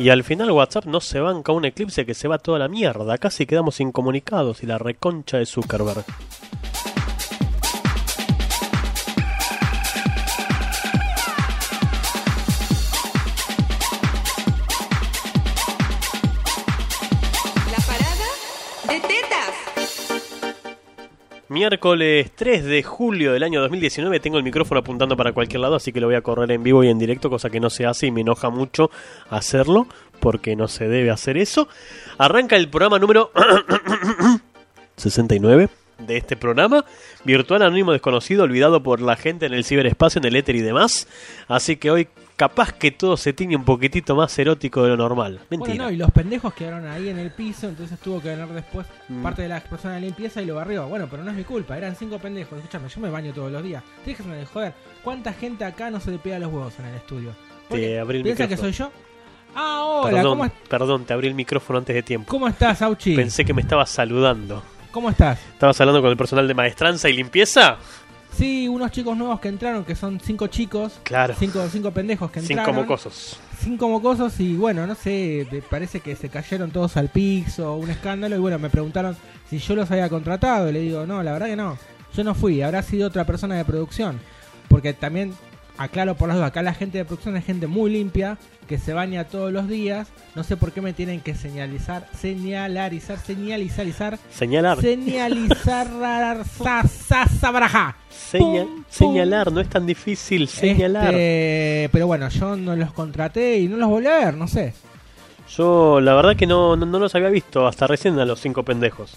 Y al final WhatsApp no se banca un eclipse que se va toda la mierda. Casi quedamos incomunicados y la reconcha de Zuckerberg. Miércoles 3 de julio del año 2019 tengo el micrófono apuntando para cualquier lado, así que lo voy a correr en vivo y en directo, cosa que no se hace y me enoja mucho hacerlo, porque no se debe hacer eso. Arranca el programa número 69 de este programa, virtual anónimo desconocido, olvidado por la gente en el ciberespacio, en el éter y demás. Así que hoy capaz que todo se tiñe un poquitito más erótico de lo normal. Mentira. Bueno, no, y los pendejos quedaron ahí en el piso, entonces tuvo que venir después Mm. parte de la persona de limpieza y lo barrió. Bueno, pero no es mi culpa, eran cinco pendejos. Escúchame, yo me baño todos los días. Déjenme de joder. ¿Cuánta gente acá no se le pega los huevos en el estudio? ¿Por Te abrí el ¿Piensa que micrófono. soy yo? Ah, hola, perdón, ¿cómo, es- perdón, te abrí el micrófono antes de tiempo. cómo estás, Auchi? Pensé que me estabas saludando. ¿Cómo estás? ¿Estabas hablando con el personal de maestranza y limpieza? Sí, unos chicos nuevos que entraron, que son cinco chicos. Claro. Cinco, cinco pendejos que entraron. Cinco mocosos. cinco mocosos y bueno, no sé, parece que se cayeron todos al piso, un escándalo y bueno, me preguntaron si yo los había contratado y le digo, no, la verdad que no, yo no fui, habrá sido otra persona de producción, porque también, aclaro por las dudas, acá la gente de producción es gente muy limpia, que se baña todos los días, no sé por qué me tienen que señalizar, señalarizar, señalizar, Señalar. señalizar, sa, sa, sabraja. Seña- Pum, pum. señalar, no es tan difícil señalar. Este, pero bueno, yo no los contraté y no los volví a ver, no sé. Yo la verdad que no, no, no los había visto hasta recién a los cinco pendejos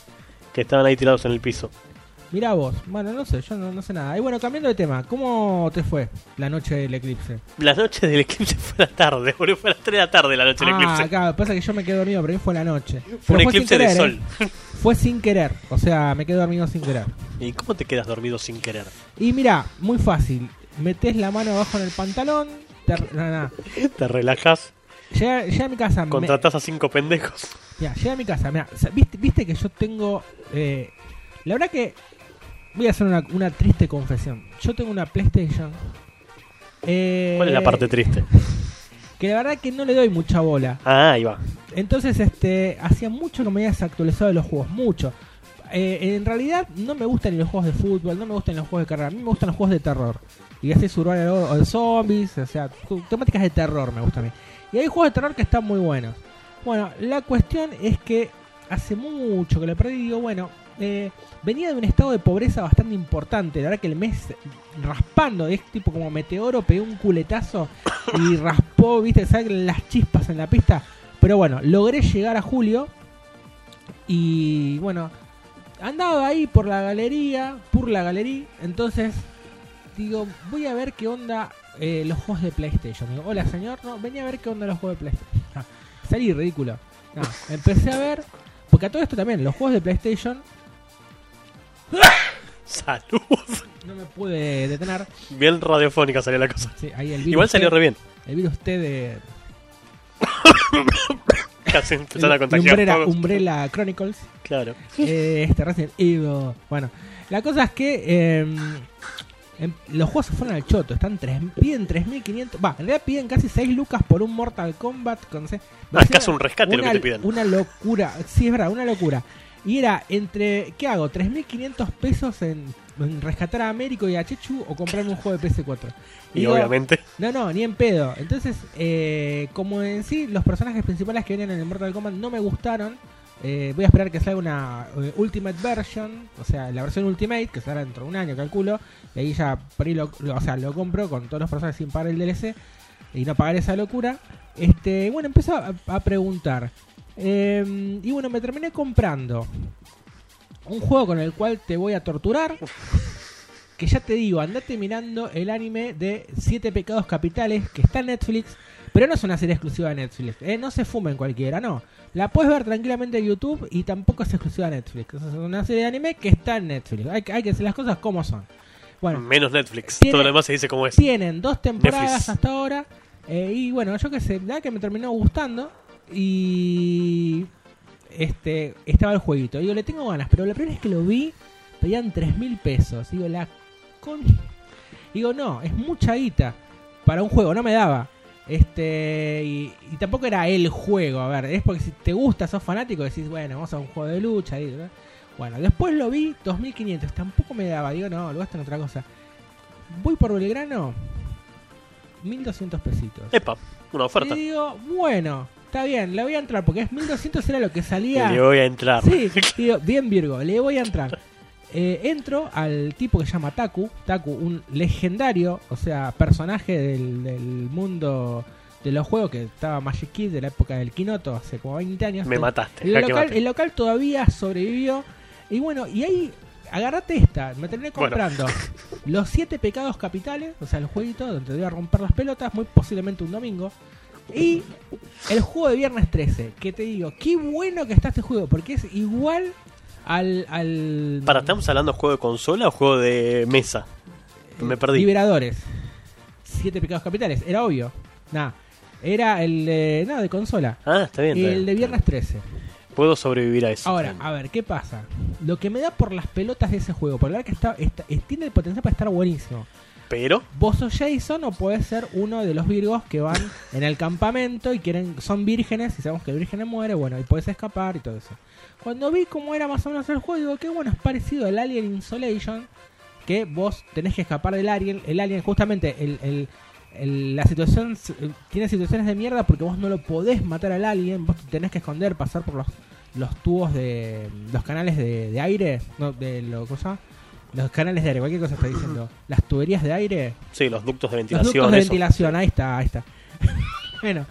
que estaban ahí tirados en el piso. Mirá vos, bueno, no sé, yo no, no sé nada. Y bueno, cambiando de tema, ¿cómo te fue la noche del eclipse? La noche del eclipse fue la tarde, boludo, fue a las 3 de la tarde la noche del ah, eclipse. acá, pasa que yo me quedé dormido, pero fue la noche. Fue un eclipse de querer, sol. ¿eh? Fue sin querer, o sea, me quedé dormido sin querer. ¿Y cómo te quedas dormido sin querer? Y mira, muy fácil, metes la mano abajo en el pantalón, te, no. Te relajas, Llega, llega a mi casa, me- contratás a cinco pendejos. Ya, llegué a mi casa. Sea, ¿viste, viste que yo tengo. eh, la verdad que. Voy a hacer una, una triste confesión. Yo tengo una PlayStation. eh, ¿Cuál es la parte triste? Que la verdad que no le doy mucha bola. Ah, ahí va. Entonces, este. Hacía mucho que me había desactualizado de los juegos. Mucho. Eh, en realidad, no me gustan ni los juegos de fútbol, no me gustan los juegos de carrera. A mí me gustan los juegos de terror. Y así Survival o o de zombies, o sea, temáticas de terror me gusta a mí. Y hay juegos de terror que están muy buenos. Bueno, la cuestión es que hace mucho que lo perdí. Digo, bueno, eh, venía de un estado de pobreza bastante importante. La verdad que el mes raspando, es tipo como meteoro, pegué un culetazo y raspó, viste, salen las chispas en la pista. Pero bueno, logré llegar a julio. Y bueno, andaba ahí por la galería, por la galería. Entonces digo, voy a ver qué onda eh, los juegos de PlayStation. Digo, hola señor, no, venía a ver qué onda los juegos de PlayStation. Salí ridículo. No, empecé a ver, porque a todo esto también, los juegos de PlayStation Salud. no me pude detener. Bien radiofónica salió la cosa. Sí, ahí el virus Igual salió T- re bien. El virus T de Casi empezaron a contagiar Umbrella. Umbrella Chronicles. Claro. eh, este Resident Evil. Bueno, la cosa es que eh, em, los juegos se fueron al choto. Están tres, piden 3.500. Va, en realidad piden casi 6 lucas por un Mortal Kombat. Con se- Ah, es casi un rescate lo que te piden. Una locura. Sí, es verdad, una locura. Y era entre. ¿Qué hago? ¿3.500 pesos en, en rescatar a Américo y a Chechu o comprarme un juego de PS4? Y digo, obviamente. no, no, ni en pedo. Entonces, eh, como en sí los personajes principales que vienen en el Mortal Kombat no me gustaron, eh, voy a esperar que salga una eh, Ultimate Version, o sea, la versión Ultimate, que será dentro de un año, calculo. Y ahí ya por ahí lo, lo- o sea, lo compro con todos los personajes sin pagar el DLC y no pagar esa locura. Este, bueno, empezó a, a preguntar. Eh, y bueno, me terminé comprando un juego con el cual te voy a torturar. Que ya te digo, andate mirando el anime de Siete Pecados Capitales que está en Netflix. Pero no es una serie exclusiva de Netflix. ¿eh? No se fumen cualquiera, no. La puedes ver tranquilamente en YouTube y tampoco es exclusiva de Netflix. Es una serie de anime que está en Netflix. Hay, que- hay que decir las cosas como son. Bueno, Menos Netflix. Todo lo demás se dice como es. tienen dos temporadas Netflix. hasta ahora. eh, y bueno, yo qué sé, la que me terminó gustando. Y este estaba el jueguito. Digo, le tengo ganas, pero la primera vez que lo vi, pedían 3 mil pesos. Digo, la con. Digo, no, es mucha guita para un juego, no me daba. Este, y, y tampoco era el juego, a ver, es porque si te gusta, sos fanático, decís, bueno, vamos a un juego de lucha. Bueno, después lo vi, 2500, tampoco me daba, digo, no, lo gasto en otra cosa. Voy por Belgrano, 1200 pesitos. Epa, una oferta. Y digo, bueno, está bien, le voy a entrar, porque es 1200 era lo que salía. Le voy a entrar. Sí, digo, bien Virgo, le voy a entrar. Eh, entro al tipo que se llama Taku, Taku, un legendario, o sea, personaje del, del mundo de los juegos que estaba Magic Kid de la época del Kinoto, hace como 20 años. Me mataste. El local, el local todavía sobrevivió. Y bueno, y ahí agarrate esta. Me terminé Bueno. comprando los siete pecados capitales, o sea, el jueguito donde te voy a romper las pelotas, muy posiblemente un domingo. Y el juego de viernes 13, que te digo, qué bueno que está este juego, porque es igual al. al Para, ¿estamos hablando de juego de consola o juego de mesa? Me perdí. Liberadores. Siete pecados capitales, era obvio. Nada. Era el de. No, de consola. Ah, está bien. está El bien. de viernes 13. Puedo sobrevivir a eso. Ahora, a ver, ¿qué pasa? Lo que me da por las pelotas de ese juego, por la verdad que está, está- es- tiene el potencial para estar buenísimo. Pero, Vos sos Jason o podés ser uno de los virgos que van en el campamento y quieren son vírgenes y sabemos que el virgen muere, bueno, y podés escapar y todo eso. Cuando vi cómo era más o menos el juego, digo, qué bueno, es parecido al Alien Insolation, que vos tenés que escapar del alien. El alien, justamente, el, la situación tiene situaciones de mierda porque vos no lo podés matar al alien, vos te tenés que esconder, pasar por los, los tubos de. los canales de, de aire, no, de lo ¿cómo se llama? Los canales de aire, cualquier cosa está diciendo. Las tuberías de aire. sí, los ductos de Los ventilación. ductos de eso. ventilación, ahí está, ahí está. bueno.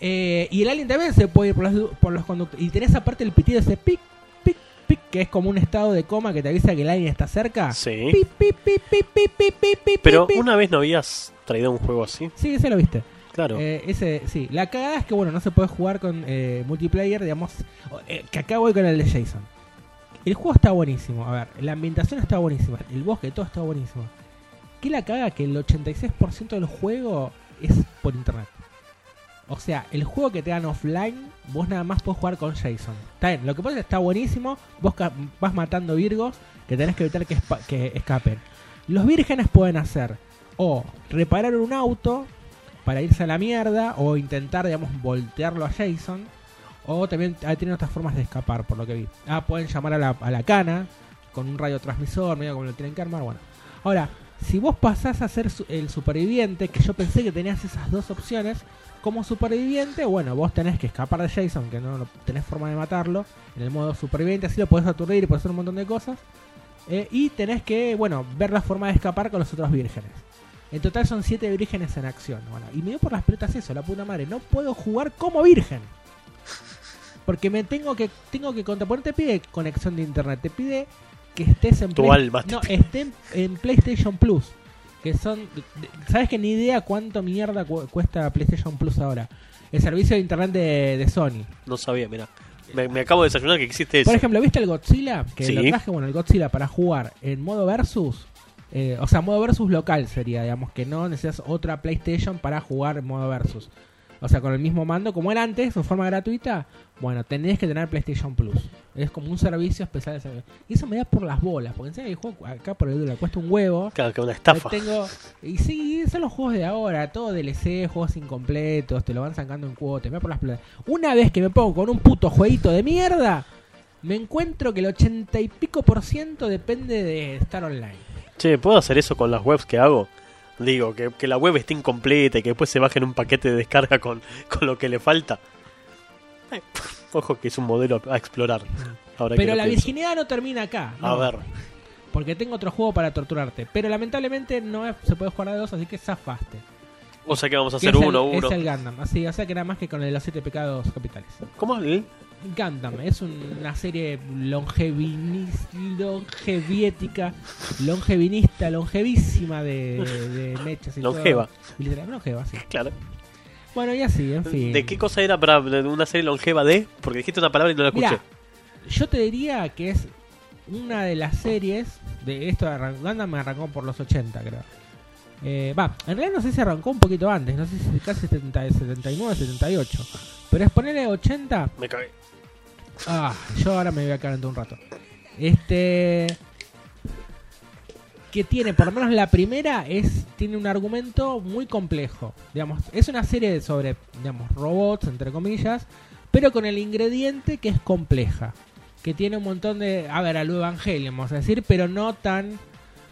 eh, y el alien también se puede ir por los, por los conductos. Y tenés aparte el pitido ese pic, pic, pic, que es como un estado de coma que te avisa que el alien está cerca. Sí. Pic, pic, pic, pic, pic, pic, Pero una vez no habías traído un juego así. Sí, ese lo viste. Claro. Eh, ese, sí. La cagada es que, bueno, no se puede jugar con eh, multiplayer, digamos. eh, que acá voy con el de Jason. El juego está buenísimo. A ver, la ambientación está buenísima. El bosque, todo está buenísimo. ¿Qué la caga? Que el 86% del juego es por internet. O sea, el juego que te dan offline, vos nada más podés jugar con Jason. Está bien, lo que pasa es que está buenísimo. Vos vas matando virgos que tenés que evitar que, que escapen. Los vírgenes pueden hacer o reparar un auto para irse a la mierda o intentar, digamos, voltearlo a Jason. O también ah, tienen otras formas de escapar, por lo que vi. Ah, pueden llamar a la, a la cana con un radiotransmisor, medio como lo tienen que armar. Bueno, ahora, si vos pasás a ser el superviviente, que yo pensé que tenías esas dos opciones, como superviviente, bueno, vos tenés que escapar de Jason, que no, tenés forma de matarlo, en el modo superviviente, así lo podés aturdir y podés hacer un montón de cosas. Eh, y tenés que, bueno, ver la forma de escapar con los otros vírgenes. En total son siete vírgenes en acción. Y me dio por las pelotas eso, la puta madre. No puedo jugar como virgen. Porque me tengo que tengo que contraponer, te pide conexión de internet, te pide que estés en Play- no, esté en, en PlayStation Plus. Que son. ¿Sabes que ni idea cuánto mierda cu- cuesta PlayStation Plus ahora? El servicio de internet de, de Sony. No sabía, mira. Me, me acabo de desayunar que existe eso. Por ejemplo, ¿viste el Godzilla? Que Sí. lo traje, bueno, el Godzilla para jugar en modo versus. eh, o sea, modo versus local sería, digamos, que no necesitas otra PlayStation para jugar en modo versus. O sea, con el mismo mando como era antes, de forma gratuita. Bueno, tenés que tener PlayStation Plus. Es como un servicio especial. de. Y eso me da por las bolas, porque encima el juego acá por el dólar cuesta un huevo. Claro, que una estafa. Tengo, y sí, son los juegos de ahora, todo DLC, juegos incompletos, te lo van sacando en cuotas, me da por las plata. Una vez que me pongo con un puto jueguito de mierda, me encuentro que el ochenta y pico por ciento depende de estar online. Che, ¿puedo hacer eso con las webs que hago? Digo, que, que la web esté incompleta y que después se baje en un paquete de descarga con, con lo que le falta. Eh, ojo que es un modelo a explorar. Ahora Pero la pienso. virginidad no termina acá. A ver, Porque tengo otro juego para torturarte. Pero lamentablemente no es- se puede jugar a dos, así que zafaste. o sea que vamos a hacer es el- uno, uno. Es el Gundam, así, o sea que nada más que con el de los siete pecados capitales. ¿Cómo? ¿El? Gundam es una serie longeviética, longevinista, longevísima de, de mechas y Longeva. todo. Y literal, longeva, sí. Claro. Bueno, y así, en fin. ¿De qué cosa era para una serie longeva de? Porque dijiste una palabra y no la escuché. Yo te diría que es una de las series de esto de Gundam me arrancó por los 80, creo. Eh, Va, en realidad no sé si arrancó un poquito antes, no sé si casi 70, 79, 78. Pero es ponerle 80, Me cagué. Ah, yo ahora me voy a caer dentro de un rato. Este. que tiene, por lo menos la primera, es tiene un argumento muy complejo. Digamos, es una serie sobre, digamos, robots, entre comillas, pero con el ingrediente que es compleja. Que tiene un montón de. A ver, a lo Evangelion, vamos a decir, pero no tan.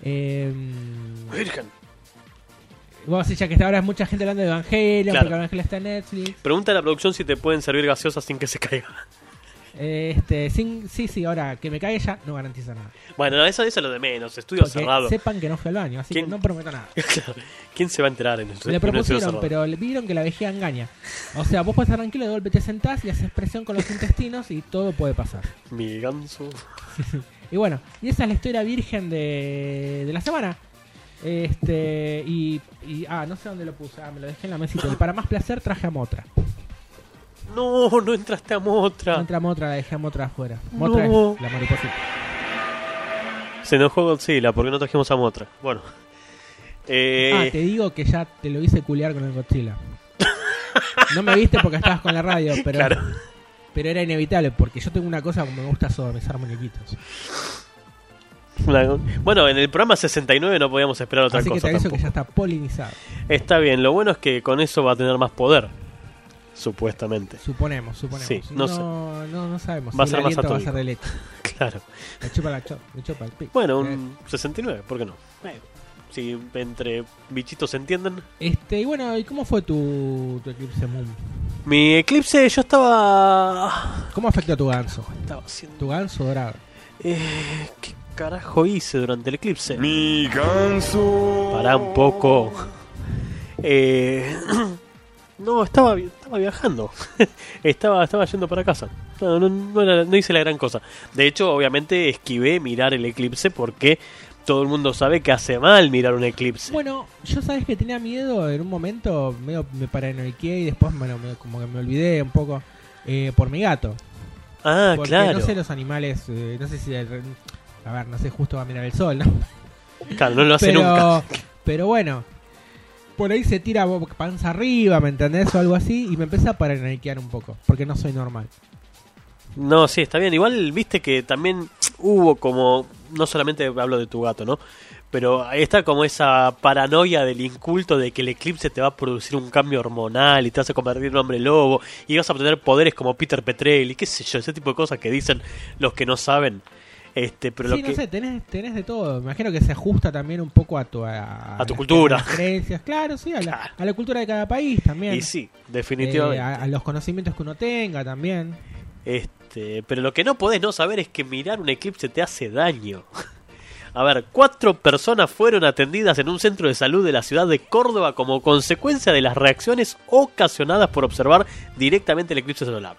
Eh, Virgen. decir, ya que hasta ahora hay mucha gente hablando de Evangelion, Claro. porque Evangelion está en Netflix. Pregunta a la producción si te pueden servir gaseosa sin que se caiga. Este, sin, sí, sí, ahora que me caiga ya no garantiza nada. Bueno, no, eso, eso es lo de menos. Estudio Porque cerrado. sepan que no fue al baño, así ¿Quién? que no prometo nada. ¿Quién se va a enterar en el Le propusieron, pero le vieron que la vejiga engaña. O sea, vos puedes estar tranquilo, de golpe te sentás y haces presión con los intestinos y todo puede pasar. Mi ganso. Y bueno, y esa es la historia virgen de, de la semana. Este, y, y- Ah, no sé dónde lo puse. Ah, me lo dejé en la mesita. Y para más placer traje a Motra. No, no entraste a No Motra. entra Motra, la dejé a Motra afuera. Motra No. es la mariposita. Se enojó Godzilla porque no trajimos a Motra. Bueno. Eh, Ah, te digo que ya te lo hice culiar con el Godzilla. No me viste porque estabas con la radio, pero, Claro. pero era inevitable porque yo tengo una cosa como me gusta sodomizar muñequitos. Bueno, en el programa 69 no podíamos esperar otra Así que cosa. te aviso tampoco. que ya está polinizado. Está bien, lo bueno es que con eso va a tener más poder. Supuestamente. Suponemos, suponemos. Sí, no sé. no, no, no sabemos. Va a si ser más va a ser de leche. Claro. Le chupa la cho, le chupa el pico. Bueno, Eh, un 69, ¿por qué no? Eh, si entre bichitos se entienden. Este, y bueno, ¿y cómo fue tu, tu Eclipse Moon? Mi eclipse, yo estaba. ¿Cómo afectó a tu ganso? Estaba haciendo. Tu ganso dorado. Eh, ¿Qué carajo hice durante el eclipse? Mi ganso. Pará un poco. Eh, no, estaba, estaba viajando. estaba, estaba yendo para casa. No, no, no era- no hice la gran cosa. De hecho, obviamente esquivé mirar el eclipse porque todo el mundo sabe que hace mal mirar un eclipse. Bueno, yo sabes que tenía miedo en un momento, medio me paranoiqué y después lo- me- como que me olvidé un poco eh, por mi gato. ah, Porque claro. no sé los animales, eh, no sé si... el- a ver, no sé, justo va a mirar el sol, ¿no? Claro, no lo hace pero, nunca. pero bueno, por ahí se tira panza arriba, ¿me entendés? O algo así, y me empieza a paranoiquear un poco, porque no soy normal. No, sí, está bien. Igual viste que también hubo como, no solamente hablo de tu gato, ¿no? Pero está como esa paranoia del inculto de que el eclipse te va a producir un cambio hormonal y te vas a convertir en un hombre lobo y vas a obtener poderes como Peter Petrelli, qué sé yo, ese tipo de cosas que dicen los que no saben. Este, pero sí, lo no que sé, tenés, tenés de todo. Me imagino que se ajusta también un poco a tu, a, A tu cultura. las creencias, claro, sí, a la, Claro. a la cultura de cada país también. y sí, Eh, definitivamente. a, a los conocimientos que uno tenga también. Este, pero lo que no podés no saber es que mirar un eclipse te hace daño. A ver, cuatro personas fueron atendidas en un centro de salud de la ciudad de Córdoba como consecuencia de las reacciones ocasionadas por observar directamente el eclipse solar.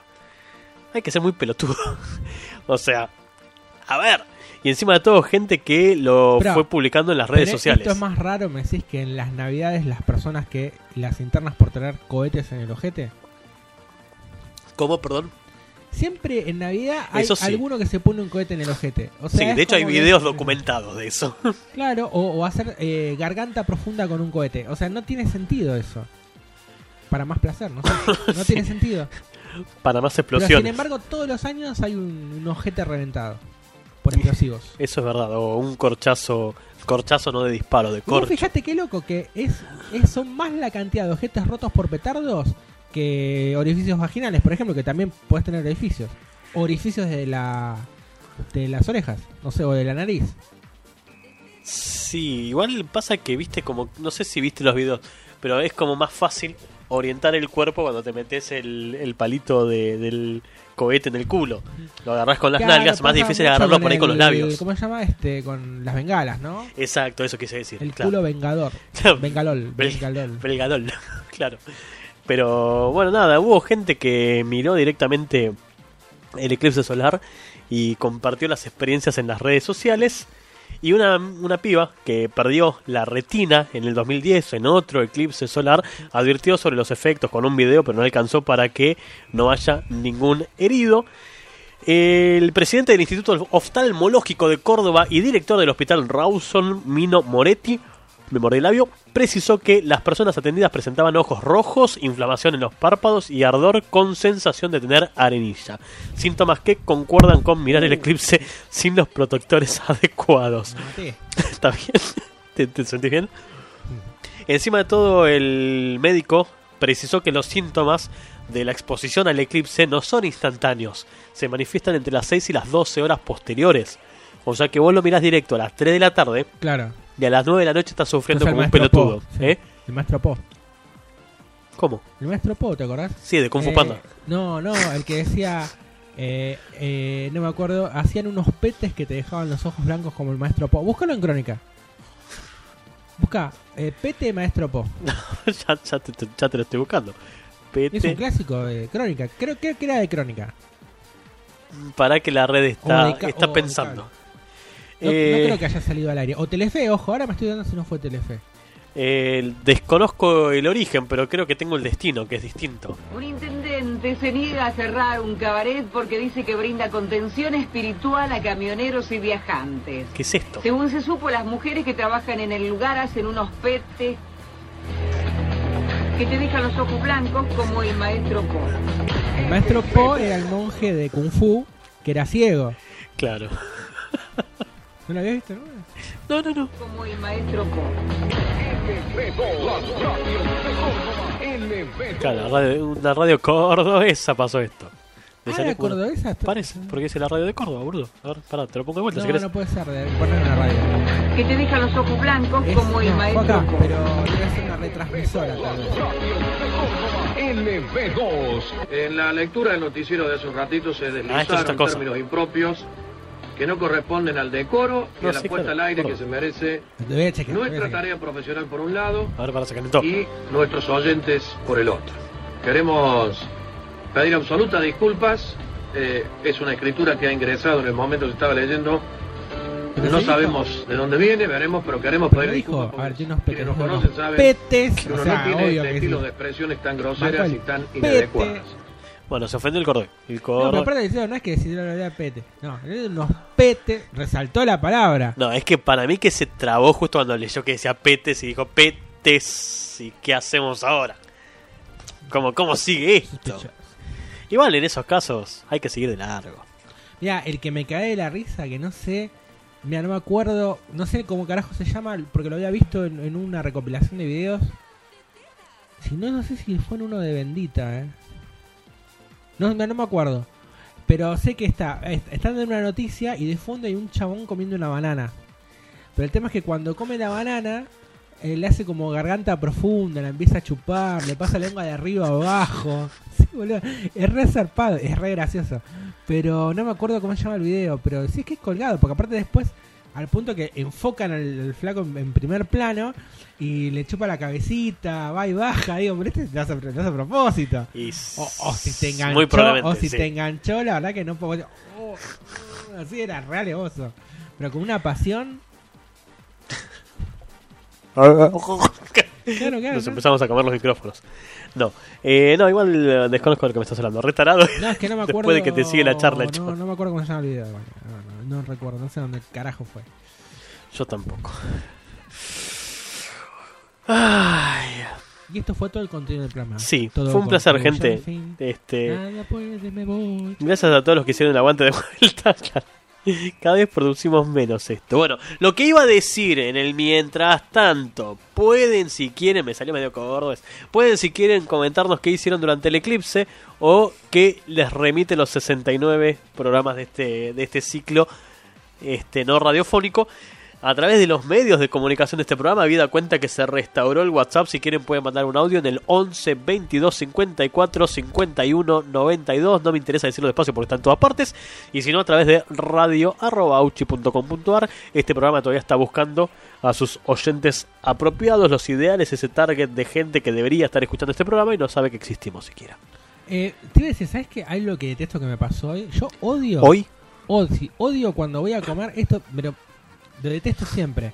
Hay que ser muy pelotudo. o sea, a ver. Y encima de todo, gente que lo Pero- fue publicando en las redes Pero sociales. Esto es más raro, me decís que en las navidades las personas que las internas por tener cohetes en el ojete. ¿Cómo, perdón? Siempre en Navidad hay sí. alguno que se pone un cohete en el ojete. O sea, sí, de hecho hay que- videos documentados de eso. Claro, o, o hacer eh, garganta profunda con un cohete. O sea, no tiene sentido eso. Para más placer, ¿no? No tiene sentido. Para más Pero explosiones. sin embargo, todos los años hay un, un ojete reventado. Por explosivos. Eso es verdad, o un corchazo, corchazo no de disparo, de corcho. fijate qué loco que es, es- son más la cantidad de ojetes rotos por petardos que orificios vaginales, por ejemplo, que también puedes tener orificios. Orificios de la de las orejas, no sé, o de la nariz. Sí, igual pasa que viste como, no sé si viste los videos, pero es como más fácil orientar el cuerpo cuando te metes el, el palito de- del cohete en el culo. Lo agarrás con las Claro, nalgas, más difícil agarrarlo por ahí el- con los labios. ¿Cómo se llama? Este, con las bengalas, ¿no? Exacto, eso quise decir. El claro. culo vengador. Bengalol, bengalol. Belgadol, claro. Pero bueno, nada, hubo gente que miró directamente el eclipse solar y compartió las experiencias en las redes sociales. Y una, una piba que perdió la retina en el 2010 en otro eclipse solar advirtió sobre los efectos con un video, pero no alcanzó para que no haya ningún herido. El presidente del Instituto Oftalmológico de Córdoba y director del Hospital Rawson, Mino Moretti, me mordí el labio, precisó que las personas atendidas presentaban ojos rojos, inflamación en los párpados y ardor con sensación de tener arenilla. Síntomas que concuerdan con mirar el eclipse sin los protectores adecuados. ¿Está bien? ¿Te, te sentís bien? Encima de todo, el médico precisó que los síntomas de la exposición al eclipse no son instantáneos, se manifiestan entre las 6 y las 12 horas posteriores. O sea que vos lo mirás directo a las 3 de la tarde Claro. Y a las 9 de la noche estás sufriendo O sea, el como un pelotudo. Po, sí. ¿Eh? El maestro Po. ¿Cómo? El maestro Po, ¿te acordás? Sí, de Kung Fu Eh, Panda. No, no, el que decía. eh, eh, no me acuerdo. Hacían unos petes que te dejaban los ojos blancos como el maestro Po. Búscalo en crónica. Busca eh, pete maestro Po. ya, ya te, te- ya te lo estoy buscando. Es un Pete, clásico de crónica. Creo, creo que era de crónica. para que la red está, está pensando. No, Eh, no creo que haya salido al aire. O Telefe, ojo, ahora me estoy dando si no fue Telefe. eh, desconozco el origen, pero creo que tengo el destino, que es distinto. Un intendente se niega a cerrar un cabaret porque dice que brinda contención espiritual a camioneros y viajantes. ¿Qué es esto? Según se supo, las mujeres que trabajan en el lugar hacen unos petes que te dejan los ojos blancos como el maestro Po. El maestro Po era el monje de Kung Fu que era ciego. Claro. ¿No lo habías visto? No? No, no, no. Como el maestro. Claro, la radio, una radio cordobesa pasó esto. De Ah, Muro. cordobesa. Parece, porque es la radio de Córdoba, boludo. A ver, pará, te lo pongo de vuelta No, si querés. no puede ser de poner una radio. Que te dejan los ojos blancos Es- como el no, fue maestro acá, pero debe ser una retransmisora tal vez. En la lectura del noticiero de hace un ratito se Ah, deslizaron cosa. términos impropios que no corresponden al decoro y No, a la sí, puesta claro, al aire claro. que se merece chequear, nuestra tarea profesional por un lado y nuestros oyentes por el otro. Queremos pedir absolutas disculpas. eh, es una escritura que ha ingresado en el momento que estaba leyendo. ¿Pero No sabemos de dónde viene, veremos, pero queremos pedir disculpas. a ver, quienes nos conocen saben petes. que O uno sea, no tiene este estilo sí. de expresiones tan groseras y tan inadecuadas. Bueno, se ofendió el cordón. El No, pero aparte decía, no es que decir la verdad pete. No, unos petes. Resaltó la palabra. No, es que para mí que se trabó justo cuando leyó que decía petes y dijo petes y qué hacemos ahora. ¿Cómo, cómo sigue esto? Igual en esos casos hay que seguir de largo. Mira, el que me cae de la risa, que no sé. Mira, no me acuerdo. No sé cómo carajo se llama, porque lo había visto en, en una recopilación de videos. Si no, no sé si fue en uno de Bendita, eh. No, no, no me acuerdo. Pero sé que está. est- Están en una noticia y de fondo hay un chabón comiendo una banana. Pero el tema es que cuando come la banana. eh, le hace como garganta profunda, la empieza a chupar, le pasa lengua de arriba abajo. Sí, boludo. Es re zarpado, es re gracioso. Pero no me acuerdo cómo se llama el video. Pero sí es que es colgado, porque aparte después, al punto que enfocan al, al flaco en, en primer plano y le chupa la cabecita, va y baja. Digo, pero este lo hace, lo hace a propósito. Y O, o si te enganchó, o si sí. te enganchó, la verdad que no puedo. oh, oh, así era re alevoso. Pero con una pasión. Claro, claro. Nos ¿no? empezamos a comer los micrófonos. No, eh, no, igual eh, desconozco de lo que me estás hablando. Retarado. No, es que no me acuerdo. Después de que te sigue la charla, no, no me acuerdo cómo se llama el video. No, recuerdo, no sé dónde carajo fue. Yo tampoco. Ay, Y esto fue todo el contenido del programa. sí, Todo fue un placer, gente. Este, Nada puede, me voy. gracias a todos los que hicieron el aguante de vuelta. Cada vez producimos menos esto. Bueno, lo que iba a decir en el mientras tanto, pueden si quieren, me salió medio cordobés, pueden si quieren comentarnos qué hicieron durante el eclipse o qué les remite los 69 programas de este, de este ciclo este no radiofónico. A través de los medios de comunicación de este programa, habida cuenta que se restauró el WhatsApp. Si quieren, pueden mandar un audio en el 11 22 54 51 92. No me interesa decirlo despacio porque está en todas partes. Y si no, a través de radio.auchi.com.ar. Este programa todavía está buscando a sus oyentes apropiados, los ideales, ese target de gente que debería estar escuchando este programa y no sabe que existimos siquiera. Eh, te iba a decir, ¿sabes qué? Hay lo que detesto que me pasó hoy. Yo odio. Hoy, Odio, odio cuando voy a comer esto, pero lo detesto siempre.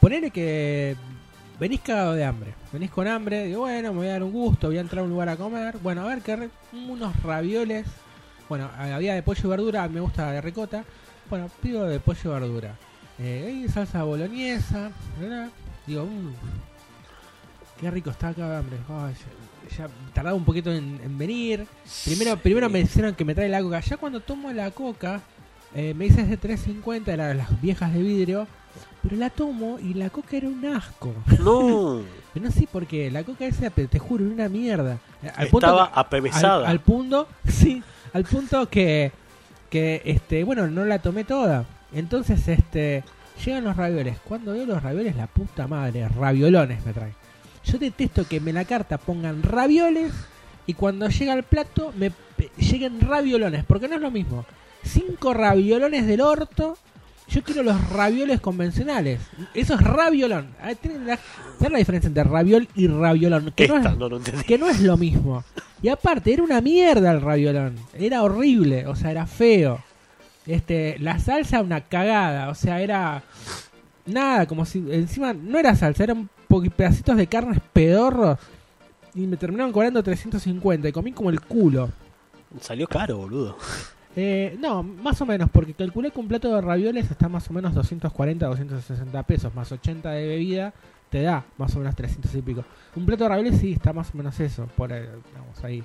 Ponele que venís cagado de hambre, venís con hambre, digo, bueno, me voy a dar un gusto, voy a entrar a un lugar a comer. Bueno, a ver qué re- unos ravioles. Bueno, había de pollo y verdura, me gusta de ricota. Bueno, pido de pollo y verdura. Eh, hay salsa boloñesa, ¿verdad? Digo, mmm, qué rico está acá, hambre. Ay, ya, ya tardaba un poquito en, en venir. Primero, primero me dijeron que me trae la coca. Ya cuando tomo la coca, eh, me dice es de 3.50, era de las viejas de vidrio. Pero la tomo y la coca era un asco. No, no sé por qué. La coca esa, te, juro, era una mierda. Al estaba apevesada. al, al punto, sí, al punto que, que este, bueno, no la tomé toda. Entonces, este, llegan los ravioles. Cuando veo los ravioles, la puta madre, raviolones me trae. Yo detesto que me en la carta pongan ravioles y cuando llega el plato me pe- lleguen raviolones, porque no es lo mismo. Cinco raviolones del orto. Yo quiero los ravioles convencionales. Eso es raviolón. ¿Tienen la, ¿saben la diferencia entre raviol y raviolón? Que no es- no que no es lo mismo. Y aparte, era una mierda el raviolón. Era horrible, o sea, era feo. Este, la salsa una cagada, o sea, era nada, como si encima no era salsa, eran pedacitos de carnes pedorros y me terminaron cobrando 350 y comí como el culo. Salió caro, boludo. Eh, no, más o menos, porque calculé que un plato de ravioles está más o menos 240, 260 pesos, más 80 de bebida, te da más o menos 300 y pico. Un plato de ravioles sí está más o menos eso, por vamos ahí.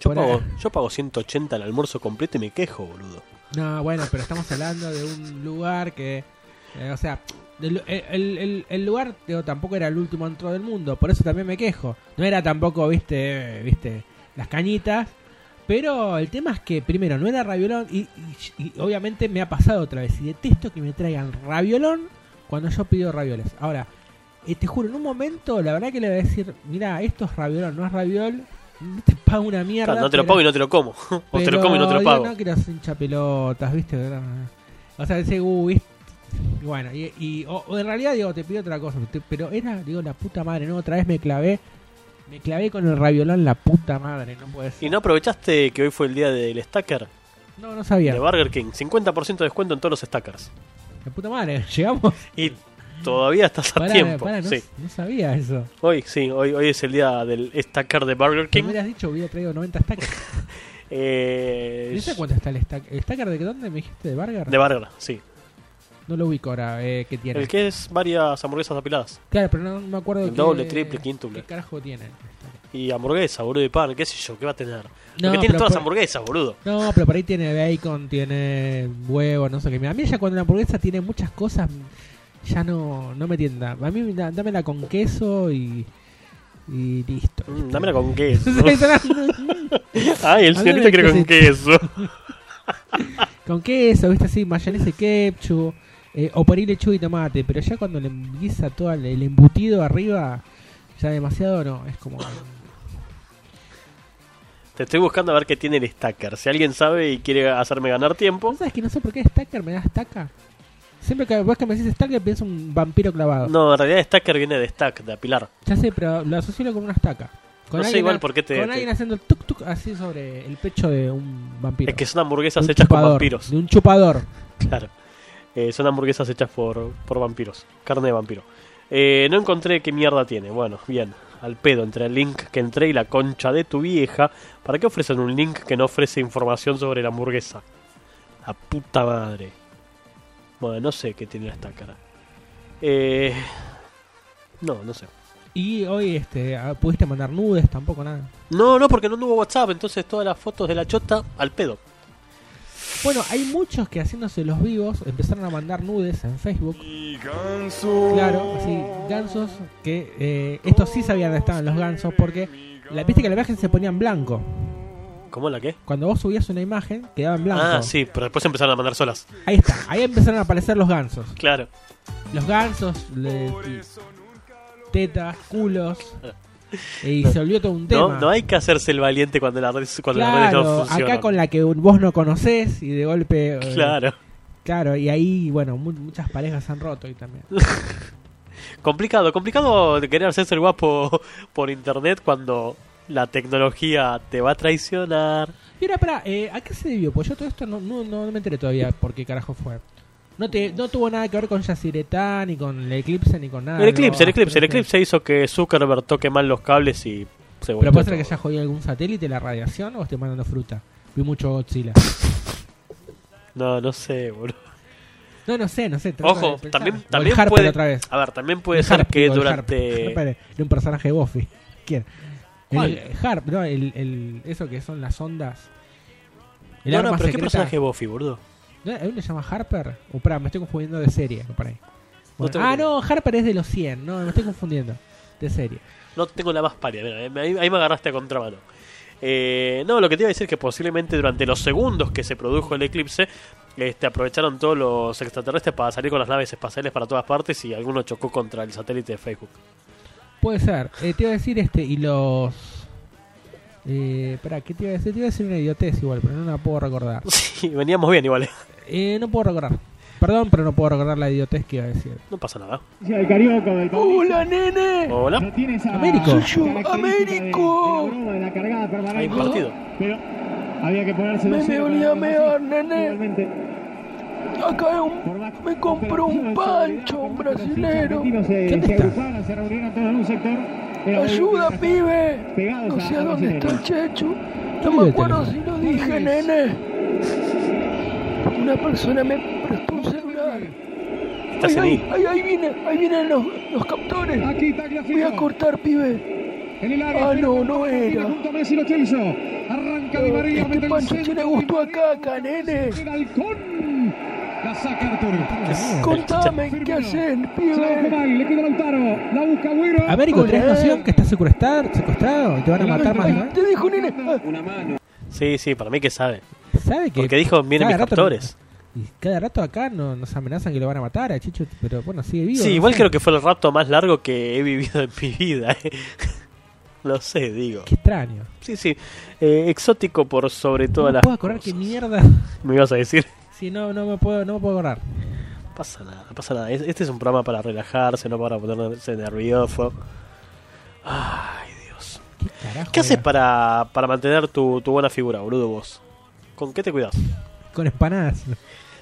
Yo Por pago, ahí. yo pago 180 el almuerzo completo y me quejo, boludo. No, bueno, pero estamos hablando de un lugar que, eh, o sea, el, el- el- el lugar digo, tampoco era el último antro del mundo, por eso también me quejo. No era tampoco, viste, eh, viste, las cañitas. Pero el tema es que, primero, no era raviolón y, y- y obviamente me ha pasado otra vez. Y detesto que me traigan raviolón cuando yo pido ravioles. Ahora, eh, te juro, en un momento, la verdad que le voy a decir, mira, esto es raviolón, no es raviol, no te pago una mierda. Claro, no te lo pero- pago y no te lo como. o te lo como y no te lo pago. No quiero ser hincha pelotas, ¿viste? O sea, ese uh, ¿viste? Y bueno, y, y- o, o en realidad, digo, te pido otra cosa. Pero era, digo, la puta madre, ¿no? Otra vez me clavé. Me clavé con el raviolón, la puta madre, no puede ser. ¿Y no aprovechaste que hoy fue el día del stacker No, no sabía. de Burger King? 50% de descuento en todos los stackers. La puta madre, llegamos. Y todavía estás a tiempo. pará, no, sí. no sabía eso. Hoy, sí, hoy, hoy es el día del stacker de Burger Si King. me hubieras dicho, hubiera traído 90 stackers. Eh, ¿No sé cuánto está el stacker? ¿El stacker de qué dónde me dijiste? ¿De Burger? de Burger, sí. No lo ubico ahora, eh, ¿qué tiene? El que es varias hamburguesas apiladas. Claro, pero no me acuerdo. El qué- doble, triple, quíntuple. ¿Qué carajo tiene? Y hamburguesa, boludo, de pan, qué sé yo, ¿qué va a tener? No, que tiene todas las hamburguesas, boludo. No, pero por ahí tiene bacon, tiene huevo, no sé qué. A mí ya cuando la hamburguesa tiene muchas cosas, ya no, no me tienda. A mí da- dámela con queso y, y listo. Mm, dámela con queso. Ay, Ay, el señorito quiere con queso. con queso, viste así, mayonesa y ketchup, eh, o por ahí lechuga y tomate. Pero ya cuando le empieza todo el, el embutido arriba, ya demasiado no, es como... Te estoy buscando a ver qué tiene el stacker. Si alguien sabe y quiere hacerme ganar tiempo, ¿Vos sabés que no sé por qué Stacker me da estaca? Siempre que vos que me decís Stacker pienso un vampiro clavado. no, en realidad stacker viene de stack, de apilar. Ya sé, pero lo asocio con una estaca. Con No sé igual por qué te- Con te- alguien haciendo el tuk tuk así sobre el pecho de un vampiro. Es que son hamburguesas hechas con vampiros. De un chupador. Claro. Eh, son hamburguesas hechas por, por vampiros. Carne de vampiro. Eh, no encontré qué mierda tiene. Bueno, bien. Al pedo entre el link que entré y la concha de tu vieja. ¿Para qué ofrecen un link que no ofrece información sobre la hamburguesa? La puta madre. Bueno, no sé qué tiene esta cara. Eh, no, no sé. Y hoy este ah, pudiste mandar nudes, tampoco nada. No, no, porque no tuvo WhatsApp. Entonces todas las fotos de la chota al pedo. Bueno, hay muchos que haciéndose los vivos empezaron a mandar nudes en Facebook. Claro, así, gansos que eh, estos sí sabían dónde estaban los gansos porque la viste que la imagen se ponía en blanco. ¿Cómo la qué? Cuando vos subías una imagen quedaba en blanco. Ah, sí, pero después empezaron a mandar solas. Ahí está, ahí empezaron a aparecer los gansos. Claro. Los gansos, le- tetas, culos. Y se volvió todo un tema. No, no hay que hacerse el valiente cuando, la red, cuando las redes no claro, funcionan. acá con la que vos no conocés y de golpe. eh, Claro. Claro, y ahí, bueno, mu- muchas parejas se han roto y también. Complicado, complicado de querer hacerse el guapo por internet cuando la tecnología te va a traicionar. Y ahora, pará, eh, ¿a qué se debió? Pues yo todo esto no, no, no me enteré todavía por qué carajo fue. No, te, no tuvo nada que ver con Yacyretá, ni con el Eclipse, ni con nada. el eclipse, el eclipse, el Pero- eclipse hizo que Zuckerberg toque mal los cables y se Pero volvió puede ser que haya jodido algún satélite la radiación o esté mandando fruta. Vi mucho Godzilla. No, no sé, boludo. No, no sé, no sé. Ojo, de también, también puede. otra vez. A ver, también puede El ser Harp, que digo, durante. Harp. Era un personaje de Buffy. ¿Quién? ¿Cuál? El Harp, no, el, el, eso que son las ondas. El No, no, pero ¿qué secreta. personaje de Buffy, boludo? ¿No? ¿A uno le llama Harper? O pará, me estoy confundiendo de serie. No. Bueno, ah, no, Harper es de los 100. No, me estoy confundiendo. De serie. No tengo la más pálida, ahí me agarraste a contramano. Eh, no, lo que te iba a decir es que posiblemente durante los segundos que se produjo el eclipse, este, aprovecharon todos los extraterrestres para salir con las naves espaciales para todas partes y alguno chocó contra el satélite de Facebook. Puede ser. Eh, te iba a decir este, y los. Eh, pará, ¿qué te iba a decir? Te iba a decir una idiotez igual, pero no la puedo recordar. Sí, veníamos bien igual, ¿eh? No puedo recordar. Perdón, pero no puedo recordar la idiotez que iba a decir. no pasa nada. El carioco del Hola, nene. Hola, No Américo. Soy yo, Américo. de la broma, de la cargada permanente. hay partido. Pero había que ponerse Me me olía para mear, nene. Igualmente, Acá un, me compró un pancho, un brasilero. argentinos se, ¿Quién se está? Ayuda, pibe. No sé a dónde está el. ¿Quién No me acuerdo si lo dije, nene. Una persona me prestó un celular. Estás Ahí, ahí, ahí, ahí viene, ahí vienen los, los captores. Voy a cortar, pibe. En el área. Ah, no, no era. Junto a Messi lo hizo. Arranca Di María. mete Este pancho tiene gusto a María, caca, nene. El halcón. La saca Arturo. Contame, ¿qué hacen, pibe? le queda Lautaro. La busca Agüero. Américo, ¿tenés noción que estás secuestrado, secuestrado y te van a matar más? Te dijo, nene. Una mano. Sí, sí, para mí que sabe. ¿Sabe que Porque dijo, vienen mis captores. Y cada rato acá no, nos amenazan que lo van a matar a Chicho, pero bueno, sigue vivo. Sí, no igual sé. creo que fue el rapto más largo que he vivido en mi vida. ¿eh? Lo sé, digo. Qué extraño. Sí, sí. Eh, exótico por sobre No todas me las puedo acordar cosas. qué mierda. Me ibas a decir. Sí, no, no me puedo, no me puedo acordar. Pasa nada, pasa nada. Es- Este es un programa para relajarse, no para ponerse nervioso. Ay, Dios. ¿Qué carajo? ¿Qué haces para, para mantener tu, tu buena figura, boludo, vos? ¿Con qué te cuidas? Con empanadas.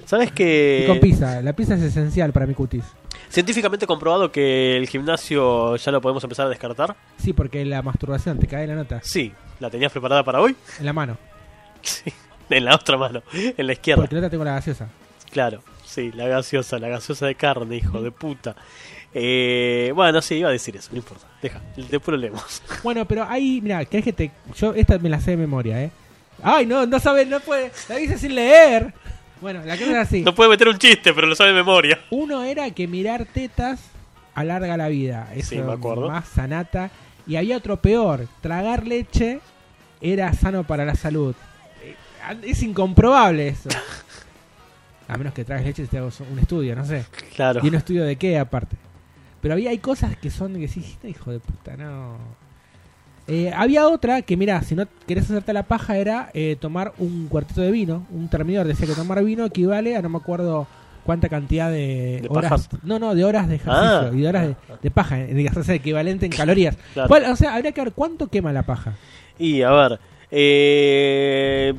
¿Sabes que Y con pizza. La pizza es esencial para mi cutis. científicamente comprobado que el gimnasio ya lo podemos empezar a descartar? Sí, porque la masturbación te cae en la nota. Sí. ¿La tenías preparada para hoy? En la mano. Sí. En la otra mano, en la izquierda. Porque la otra tengo la gaseosa. Claro, sí, la gaseosa, la gaseosa de carne, hijo de puta. Eh, bueno, sí, iba a decir eso, no importa. Deja, después lo leemos. Bueno, pero ahí, mira, ¿querés que te.? Yo esta me la sé de memoria, ¿eh? Ay, no, no sabes, no puede. La dice sin leer. Bueno, la cosa es así. No puede meter un chiste, pero lo sabe de memoria. Uno era que mirar tetas alarga la vida. Eso Sí, me acuerdo. Más sanata. Y había otro peor. Tragar leche era sano para la salud. Eh, Es incomprobable eso. A menos que tragues leche y te hagas un estudio, no sé. Claro. Y un estudio de qué aparte. Pero había hay cosas que son que sí, "Este hijo de puta, no. Eh, había otra que, mira, si no querés hacerte la paja, era eh, tomar un cuartito de vino. Un termidor decía que tomar vino equivale a no me acuerdo cuánta cantidad de, ¿De horas. No, no, de horas de ejercicio Ah. y de horas de, de paja. digamos, o sea, equivalente en calorías. Claro. ¿Cuál- o sea, habría que ver cuánto quema la paja. Y a ver, eh,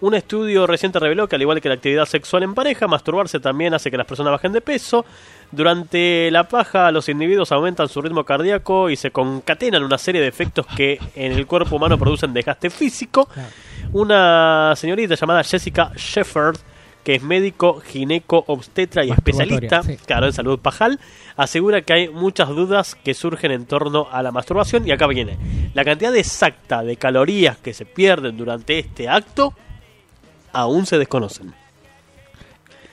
un estudio reciente reveló que al igual que la actividad sexual en pareja, masturbarse también hace que las personas bajen de peso. Durante la paja, los individuos aumentan su ritmo cardíaco y se concatenan una serie de efectos que en el cuerpo humano producen desgaste físico. Una señorita llamada Jessica Shefford, que es médico, gineco, obstetra y especialista, sí. claro, en salud pajal, asegura que hay muchas dudas que surgen en torno a la masturbación. Y acá viene, la cantidad exacta de calorías que se pierden durante este acto aún se desconocen.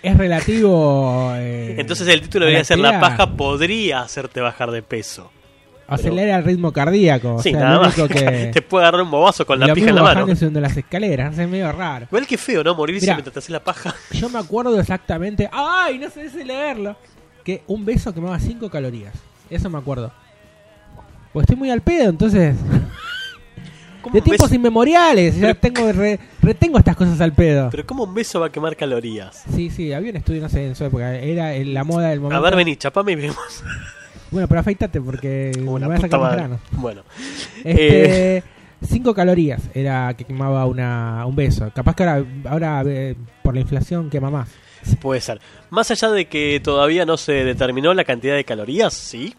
Es relativo. eh, Entonces el título debería ser La paja podría hacerte bajar de peso. Acelera el ritmo cardíaco. sí, o sea, nada más. que. Te puede agarrar un bobazo con la pija en la mano. subiendo las escaleras, es medio raro. Igual que feo, ¿no? Morirse Mirá. mientras te haces la paja. Yo me acuerdo exactamente, ¡ay! No sé si leerlo. Que un beso quemaba 5 calorías. Eso me acuerdo. Pues estoy muy al pedo, entonces. ¿Cómo De tiempos beso- inmemoriales, ya Pero- tengo re- retengo estas cosas al pedo. Pero ¿cómo un beso va a quemar calorías? Sí, sí, había un estudio, no sé, en su época. Era la moda del momento. A ver, vení, chapame y vemos. Bueno, pero afeitate porque Como me voy a sacar los granos. Bueno, Este, 5 calorías era que quemaba una, un beso. Capaz que ahora, ahora eh, por la inflación quema más. puede ser. Más allá de que todavía no se determinó la cantidad de calorías, ¿sí?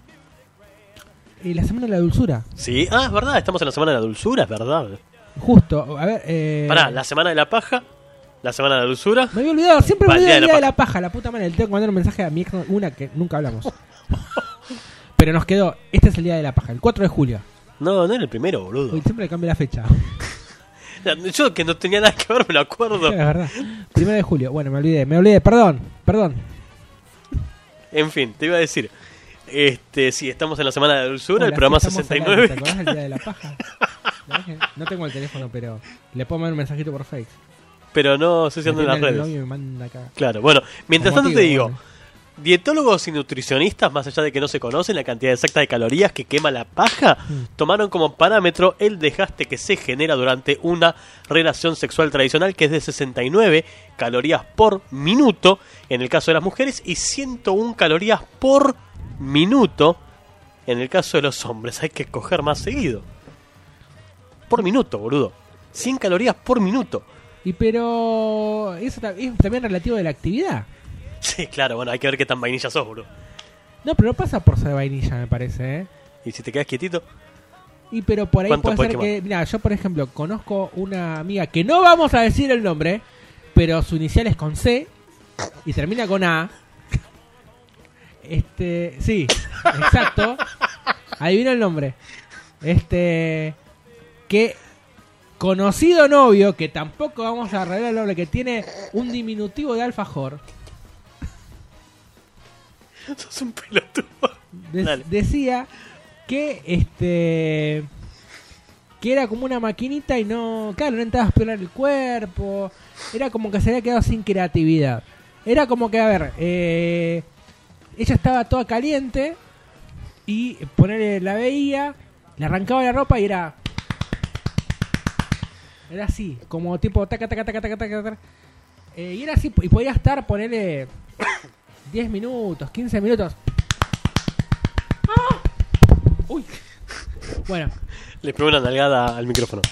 Y la semana de la dulzura. Sí. Ah, es verdad, estamos en la semana de la dulzura, es verdad. Justo, a ver. Eh, Pará, la semana de la paja. La semana de la dulzura. Me había olvidado, siempre me el de la de la paja, la puta madre. Le tengo que mandar un mensaje a mi ex, una que nunca hablamos. Pero nos quedó, este es el día de la paja, el 4 de julio. No, no era el primero, boludo. Uy, siempre le cambio la fecha. Yo que no tenía nada que ver, me lo acuerdo. es verdad. Primero de julio. Bueno, me olvidé, me olvidé, perdón, perdón. En fin, te iba a decir. Este, sí, estamos en la semana de la dulzura, Hola, el programa sí, estamos 69. al aire, ¿Te acordás del día de la paja? No tengo el teléfono, pero le puedo mandar un mensajito por Facebook. pero no sé si ando en las el redes. me manda acá. Claro, bueno, mientras tanto te digo, bueno. Dietólogos y nutricionistas, más allá de que no se conocen la cantidad exacta de calorías que quema la paja, Mm. tomaron como parámetro el desgaste que se genera durante una relación sexual tradicional, que es de 69 calorías por minuto en el caso de las mujeres y 101 calorías por minuto en el caso de los hombres. Hay que coger más seguido. Por minuto, boludo. 100 calorías por minuto. Y pero eso es también relativo de la actividad. Sí, claro, bueno, hay que ver qué tan vainilla sos, boludo. No, pero no pasa por ser vainilla, me parece, ¿eh? Y si te quedas quietito, Y pero por ahí ¿Cuánto puede ser quemar? que, mira, yo por ejemplo conozco una amiga que no vamos a decir el nombre, pero su inicial es con C y termina con A. Este, sí, exacto. Adivina el nombre. Este, que conocido novio, que tampoco vamos a revelar el nombre, que tiene un diminutivo de alfajor, sos un pelotudo. de- decía que este que era como una maquinita y no claro no entraba a explorar el cuerpo era como que se había quedado sin creatividad era como que a ver eh, ella estaba toda caliente y ponerle la veía le arrancaba la ropa y era era así como tipo taca taca taca taca taca, taca. Eh, y era así y podía estar ponerle 10 minutos 15 minutos ¡Ah! Uy. Bueno, Le pegó una nalgada al micrófono.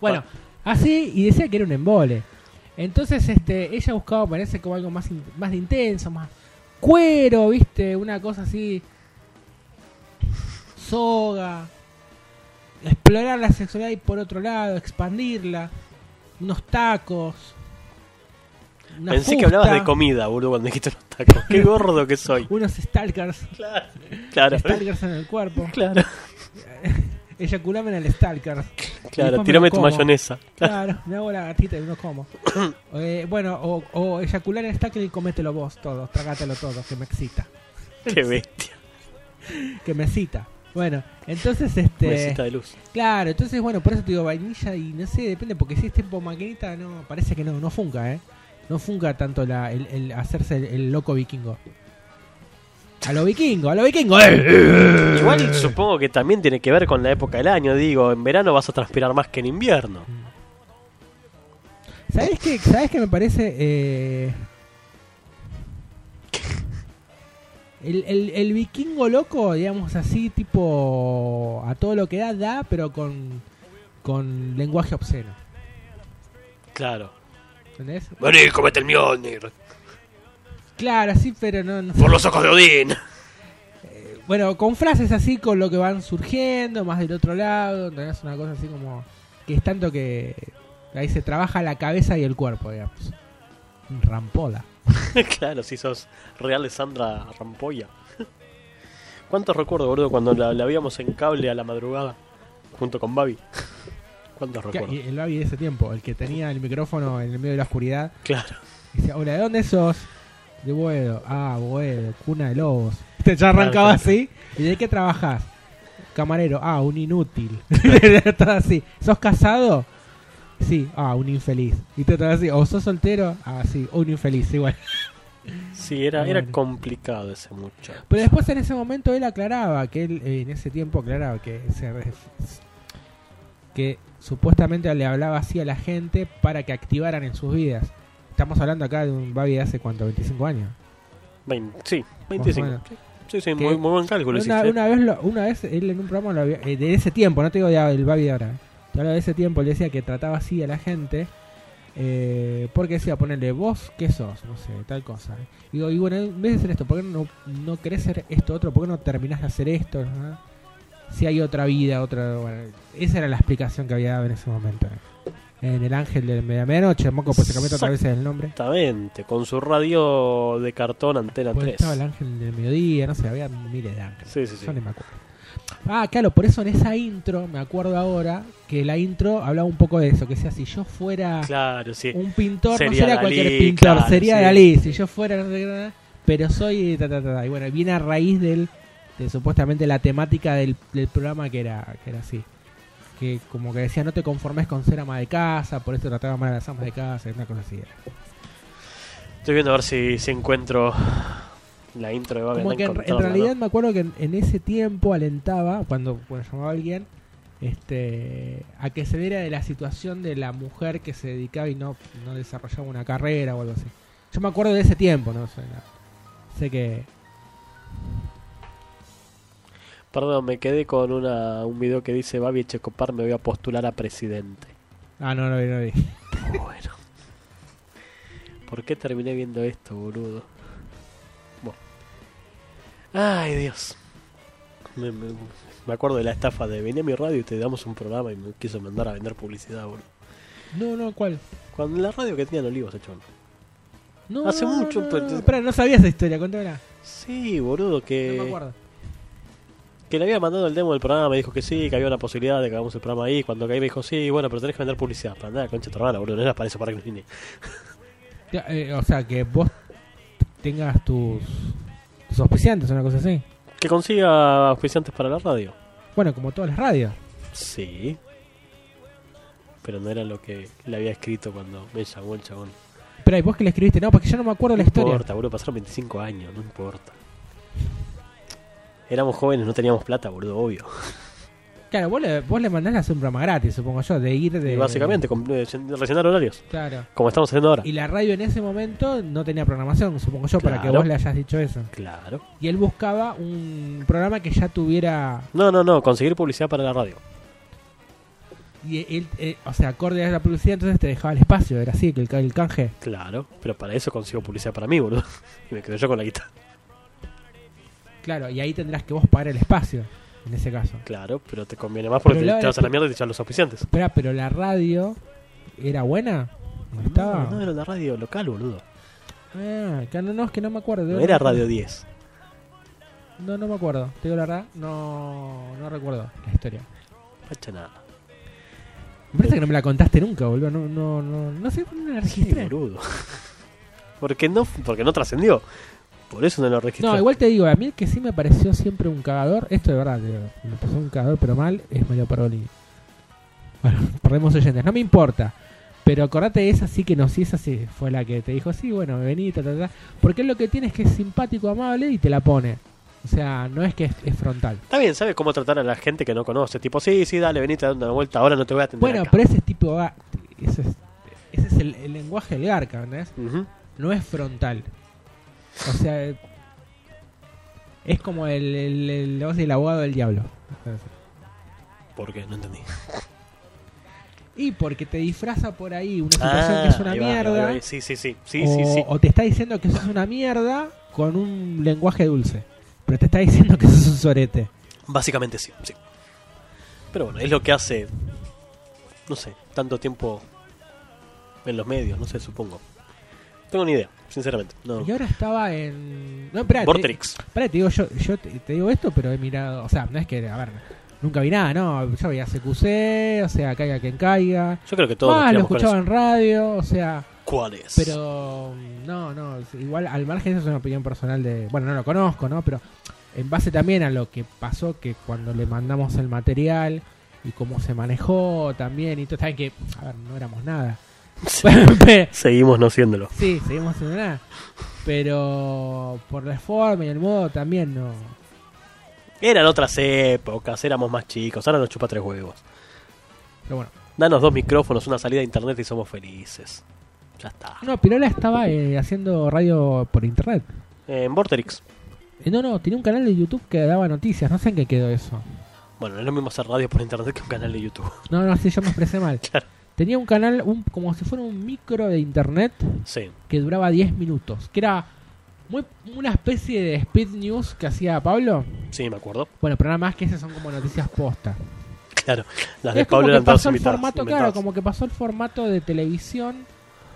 bueno, así y decía que era un embole. Entonces, este, ella buscaba parece como algo más in- más intenso, más cuero, ¿viste? Una cosa así soga. Explorar la sexualidad y por otro lado, expandirla. Unos tacos. una Pensé que hablabas de comida, boludo, cuando dijiste los tacos. Qué gordo que soy. Unos stalkers. Claro. Claro. Stalkers en el cuerpo. Claro. Eyaculame en el stalker. Claro, tirame tu mayonesa. Claro, me hago la gatita y no como. Eh, bueno, o, o eyacular en el stalker y comételo vos todo, trágatelo todo, que me excita. Qué bestia. Que me excita. Bueno, entonces este. De luz. Claro, entonces bueno, por eso te digo vainilla y no sé, depende, porque si es tipo maquinita, no, parece que no, no funca, ¿eh? No funca tanto la, el, el hacerse el, el loco vikingo. A lo vikingo, a lo vikingo, ¡eh! Igual supongo que también tiene que ver con la época del año. Digo, en verano vas a transpirar más que en invierno. ¿Sabes qué? ¿Sabes qué me parece? Eh, el, el, el vikingo loco, digamos así, tipo a todo lo que da, da, pero con, con lenguaje obsceno. Claro. ¿Entendés? Comete el Mjolnir. Claro, sí, pero no, no Por los ojos de Odín. Bueno, con frases así, con lo que van surgiendo, más del otro lado, tenés una cosa así como que es tanto que ahí se trabaja la cabeza y el cuerpo, digamos. Rampola. claro, si sos real de Sandra Rampolla. ¿Cuántos recuerdo, boludo, cuando la, la veíamos en cable a la madrugada? Junto con Babi. ¿Cuántos Que- recuerdo? y el Babi de ese tiempo, el que tenía el micrófono en el medio de la oscuridad, Claro. decía, hola, ¿de dónde sos? De Boedo. Ah, Boedo, cuna de lobos. Te ya arrancaba Claro, así. ¿Y de qué trabajás? Camarero. Ah, un inútil. Todo así. ¿Sos casado? Sí. Ah, un infeliz. Y te así. ¿O sos soltero? Ah, sí. Un infeliz, igual. Sí, era, Ah, era complicado ese muchacho. Pero después en ese momento él aclaraba que él en ese tiempo aclaraba que se que supuestamente le hablaba así a la gente para que activaran en sus vidas. Estamos hablando acá de un Babi de hace cuánto, 25 años. Vein- sí, 25. menos. Sí, sí, muy, muy buen cálculo. Una, hiciste. una vez lo- una vez él en un programa lo había- eh, de ese tiempo, no te digo ya el Babi de ahora. Te hablo de ese tiempo, le decía que trataba así a la gente. eh, porque decía, ponerle vos, ¿qué sos? No sé, tal cosa. Y digo, y bueno, en vez de hacer esto, ¿por qué no, no querés ser esto otro? ¿Por qué no terminás de hacer esto? ¿no? si hay otra vida, otra. Bueno, esa era la explicación que había dado en ese momento. En el ángel de medianoche, Moco pues se cambió otra vez el nombre. Exactamente, con su radio de cartón antena Pues 3. estaba el ángel del mediodía, no sé, había miles de ángeles. Sí, sí, sí. Yo ni me acuerdo. Ah, claro, por eso en esa intro, me acuerdo ahora, que la intro hablaba un poco de eso, que sea si yo fuera Claro, sí. un pintor, Sería no sería Dalí, cualquier pintor, claro, sería sí. Dalí, si yo fuera, pero soy ta, ta, ta, ta. y bueno, viene a raíz del de supuestamente la temática del, del programa que era que era así. Que como que decía, no te conformes con ser ama de casa, por eso trataba mal a las amas de casa, una cosa así. Estoy viendo a ver si, si encuentro la intro de Babel. Como que en, en realidad me acuerdo que en, en ese tiempo alentaba, cuando, cuando llamaba a alguien, este, a que se diera de la situación de la mujer que se dedicaba y no, no desarrollaba una carrera o algo así. Yo me acuerdo de ese tiempo, no sé. no. Sé que. Perdón, me quedé con una, un video que dice Babi Checopar me voy a postular a presidente. Ah, no, no vi, no vi. Bueno. ¿Por qué terminé viendo esto, boludo? Ay, Dios. Me, me- me acuerdo de la estafa de vení a mi radio y te damos un programa y me quiso mandar a vender publicidad, boludo. No, no, ¿cuál? Cuando la radio que tenían Olivos, hecho. No, Hace no, mucho, no, pero- no. Espera, no sabía esa historia, cuéntamela. Sí, boludo, que... No me acuerdo. Que le había mandado el demo del programa, me dijo que sí, que había una posibilidad de que hagamos el programa ahí. Cuando caí me dijo, sí, bueno, pero tenés que vender publicidad. Para andar, concha tu hermana, boludo, no era para eso, para que nos vine. Ya, eh, o sea, que vos tengas tus, tus auspiciantes, una cosa así. Que consiga auspiciantes para la radio. Bueno, como todas las radios. Sí. Pero no era lo que le había escrito cuando me llamó el chabón. Pero ¿y vos que le escribiste? No, porque yo no me acuerdo la No historia. importa, boludo, pasaron 25 años, no importa. Éramos jóvenes, no teníamos plata, boludo, obvio. Claro, vos le, vos le mandás a hacer un programa gratis, supongo yo, de ir de... Y básicamente, con, eh, rellenar horarios. Claro. Como estamos haciendo ahora. Y la radio en ese momento no tenía programación, supongo yo, para que Claro. vos le hayas dicho eso. Claro. Y él buscaba un programa que ya tuviera... No, no, no, conseguir publicidad para la radio. Y él, eh, o sea, acorde a esa publicidad, entonces te dejaba el espacio, era así, que el, el canje. Claro, pero para eso consigo publicidad para mí, boludo. Y me quedo yo con la guitarra. Claro, y ahí tendrás que vos pagar el espacio, en ese caso. Claro, pero te conviene más porque Pero te, vas a la mierda y te echan los auspiciantes. Espera, pero la radio era buena. ¿No estaba? No, no era la radio local, boludo. Ah, que no, no, es que no me acuerdo. No era Radio 10. No, no me acuerdo. Te digo la verdad, no, no recuerdo la historia. Pacha nada. Me parece que no me la contaste nunca, boludo. No, no, no, no sé no la Sí, registré. boludo. Porque no, porque no trascendió. Por eso no lo registré. No, igual te digo, a mí el que sí me pareció siempre un cagador, esto de verdad, me pasó un cagador pero mal, es Mario Paroli. Bueno, perdemos oyentes, no me importa. Pero acordate de esa sí que no, sí, esa sí fue la que te dijo, sí, bueno, vení, ta, ta, ta. Porque lo que tiene es que es simpático, amable y te la pone. O sea, no es que es, es frontal. Está bien, ¿sabes cómo tratar a la gente que no conoce? Tipo, sí, sí, dale, venite dar una vuelta, ahora no te voy a atender Bueno, acá. pero ese tipo va. Ese es, ese es el, el lenguaje del Garca, ¿entendés? Ujú. No es frontal. O sea, es como el, el, el, abogado del diablo. ¿Por qué? No entendí. Y porque te disfraza por ahí una situación Ah, que es una va, mierda. va. Sí, sí, sí. Sí, o, sí, sí. o te está diciendo que sos una mierda con un lenguaje dulce. Pero te está diciendo que sos un sorete. Básicamente sí, sí. Pero bueno, es lo que hace, no sé, tanto tiempo en los medios, no sé, supongo. Tengo ni idea, sinceramente. No. Y ahora estaba en. No, espera, te, Vorterix. espera, te digo, yo, yo te, te digo esto, pero he mirado. O sea, no es que, a ver, nunca vi nada, ¿no? Yo veía CQC, o sea, caiga quien caiga. Yo creo que todos Más, lo escuchaba en radio, o sea. ¿Cuál es? Pero no, no, igual al margen, eso es una opinión personal de, bueno, no lo conozco, ¿no? Pero en base también a lo que pasó, que cuando le mandamos el material y cómo se manejó también y todo, saben que, a ver, no éramos nada. Seguimos no siéndolo. sí, seguimos nada. Pero por la forma y el modo también no. Eran otras épocas, éramos más chicos, ahora nos chupa tres huevos. Pero bueno. Danos dos micrófonos, una salida a internet y somos felices. Ya está. No, Pirola estaba eh, haciendo radio por internet. En Vorterix. Eh, no, no, tenía un canal de YouTube que daba noticias, no sé en qué quedó eso. Bueno, no es lo mismo hacer radio por internet que un canal de YouTube. No, no, sí, yo me expresé mal. Claro. Tenía un canal, un, como si fuera un micro de internet Sí. que duraba 10 minutos. Que era Muy, una especie de speed news que hacía Pablo. Sí, me acuerdo. Bueno, pero nada más que esas son como noticias posta. Claro, las de Pablo eran pasó el formato, claro, como que pasó el formato de televisión.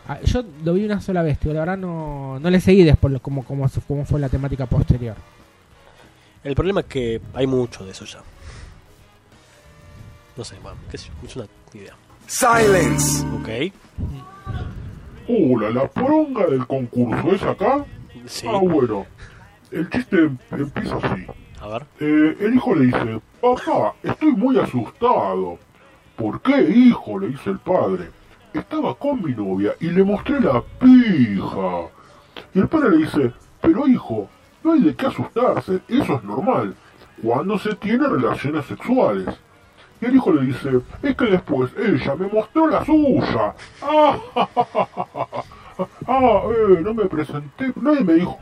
Ah, Yo lo vi una sola vez, tío, la verdad no, no le seguí después como, como, como fue la temática posterior. El problema es que hay mucho de eso ya. No sé, bueno, qué sé yo, es una idea. Silence. Ok, Hola, la poronga del concurso es acá. sí. Ah, bueno. El chiste em- empieza así. A ver. Eh, el hijo le dice, papá, estoy muy asustado. ¿Por qué, hijo? le dice el padre. Estaba con mi novia y le mostré la pija. Y el padre le dice, pero hijo, no hay de qué asustarse, eso es normal, cuando se tiene relaciones sexuales. Y el hijo le dice, es que después ella me mostró la suya. Ah, ja, ja, ja, ja, ja. ah eh, no me presenté, nadie me dijo,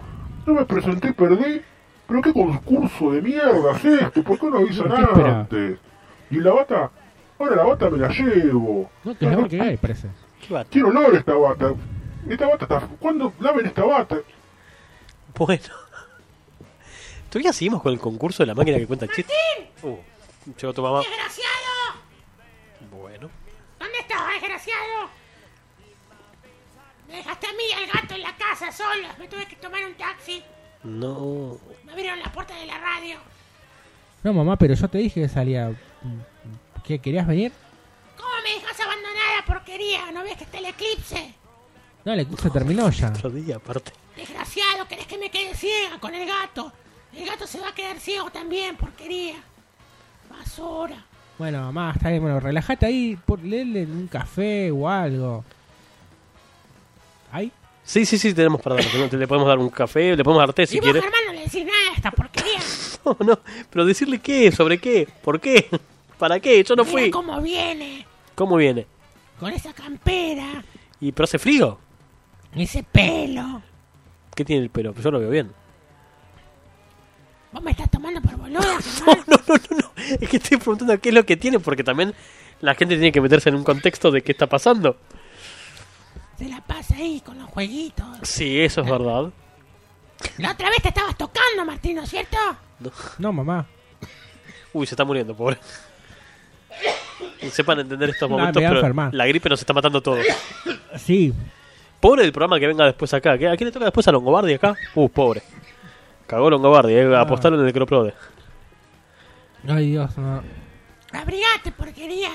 no me presenté, perdí. Pero qué concurso de mierda es este, ¿por qué no avisan antes? Y la bata, ahora la bata me la llevo. No, que es mejor que gay, parece. Quiero olor esta bata. Esta bata está... ¿Cuándo laven esta bata? Bueno. ¿Todavía seguimos con el concurso de la máquina que cuenta chistes? Uh, llegó tu mamá. ¡Desgraciado! Bueno. ¿Dónde estás, desgraciado? Me dejaste a mí y al gato en la casa solos. Me tuve que tomar un taxi. No. Me abrieron la puerta de la radio. No, mamá, pero yo te dije que salía. ¿Qué? ¿Querías venir? ¿Cómo me dejas abandonada, porquería? ¿No ves que está el eclipse? No, el se terminó ya. Otro día, aparte. Desgraciado, ¿querés que me quede ciega con el gato? El gato se va a quedar ciego también, porquería. Basura. Bueno, mamá, está bien, bueno, relájate ahí, por, léele un café o algo. ¿Ay? Sí, sí, sí, tenemos para dar. Le podemos dar un café, le podemos dar té si y quiere. Germán, no le decís nada a esta porquería. No, no, pero decirle qué, sobre qué, por qué, para qué, yo no Mira fui. cómo viene. ¿Cómo viene? Con esa campera. ¿Y pero hace frío? Ese pelo. ¿Qué tiene el pelo? Yo lo veo bien. ¿Vos me estás tomando por boluda, No, no, no, no, no. Es que estoy preguntando qué es lo que tiene, porque también la gente tiene que meterse en un contexto de qué está pasando. Se la pasa ahí con los jueguitos. Sí, eso es verdad. La otra vez te estabas tocando, Martín, ¿no es cierto? No, mamá. Uy, se está muriendo, pobre. Sepan entender estos No, momentos, me voy a pero enfermar. la gripe nos está matando a todos. Sí. Pobre del programa que venga después acá. ¿Qué- ¿A quién le toca después a Longobardi acá? Uh, pobre. Cagó Longobardi, eh. apostaron en el Croprode. Ay, Dios, no. Abrigate, porquería.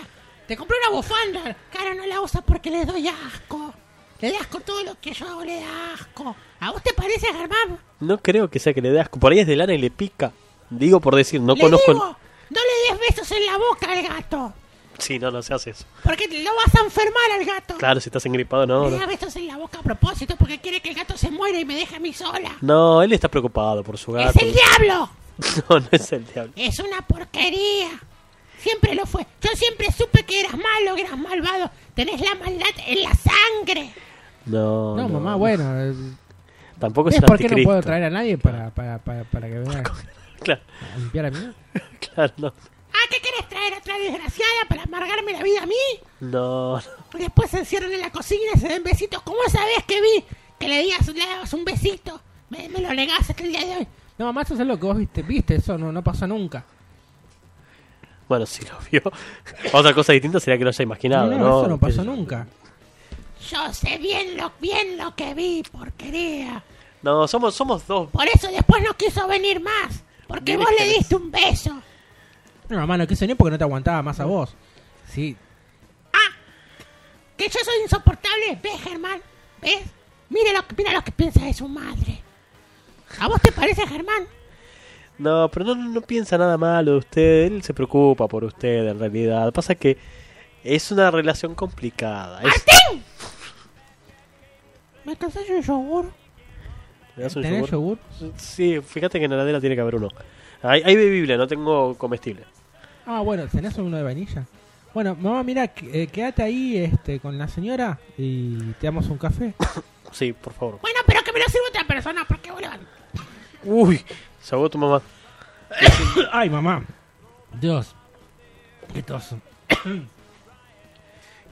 Te compré una bufanda. Cara, no la usa porque le doy asco. Le da asco todo lo que yo hago, le da asco. ¿A vos te parece, Germán? No creo que sea que le dé asco. Por ahí es de lana y le pica. Digo por decir, no le conozco. digo, no le des besos en la boca al gato. Sí, no, no se hace eso. Porque lo vas a enfermar al gato. Claro, si estás engripado, no. Le No, da besos en la boca a propósito porque quiere que el gato se muera y me deje a mí sola. No, él está preocupado por su gato. ¡Es el diablo! No, no es el diablo. Es una porquería. Siempre lo fue. Yo siempre supe que eras malo, que eras malvado. Tenés la maldad en la sangre. No, No, mamá, bueno. eh, Tampoco es ¿Ves el por qué no puedo traer a nadie para, para, para, para que venga Claro, a limpiar a mí? claro, no. Ah, ¿qué querés traer otra desgraciada para amargarme la vida a mí? No. Después se encierran en la cocina y se den besitos. ¿Cómo sabés que vi que le, digas, le dabas un besito? Me, me lo negás hasta el día de hoy. No, mamá, eso es lo que vos viste. Viste, eso no, no pasa nunca. Bueno, si lo vio. Otra cosa distinta sería que lo haya imaginado, no, ¿no? eso no ¿Qué pasó nunca. Yo sé bien lo, bien lo que vi, porquería. No, somos, somos dos. Por eso después no quiso venir más. Porque vos le diste un beso. No, mamá, no quiso ni porque no te aguantaba más a vos. Sí. Que yo soy insoportable. ¿Ves, Germán? ¿Ves? Mira lo, que- mira lo que piensa de su madre. ¿A vos te parece, Germán? No, pero no, no piensa nada malo de usted. Él se preocupa por usted, en realidad. Pasa que es una relación complicada. Es- ¡Martín! ¿Me cansé un yogur? ¿Le das un ¿Tenés yogur? Sí, fíjate que en la heladera tiene que haber uno. Hay, hay bebible, no tengo comestible. Ah, bueno, ¿tenés uno de vainilla? Bueno, mamá, mira, eh, quédate ahí este, con la señora y te damos un café. Sí, por favor. Bueno, pero que me lo sirva otra persona porque van- Uy, se ahogó tu mamá. Ay, mamá. Dios. Qué tos.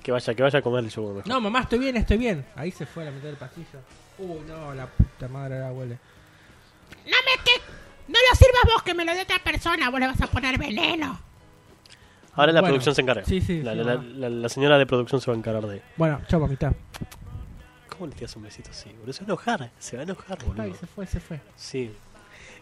Que vaya, que vaya a comer el yogur mejor. No, mamá, estoy bien, estoy bien. Ahí se fue a la mitad del pasillo. Uy, no, la puta madre la huele. No me que. No lo sirvas vos, que me lo dé otra persona. Vos le vas a poner veneno. Ahora la Bueno, producción se encarga. sí, sí, la, sí, la- la- la señora de producción se va a encargar de. Bueno, chao, mamita. ¿Cómo le tiras un besito así, boludo? Se va a enojar, se va a enojar, boludo. Ay, se fue, se fue. Sí.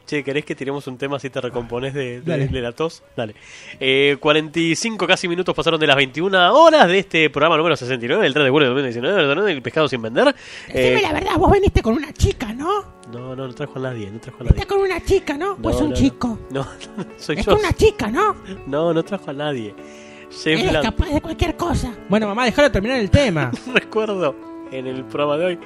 Che, ¿querés que tiremos un tema así te recompones de, de- la tos? Dale. Eh, 45 casi minutos pasaron de las 21 horas de este programa número 69, del 3 de julio de 2019, ¿verdad? El pescado sin vender. Decime Eh, la verdad, vos viniste con una chica, ¿no? No, no, no trajo a nadie, no trajo a nadie. Estás con una chica, ¿no? Pues No, un no, chico. No, no, soy Es yo. con una chica, ¿no? No, no trajo a nadie. James Eres Blunt. capaz de cualquier cosa. Bueno, mamá, déjalo terminar el tema. recuerdo en el programa de hoy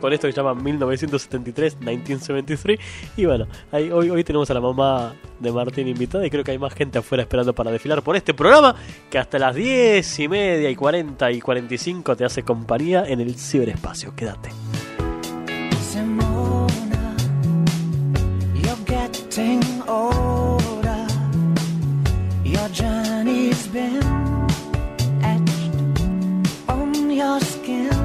con esto que se llama 1973, 1973. Y bueno, ahí, hoy, hoy tenemos a la mamá de Martín invitada y creo que hay más gente afuera esperando para desfilar por este programa que hasta las 10 y media y 40 y 45 te hace compañía en el ciberespacio. Quédate. Getting older. Your journey's been etched on your skin.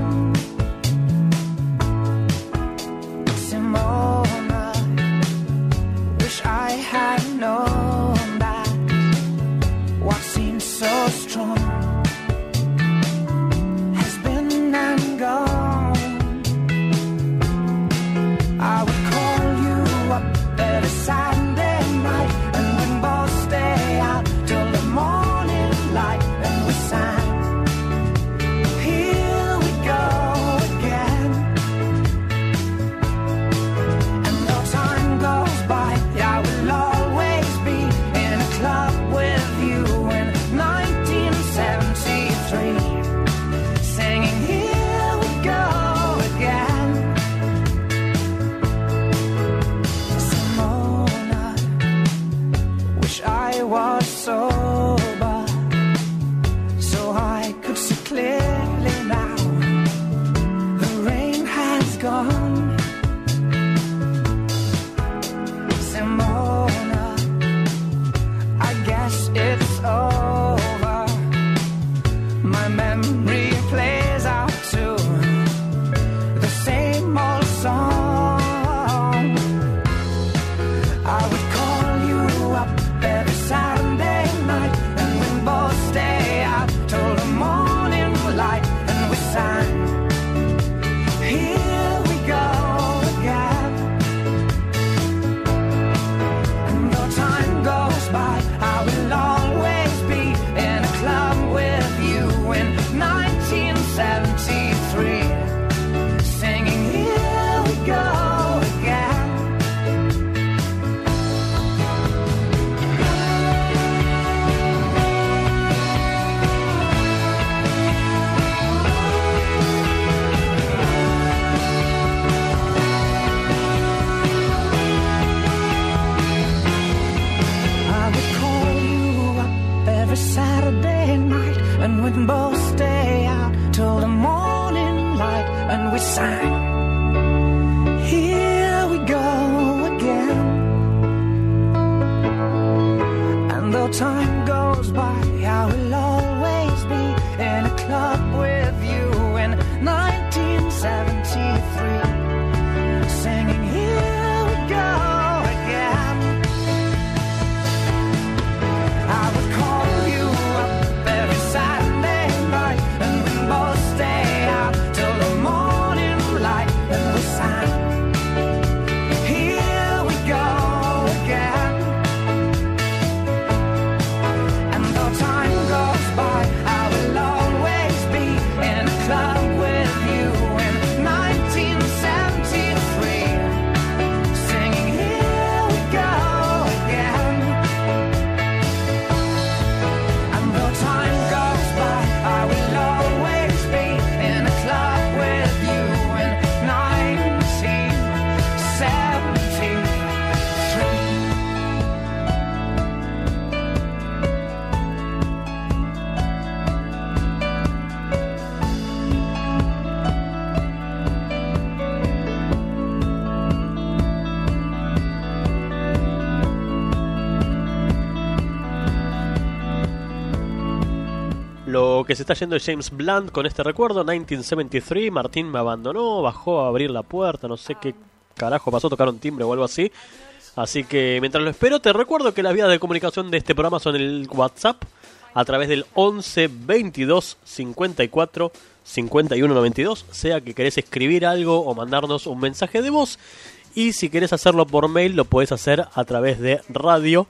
Lo que se está yendo es James Blunt con este recuerdo, 1973, Martín me abandonó, bajó a abrir la puerta, no sé qué carajo pasó, tocaron timbre o algo así. Así que mientras lo espero, te recuerdo que las vías de comunicación de este programa son el WhatsApp a través del 11 22 54 51 92, sea que querés escribir algo o mandarnos un mensaje de voz. Y si querés hacerlo por mail, lo puedes hacer a través de radio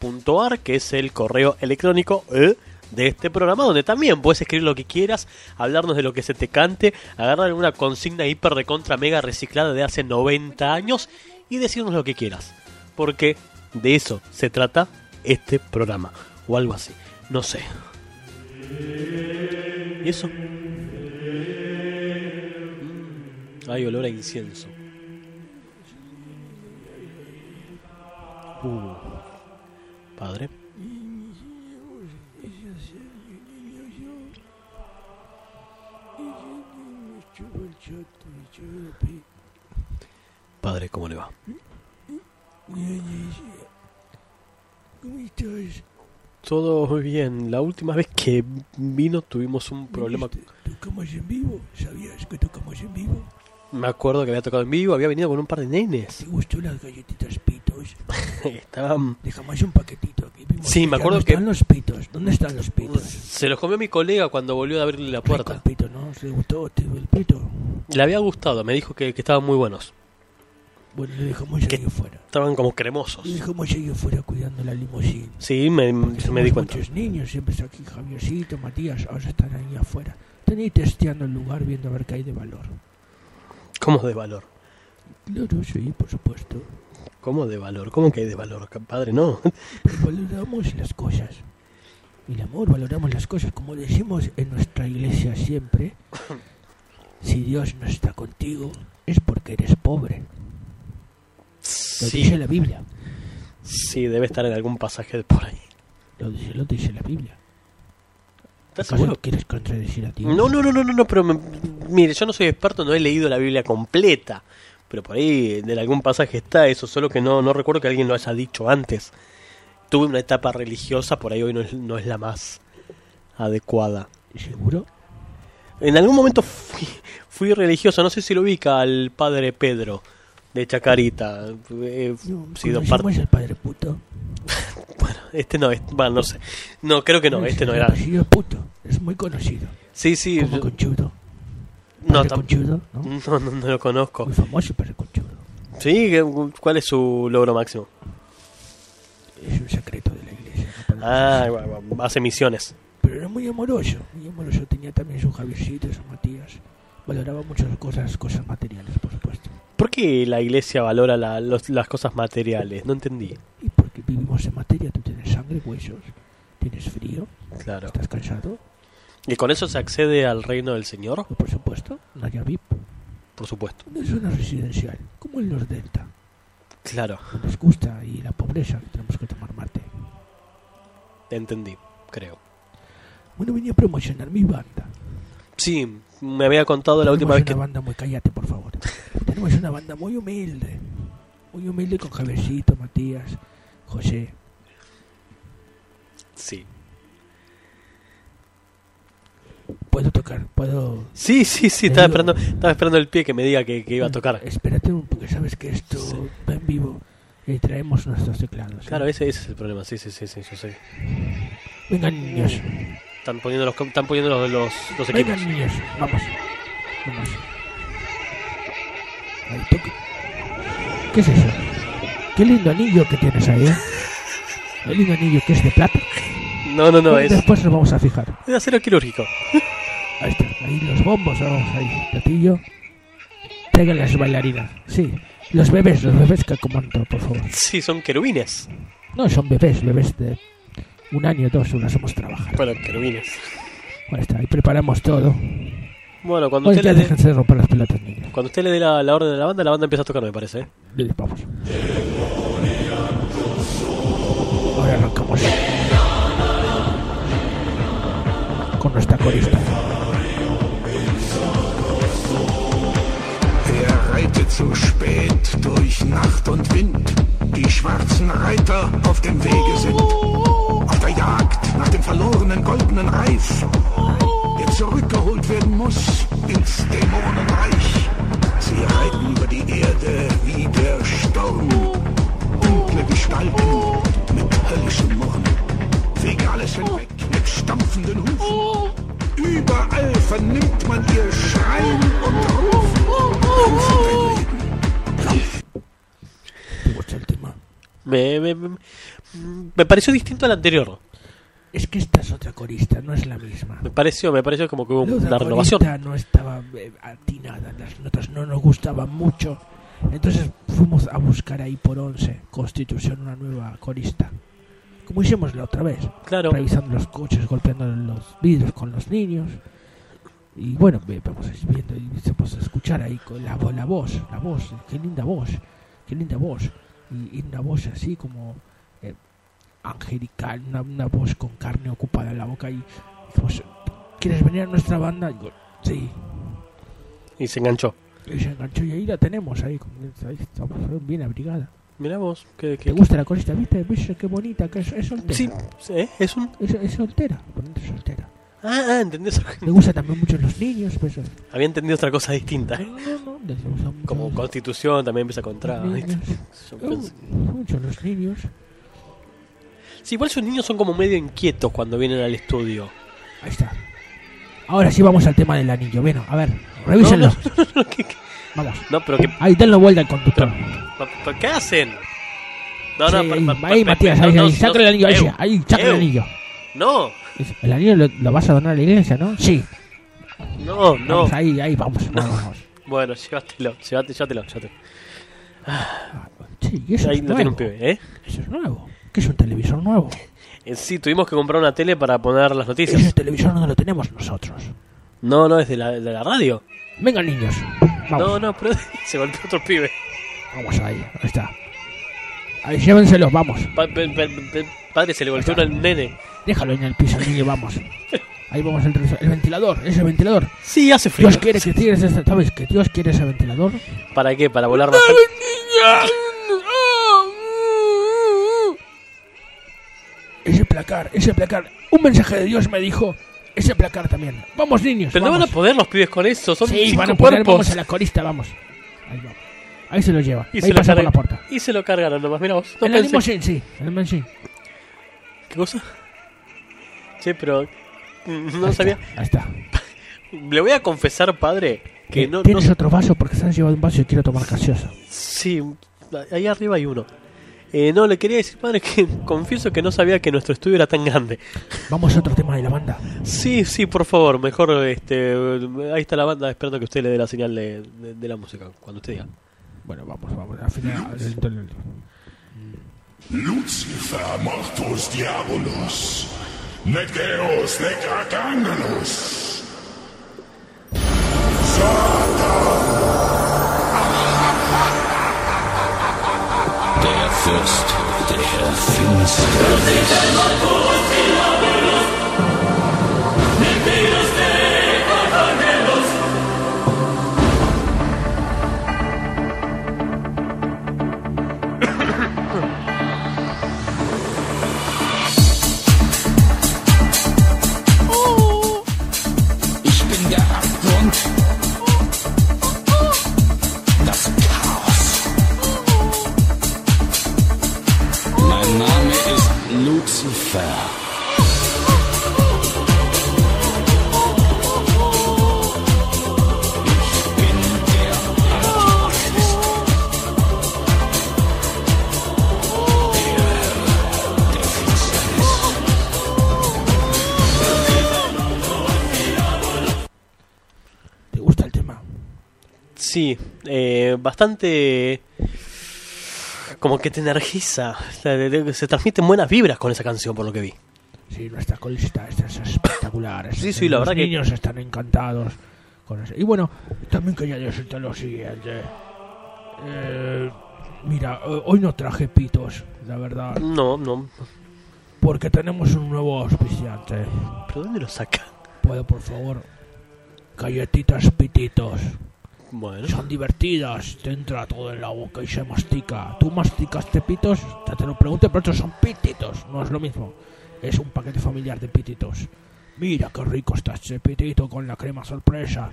auchi.com.ar, que es el correo electrónico eh, de este programa, donde también puedes escribir lo que quieras, hablarnos de lo que se te cante, agarrar una consigna hiper recontra mega reciclada de hace 90 años y decirnos lo que quieras. Porque de eso se trata este programa, o algo así, no sé. ¿Y eso? Mm, Hay olor a incienso. Uh, padre. Padre, ¿cómo le va? ¿Cómo estás? Todo muy bien. La última vez que vino tuvimos un problema. ¿Tocamos en vivo? ¿Sabías que tocamos en vivo? Me acuerdo que había tocado en vivo, había venido con un par de nenes. ¿Te gustó las galletitas pitos? Estaban. Dejamos un paquetito aquí. Sí, me acuerdo que- están los pitos? ¿Dónde están los pitos? Se los comió mi colega cuando volvió a abrirle la puerta. El pito, ¿no? ¿Se gustó te- el pito? Le había gustado, me dijo que, que estaban muy buenos. Bueno, le dejamos ahí afuera. Estaban como cremosos. Le dejamos ahí afuera cuidando la limusina. Sí, me, me di cuenta. muchos niños, siempre está aquí Javiercito, Matías, ahora están ahí afuera. Están ahí testeando el lugar, viendo a ver qué hay de valor. ¿Cómo de valor? Claro, sí, por supuesto. ¿Cómo de valor? ¿Cómo que hay de valor? Padre, no. Valoramos las cosas. El amor, valoramos las cosas. Como decimos en nuestra iglesia siempre, si Dios no está contigo, es porque eres pobre. Lo Sí. dice la Biblia. Sí, debe estar en algún pasaje de por ahí. Lo dice, lo dice la Biblia. ¿Estás ¿Acaso seguro? quieres contradecir a Dios? No, no, no, no, no, no, pero me- mire, yo no soy experto, no he leído la Biblia completa, pero por ahí en algún pasaje está eso, solo que no, no recuerdo que alguien lo haya dicho antes. Tuve una etapa religiosa, por ahí hoy no es, no es la más adecuada. ¿Seguro? En algún momento fui, fui religioso, no sé si lo ubica al padre Pedro de Chacarita. Eh, sido Conocemos parte- al padre puto. Este no, es, bueno, no sé. No, creo que no, este no era. apellido puto. Es muy conocido. Sí, sí. Como yo- conchudo. No, tam- conchudo, ¿no? no, no, no lo conozco. Muy famoso padre conchudo. Sí, ¿qué- ¿cuál es su logro máximo? Es un secreto de la iglesia. no Ah, bueno, bueno, hace misiones. Pero era muy amoroso, muy amoroso. Tenía también su Javiercito, su Matías. Valoraba muchas cosas, cosas materiales, por supuesto. ¿Por qué la iglesia valora la- los- las cosas materiales? No entendí. Y porque vivimos en materia, tú tienes sangre, huesos, tienes frío, Claro. estás cansado, ¿Y con eso se accede al reino del Señor? por supuesto, no hay VIP. Por supuesto. Una zona residencial, como en los Delta. Claro, No nos gusta y la pobreza, que tenemos que tomar mate. entendí, creo. Bueno, venía a promocionar mi banda. Sí, me había contado la última vez que... una banda muy... Cállate, por favor. Tenemos una banda muy humilde. Muy humilde con Javiercito, Matías, José. Sí. Puedo tocar, puedo... Sí, sí, sí, estaba digo- esperando, estaba esperando el pie que me diga que, que iba a tocar. Espérate, un- porque sabes que esto va en vivo y traemos nuestros teclados. ¿eh? Claro, ese, ese es el problema, sí, sí, sí, sí, yo sé. Vengan, niños. Están poniendo los, están poniendo los, los, los equipos. Vengan, niños. Vamos. Vamos. ¿Qué es eso? Qué lindo anillo que tienes ahí, ¿eh? Qué lindo anillo que es de plata. No, no, no, Bueno, es, Después nos vamos a fijar. es de acero quirúrgico. Ahí está. Ahí los bombos, vamos ahí. Platillo. Traigan las bailarinas. Sí. Los bebés, los bebés que acomodan todo, por favor. Sí, son querubines. No, son bebés, bebés de un año, dos, unas hemos trabajar. Bueno, querubines. Ahí está, ahí preparamos todo. Bueno, cuando usted, ya le dé, déjense de romper las pelotas. Cuando usted le dé la, la orden de la banda, la banda empieza a tocar, me parece. ¿eh? Bien, Vamos. Ahora arrancamos. Con nuestra corista. Er reitet zu spät durch Nacht und Wind die schwarzen Reiter auf dem Wege sind. Auf der Jagd nach dem verlorenen goldenen Reif, der zurückgeholt werden muss ins Dämonenreich. Sie reiten über die Erde wie der Sturm. Dunkle Gestalten mit höllischem Murren. Fegen alles hinweg mit stampfenden Hufen. Überall vernimmt man ihr Schreien und Rufen. Lauf in dein Leben. Lauf. Me, me- me pareció distinto al anterior. Es que esta es otra corista, no es la misma. Me pareció, me pareció como que hubo La una renovación. corista no estaba eh, atinada, las notas no nos gustaban mucho. Entonces fuimos a buscar ahí por 11, Constitución, una nueva corista. Como hicimos la otra vez. Claro. Revisando los coches, golpeando los vidrios con los niños. Y bueno, vamos viendo y empezamos a escuchar ahí con la, la voz, la voz, qué linda voz, qué linda voz. Y, y una voz así como angelical, una, una voz con carne ocupada en la boca. Y dijimos, ¿quieres venir a nuestra banda? Y digo, sí. Y se enganchó. Y se enganchó y ahí la tenemos, ahí, ahí estamos bien abrigada. Mirá vos, que, ¿Te gusta la corista? ¿Viste? ¿Viste qué bonita? que es, es soltera. Sí, ¿eh? es un... Es, es soltera, soltera. Ah, ah, entendí Me gustan también mucho los niños, pues, eso. Había entendido otra cosa distinta. No, no, Como Constitución también empieza contra. Uh, mucho los niños. Sí, igual sus niños son como medio inquietos cuando vienen al estudio. Ahí está. Ahora sí vamos al tema del anillo. Bueno, a ver, revísenlo. No, no, no, no. Vamos. No, pero que. Ahí, denlo vuelta al conductor. ¿pero- pero ¿Qué hacen? No, no, Sí, pa- ahí, pa- pa- ahí, Matías, no, ahí, no, ahí, no, saca el anillo, ahí, eu, ahí, saca el anillo. No, El anillo lo, lo vas a donar a la iglesia, ¿no? Sí. no, no. Vamos, ahí, ahí, vamos, vamos. Bueno, llévatelo, llévate, llévatelo, llévatelo. Sí, eso Ahí es lo tiene un nuevo. pibe, ¿eh? Eso es nuevo. ¿Qué es un televisor nuevo? Eh, Sí, tuvimos que comprar una tele para poner las noticias. Ese televisor no lo tenemos nosotros. No, no, es de la, de la radio. Vengan, niños. Vamos. No, no, pero se golpeó otro pibe. Vamos ahí, ahí está. Ahí, llévenselos, vamos. Pa- pe- pe- pe- padre, se le golpeó al nene. Déjalo en el piso, niño, vamos. Ahí vamos el, televisor. el ventilador, ese ventilador. Sí, hace frío. Dios quiere que tires ese, ¿sabes? Que Dios quiere ese ventilador. ¿Para qué? ¿Para volar más alto? Ese placar, ese placar. Un mensaje de Dios me dijo. Ese placar también. Vamos, niños. Pero no van vamos. a poder los pibes con eso, son Sí, cinco van a poder, cuerpos. vamos a la corista, vamos. Ahí vamos. Ahí se lo lleva. Y ahí se, lo pasa por la puerta. y se lo cargaron nomás, mira vos. No en la pensé- limousine, sí. En la limousine. ¿Qué cosa? Che, pero... mm, No Ahí sabía... está, Ahí está. Le voy a confesar, padre, que no... no ¿Tienes otro vaso? Porque se han llevado un vaso y quiero tomar gaseosa. Sí, ahí arriba hay uno. Eh, no, le quería decir, padre, que confieso que no sabía que nuestro estudio era tan grande. Vamos a otro tema de la banda. Sí, sí, por favor, mejor, este, ahí está la banda esperando que usted le dé la señal de, de- de la música, cuando usted diga. Bueno, vamos, vamos. Al final. el- Lucifer mortus diabolus, nec Deus nec Fürst der Finsternis. ¿Te gusta el tema? Sí, eh, bastante... Como que te energiza, se transmiten buenas vibras con esa canción, por lo que vi. Sí, nuestra colista es espectacular. Sí, sí, la Los verdad que- niños están encantados con eso. Y bueno, también quería decirte lo siguiente. Eh, mira, hoy no traje pitos, la verdad. No, no. Porque tenemos un nuevo auspiciante. ¿Pero dónde lo saca? ¿Puedo, por favor? Galletitas pititos. Bueno. Son divertidas, te entra todo en la boca y se mastica. ¿Tú masticas pitos? Te, te lo pregunto, pero estos son pititos, no es lo mismo. Es un paquete familiar de pititos. Mira qué rico está este pitito con la crema sorpresa.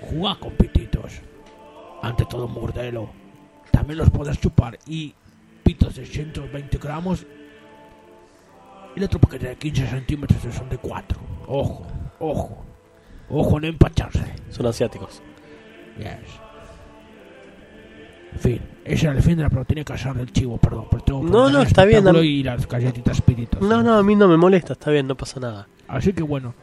Jugá con pititos. Ante todo, mordelo. También los puedes chupar y pitos de 120 gramos. Y el otro paquete de 15 centímetros son de 4. Ojo, ojo. Ojo, no empacharse. Son asiáticos. Yes. En fin, ese era el fin de la proteína casar del chivo, perdón. Por tengo No, no, está bien, dam- Y las galletitas piritos. No, no, a mí no me molesta, está bien, no pasa nada. Así que bueno,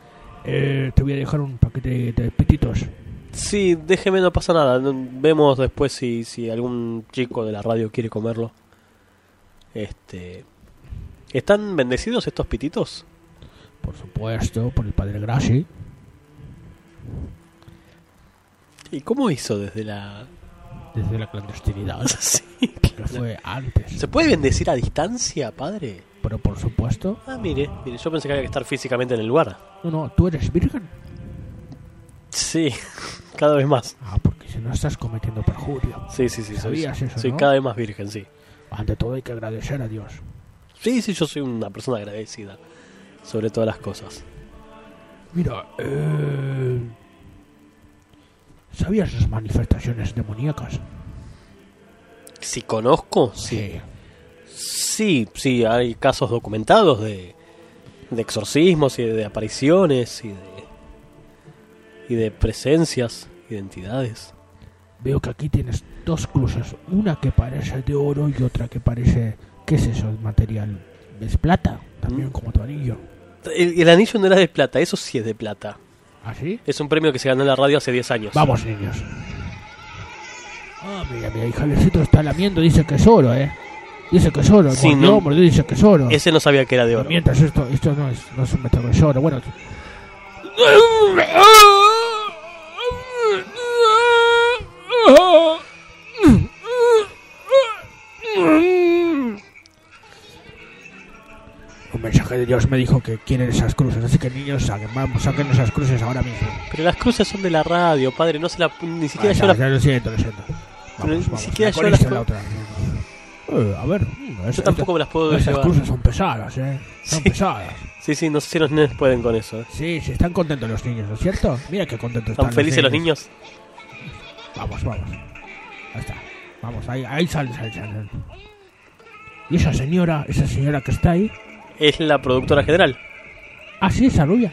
eh, te voy a dejar un paquete de pititos. Sí, déjeme, no pasa nada. no- Vemos después si, si algún chico de la radio quiere comerlo. Este. ¿Están bendecidos estos pititos? Por supuesto, por el padre Grassi. ¿Y cómo hizo desde la.? Desde la clandestinidad. sí, Que fue antes. ¿Se puede bendecir a distancia, padre? Pero por supuesto. Ah, mire, mire, yo pensé que había que estar físicamente en el lugar. No, no, ¿tú eres virgen? Sí, cada vez más. Ah, porque si no estás cometiendo perjurio. Sí, sí, sí. Soy, ¿Sabías eso, soy no? cada vez más virgen, sí. Ante todo hay que agradecer a Dios. Sí, sí, yo soy una persona agradecida. Sobre todas las cosas. Mira, eh... ¿Sabías las manifestaciones demoníacas? Si conozco, sí. Sí, sí, hay casos documentados de, de exorcismos y de apariciones y de, y de presencias, identidades. Veo que aquí tienes dos cruces, una que parece de oro y otra que parece... ¿Qué es eso? ¿El material? ¿Es plata? También como tu anillo. El, el anillo no era de plata, eso sí es de plata. ¿Ah, sí? Es un premio que se ganó en la radio hace 10 años. Vamos, niños. Ah, mira, mira, Javiercito está lamiendo, dice que es oro, ¿eh? Dice que es oro, Sí, mordió, no- mordió, dice que es oro. Ese no sabía que era de oro. Mientras esto, esto no es, no es un metal, es oro. Bueno, un mensaje de Dios me dijo que quieren esas cruces, así que niños, saquen, vamos, saquen esas cruces ahora mismo. Pero las cruces son de la radio, padre, no se la ni siquiera Ah, yo ya, la ya lo siento, lo siento. Vamos, ni vamos, siquiera yo las la otra. Eh, a ver, mm, Yo tampoco me las puedo Esas llevar. cruces son pesadas, ¿eh? Son Sí. pesadas. Sí, sí, no sé si los nenes pueden con eso. ¿eh? Sí, sí, están contentos los niños, ¿no es cierto? Mira qué contentos están. ¿Están felices los niños? Vamos, vamos. Ahí está. Vamos, ahí, ahí salen, salen, salen. Y esa señora, esa señora que está ahí. Es la productora general. Ah, sí, esa rubia.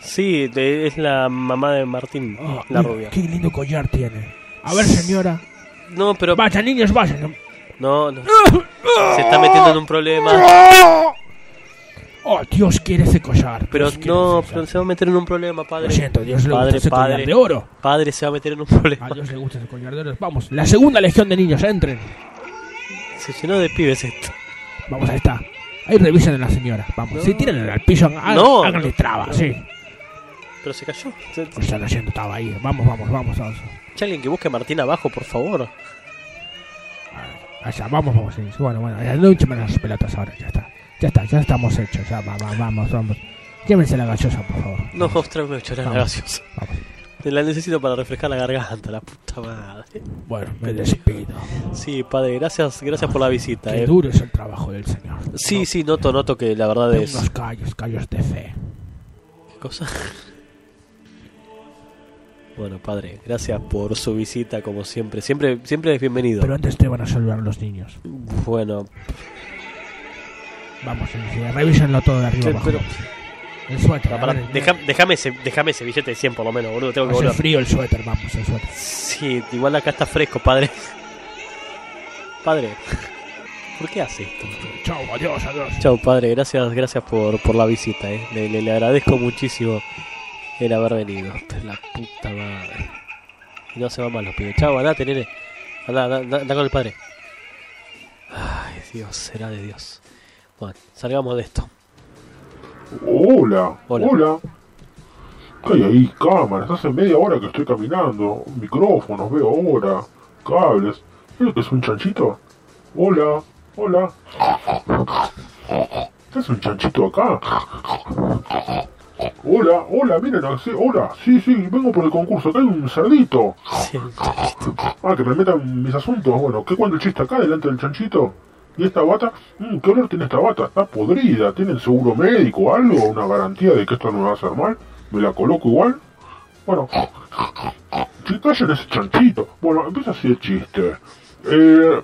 Sí, de- es la mamá de Martín, la Mira, rubia. Qué lindo collar tiene. A ver, señora. No, pero... Vayan, niños, vayan. No, no. Se está metiendo en un problema. Oh, Dios quiere ese collar. Pero Dios quiere no, ese pero se va a meter en un problema, padre. Lo siento, Dios le gusta padre, ese collar padre, de oro. Padre se va a meter en un problema. A Dios le gusta ese collar de oro. Vamos, la segunda legión de niños, entren. Se llenó de pibes esto. Vamos, ahí está. Ahí revisen a la señora. Vamos, sí, tírenle al piso. hagan- No. Háganle traba, sí. Pero se cayó. Se- Lo están haciendo, estaba ahí. Vamos, vamos, vamos. vamos. Hay alguien que busque a Martín abajo, por favor. Está, vamos, vamos. sí. Bueno, bueno, ya no hinchen las pelotas ahora. Ya está. Ya está, ya estamos hechos. Ya, va, va, vamos, vamos. Llévense la gaseosa, por favor. No, ostras, me voy a echar la Vamos. Te La necesito para refrescar la garganta, la puta madre. Bueno, me despido. Sí, padre, gracias, gracias por la visita. Qué eh. duro es el trabajo del Señor. Sí, sí, noto, noto que la verdad De es. unos callos, callos de fe. ¿Qué cosa? Bueno, padre, gracias por su visita, como siempre. Siempre, siempre es bienvenido. Pero antes te van a saludar los niños. Bueno, Vamos, sí, revísenlo todo de arriba Sí, abajo. pero- El suéter. para- ver, deja- déjame, ese, déjame ese billete de 100 por lo menos, boludo. Tengo que Hace volver. frío el suéter, vamos, el suéter. Sí, igual acá está fresco, padre. Padre, ¿por qué hace esto? Chao, adiós, adiós. Chao, padre, gracias, gracias por, por la visita, eh. Le, le- le agradezco muchísimo el haber venido. La puta madre. Y no se van mal los pibes. Chao, andate, nene. Anda, anda, anda con el padre. Ay, Dios, será de Dios. Bueno, salgamos de esto. Hola, Hola. hola. ¿Qué hay ahí? Cámaras, hace media hora que estoy caminando. Micrófonos, veo ahora. Cables. ¿Es que es un chanchito? Hola, hola. ¿Es un chanchito acá? Hola, hola, miren, sí, hola, sí, sí, vengo por el concurso, acá hay un cerdito. Ah, que me metan mis asuntos, bueno, ¿qué cuando el chiste acá delante del chanchito? ¿Y esta bata? Mm, ¿Qué olor tiene esta bata? Está podrida, ¿tienen seguro médico o algo? ¿Una garantía de que esto no me va a hacer mal? ¿Me la coloco igual? Bueno, si callen ese chanchito. Bueno, empieza así el chiste. Eh,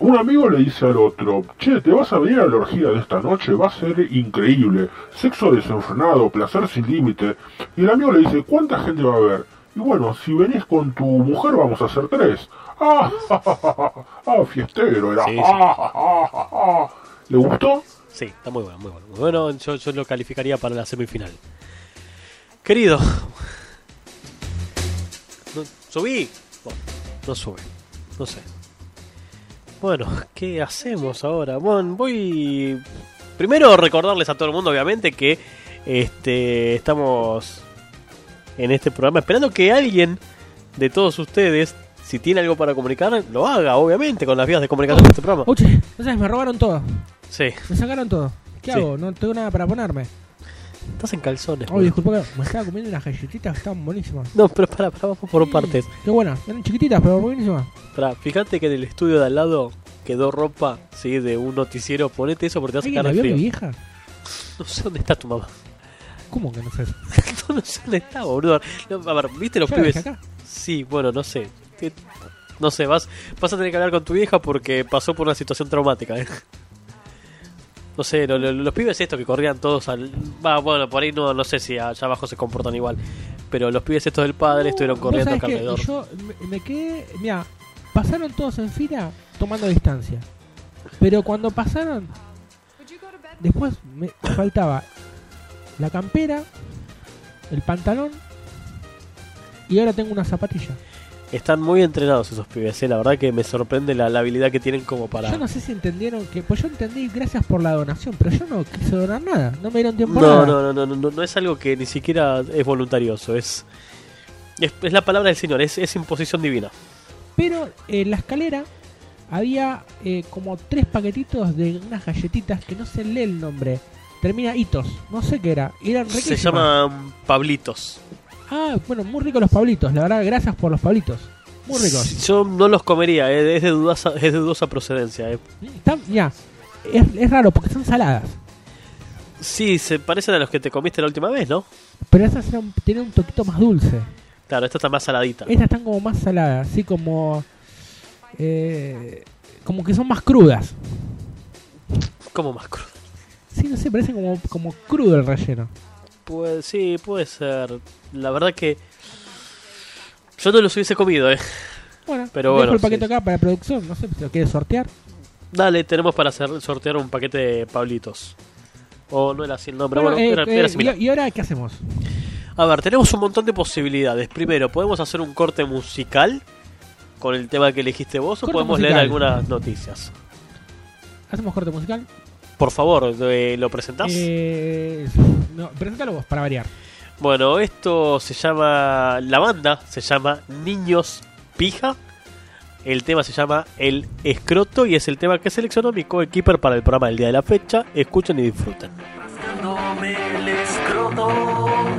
un amigo le dice al otro, che, ¿te vas a venir a la orgía de esta noche? Va a ser increíble. Sexo desenfrenado, placer sin límite. Y el amigo le dice, ¿cuánta gente va a haber? Y bueno, si venís con tu mujer vamos a hacer tres. Ah, ah, fiestero era. Sí, sí. Ah, ja, ja. ¿Le gustó? Sí, está muy bueno, muy bueno. Muy bueno, yo, yo lo calificaría para la semifinal. Querido. ¿No- ¿Subí? Bueno, no sube. No sé. Bueno, ¿qué hacemos ahora? Bueno, voy... Primero recordarles a todo el mundo, obviamente, que este estamos en este programa esperando que alguien de todos ustedes, si tiene algo para comunicar, lo haga, obviamente, con las vías de comunicación de este programa. Oye, no sabes, me robaron todo. Sí. Me sacaron todo. ¿Qué Sí. hago? No tengo nada para ponerme. Estás en calzones. Oye, disculpa que me estaba comiendo unas galletitas estaban buenísimas. No, pero para, para, vamos por partes. Qué buenas. Eran chiquititas, pero buenísimas. Para, fíjate que en el estudio de al lado quedó ropa, sí, de un noticiero. Ponete eso porque te vas a ¿Alguien sacar la de vio mi frío. vieja? No sé dónde está tu mamá. ¿Cómo que no sé? no, sé dónde está, boludo. No, a ver, ¿viste los Yo la pibes? acá. Sí, bueno, no sé. ¿Qué- No sé, vas, vas a tener que hablar con tu vieja porque pasó por una situación traumática, ¿eh? No sé, lo- lo- los pibes estos que corrían todos al... Va, bueno, por ahí no, no sé si allá abajo se comportan igual. Pero los pibes estos del padre estuvieron corriendo acá alrededor. Yo me, me quedé. Mira, pasaron todos en fila tomando distancia. Pero cuando pasaron. Después me faltaba la campera, el pantalón. Y ahora tengo una zapatilla. Están muy entrenados esos pibes, ¿eh? la verdad que me sorprende la, la habilidad que tienen como para... Yo no sé si entendieron que. Pues yo entendí gracias por la donación, pero yo no quise donar nada. No me dieron tiempo No, nada. no, no, no, no, no, no es algo que ni siquiera es voluntarioso, es, es, es la palabra del Señor, es, es imposición divina. Pero en la escalera había eh, como tres paquetitos de unas galletitas que no se lee el nombre. Termina hitos, no sé qué era. Eran Se llaman Pablitos. Ah, bueno, muy ricos los pablitos, la verdad, gracias por los pablitos. Muy ricos. Yo no los comería, eh, es, de dudosa, es de dudosa procedencia. eh. Están, ya, es, es raro porque son saladas. Sí, se parecen a los que te comiste la última vez, ¿no? Pero esas eran, tienen un toquito más dulce. Claro, esta está más saladita. Estas están como más saladas, así como. eh, como que son más crudas. Como más crudo. Sí, no sé, parecen como, como crudo el relleno. Pues sí, puede ser. La verdad que yo no los hubiese comido, eh. Bueno, Pero dejo bueno, el paquete sí. acá para producción, no sé si lo quieres sortear. Dale, tenemos para hacer, sortear un paquete de Pablitos. O no era así el nombre, bueno, Bueno, eh, era, eh, era similar. y, ahora qué hacemos? A ver, tenemos un montón de posibilidades. Primero, podemos hacer un corte musical con el tema que elegiste vos o podemos leer algunas noticias. ¿Hacemos corte musical? Por favor, ¿lo presentás? Eh, no, preséntalo vos, para variar. Bueno, esto se llama. La banda se llama Niños Pija. El tema se llama El Escroto y es el tema que seleccionó mi coequiper para el programa del día de la fecha. Escuchen y disfruten. El escroto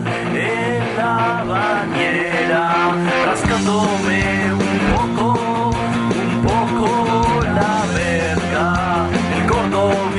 en la bañera, rascándome un poco, un poco la verga, el gordo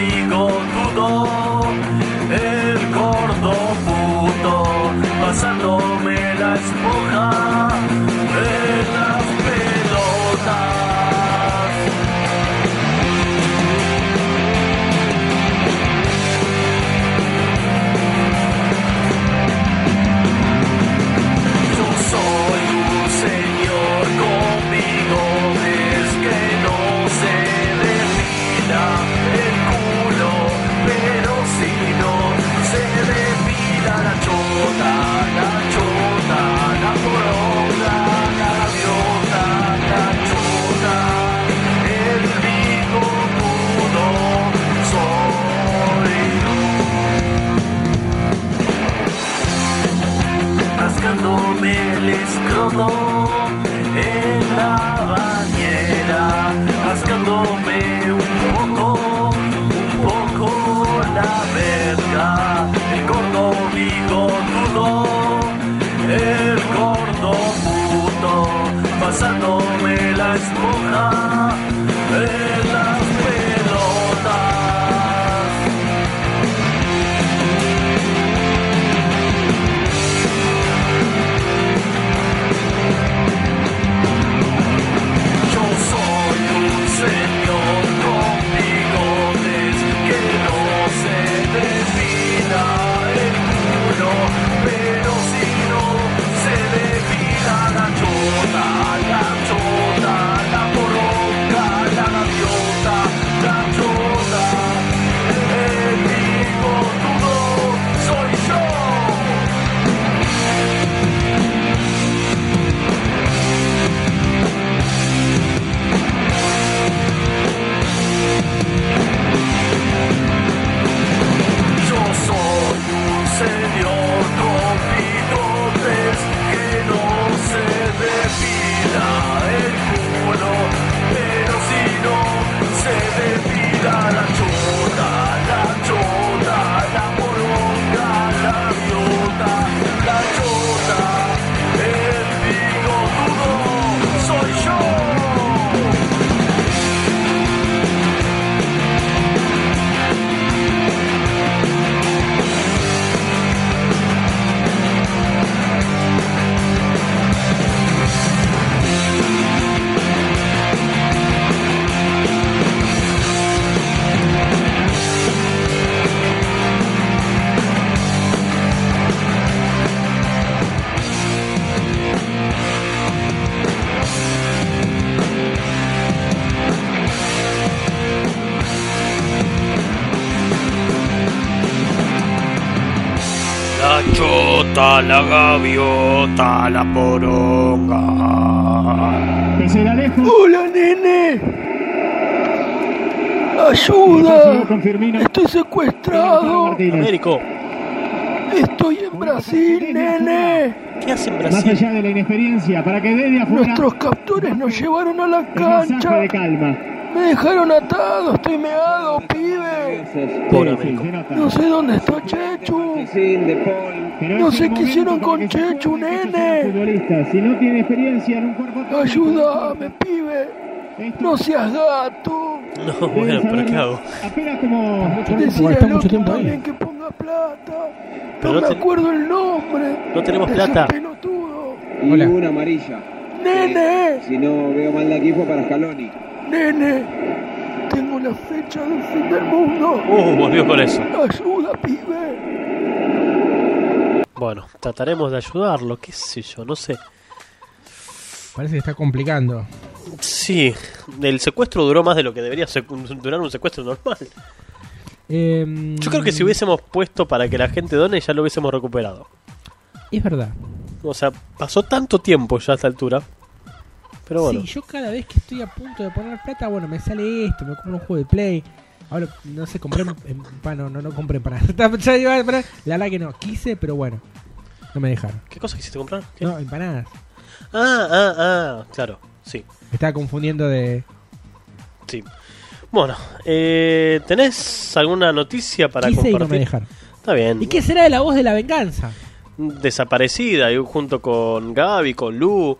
rascándome el escroto en la bañera, rascándome un poco, un poco la verga, el gordo bigotudo, el gordo puto, pasándome la esponja. El culo, la gaviota, la poronga. ¡Hola, nene! ¡Ayuda! ¡Estoy secuestrado! Américo. ¡Estoy en Brasil, nene! ¿Qué hace en Más allá de la inexperiencia, para que desde afuera Nuestros captores nos llevaron a la cancha. de calma. Me dejaron atado, estoy meado, pibe. Por nota. No sé dónde está Chechu. No sé qué hicieron con Chechu, nene. Si no tiene experiencia en un cuerpo técnico, Ayúdame, pibe. No seas gato. No, bueno, pero ¿qué hago? Apenas como está mucho tiempo ahí. que ponga plata. Pero No no me acuerdo el nombre. No tenemos plata. pelotudo. Y Hola. una amarilla. Nene, Si no veo mal de aquí fue para Scaloni. nene. La fecha del fin del mundo. Uh, volvió con eso. Ayuda, pibe. Bueno, trataremos de ayudarlo, qué sé yo, no sé. Parece que está complicando. Sí, el secuestro duró más de lo que debería durar un secuestro normal. Eh, Yo creo que si hubiésemos puesto para que la gente done, ya lo hubiésemos recuperado. Es verdad. O sea, pasó tanto tiempo ya a esta altura. Pero bueno, Sí, yo cada vez que estoy a punto de poner plata, bueno, me sale esto, me compro un juego de Play. Ahora, no sé, compré. pa, no, no, no compré para. La verdad que no, quise, pero bueno. No me dejaron. ¿qué cosa quisiste comprar? ¿Qué? No, empanadas. Ah, ah, ah, claro, sí, Me estaba confundiendo de. sí. Bueno, eh, ¿tenés alguna noticia para Quise y compartir? no me dejaron. Está bien. ¿Y qué será de la voz de la venganza? Desaparecida, y junto con Gaby, con Lu,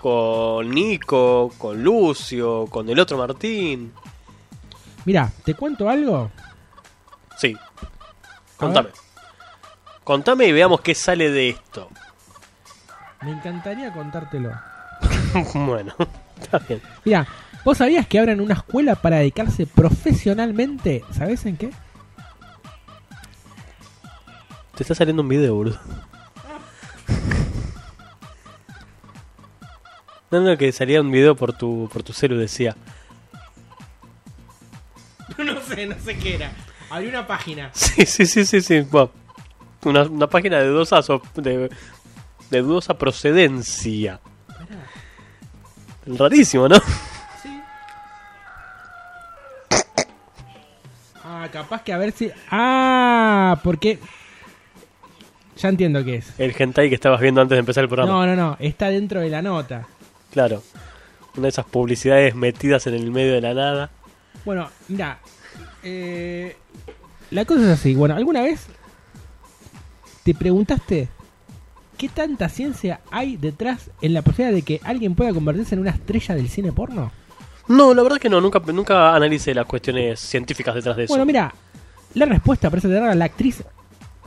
con Nico, con Lucio, con el otro Martín. Mira, ¿te cuento algo? Sí. Contame. Contame y veamos qué sale de esto. Me encantaría contártelo. bueno, está bien. Mira, ¿vos sabías que abren una escuela para dedicarse profesionalmente? ¿Sabés en qué? Te está saliendo un video, boludo. No, no, que salía un video por tu, por tu celu, decía. no sé, no sé qué era. Abrí una página. Sí, sí, sí, sí, sí. Bueno, una, una página de dudosa, so- de, de dudosa procedencia. Rarísimo, ¿no? Ah, capaz que a ver si. Ah, porque. Ya entiendo qué es. El hentai que estabas viendo antes de empezar el programa. No, no, no. Está dentro de la nota. Claro. Una de esas publicidades metidas en el medio de la nada. Bueno, mira. eh, la cosa es así. Bueno, ¿alguna vez te preguntaste ¿qué tanta ciencia hay detrás en la posibilidad de que alguien pueda convertirse en una estrella del cine porno? No, la verdad que no, nunca, nunca analicé las cuestiones científicas detrás de eso. Bueno, mira, la respuesta parece tener a la actriz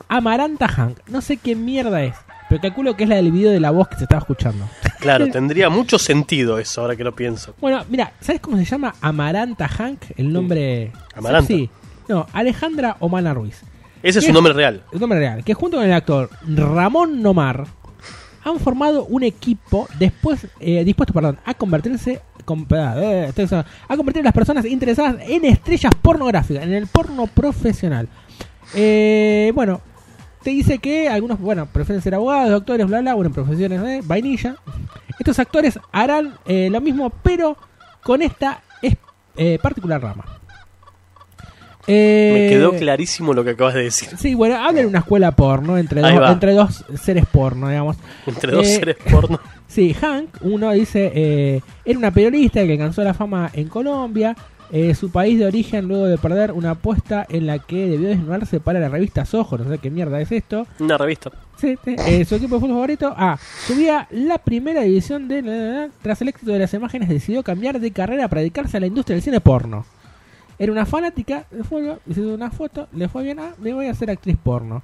Amaranta Hank. No sé qué mierda es, pero calculo que es la del video de la voz que se estaba escuchando. Claro, tendría mucho sentido eso ahora que lo pienso. Bueno, mira, ¿sabes cómo se llama Amaranta Hank? El nombre. Amaranta. Sí. No, Alejandra Omana Ruiz. Ese es un nombre real. El nombre real. Que junto con el actor Ramón Nomar han formado un equipo después eh, dispuesto perdón, a convertirse con- eh, a convertir a las personas interesadas en estrellas pornográficas, en el porno profesional. Eh, bueno, te dice que algunos, bueno, prefieren ser abogados, doctores, bla, bla, bueno, en profesiones de vainilla. Estos actores harán eh, lo mismo, pero con esta es- eh, particular rama. Me Eh, quedó clarísimo lo que acabas de decir. Sí, bueno, habla de una escuela porno entre dos, entre dos seres porno, digamos. Entre dos Eh, seres porno. Sí, Hank, uno dice, eh, era una periodista que alcanzó la fama en Colombia, eh, su país de origen luego de perder una apuesta en la que debió desnudarse para la revista Soho, no sé qué mierda es esto. Una revista. Sí, sí, eh, su equipo de fútbol favorito. Ah, subía la primera división de... la, la, la. Tras el éxito de las imágenes decidió cambiar de carrera para dedicarse a la industria del cine porno. Era una fanática de fútbol, hizo una foto, le fue bien, ah, me voy a hacer actriz porno.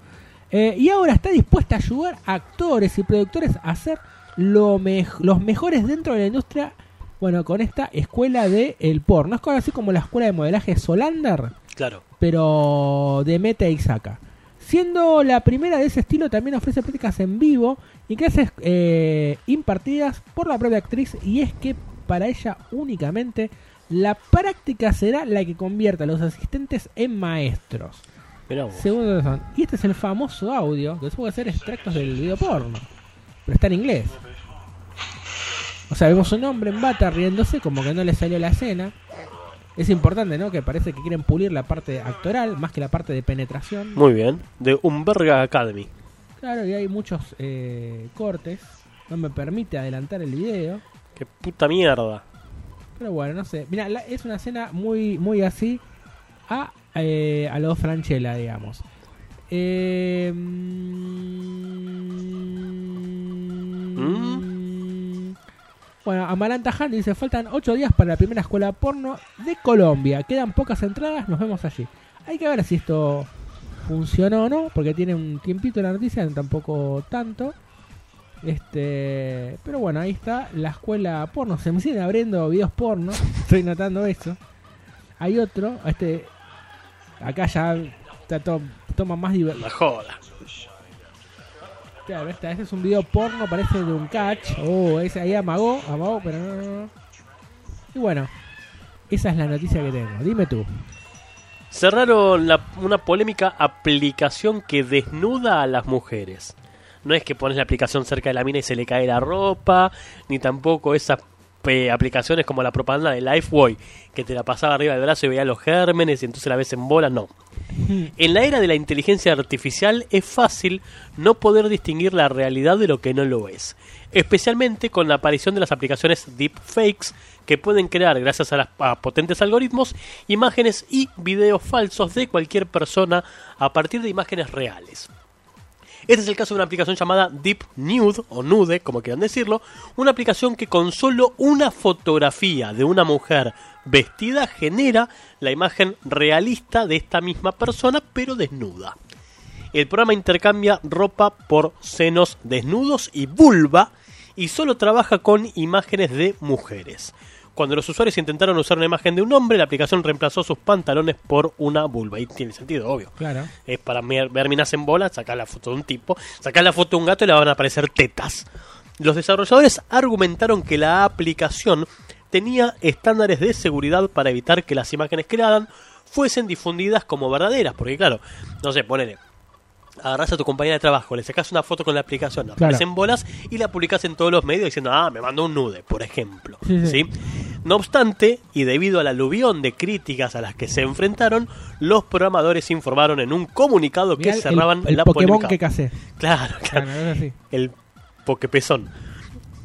Eh, y ahora está dispuesta a ayudar a actores y productores a ser lo los mejores dentro de la industria, bueno, con esta escuela de el porno. Es así como la escuela de modelaje Solander, Claro. pero de Meta y Saca. Siendo la primera de ese estilo, también ofrece prácticas en vivo y clases eh, impartidas por la propia actriz. Y es que para ella únicamente la práctica será la que convierta a los asistentes en maestros. Lo que son. Y este es el famoso audio que puede hacer extractos del video porno, pero está en inglés. O sea, vemos un hombre en bata riéndose como que no le salió la escena. Es importante, ¿no? Que parece que quieren pulir la parte actoral más que la parte de penetración. Muy bien. De Umberga Academy. Claro, y hay muchos eh, cortes. No me permite adelantar el video. Qué puta mierda. Pero bueno, no sé. Mira, es una escena muy, muy así a, eh, a los Franchella, digamos. Eh, mm, Bueno, Amaranta Han dice, faltan 8 días para la primera escuela porno de Colombia. Quedan pocas entradas, nos vemos allí. Hay que ver si esto funcionó o no, porque tiene un tiempito la noticia, tampoco tanto. Este, pero bueno, ahí está la escuela porno. Se me siguen abriendo videos porno. Estoy notando eso. Hay otro, este, acá ya está to- toma más divertido. La joda. Claro, este es un video porno, parece de un catch. Oh, ese ahí amagó, amagó, pero no, no, no. Y bueno, esa es la noticia que tengo. Dime tú. Cerraron una polémica aplicación que desnuda a las mujeres. No es que pones la aplicación cerca de la mina y se le cae la ropa, ni tampoco esas aplicaciones como la propaganda de Lifebuoy, que te la pasaba arriba del brazo y veía los gérmenes y entonces la ves en bola. No. En la era de la inteligencia artificial es fácil no poder distinguir la realidad de lo que no lo es, especialmente con la aparición de las aplicaciones deepfakes que pueden crear, gracias a, las, a potentes algoritmos, imágenes y videos falsos de cualquier persona a partir de imágenes reales. Este es el caso de una aplicación llamada Deep Nude o Nude, como quieran decirlo, una aplicación que con solo una fotografía de una mujer vestida genera la imagen realista de esta misma persona, pero desnuda. El programa intercambia ropa por senos desnudos y vulva y solo trabaja con imágenes de mujeres. Cuando los usuarios intentaron usar una imagen de un hombre, la aplicación reemplazó sus pantalones por una vulva. Y tiene sentido, obvio. Claro. Es para ver minas en bola, sacar la foto de un tipo, sacar la foto de un gato y le van a aparecer tetas. Los desarrolladores argumentaron que la aplicación tenía estándares de seguridad para evitar que las imágenes creadas fuesen difundidas como verdaderas. Porque claro, no sé, ponele. Agarrás a tu compañera de trabajo, le sacas una foto con la aplicación, aparecen bolas y la publicas en todos los medios diciendo, ah, me mandó un nude, por ejemplo. Sí, sí. ¿Sí? No obstante, y debido al aluvión de críticas a las que se enfrentaron, los programadores informaron en un comunicado Mirá que el- cerraban el la Pokémon polémica. que casé. Claro, claro. Así. El pokepezón.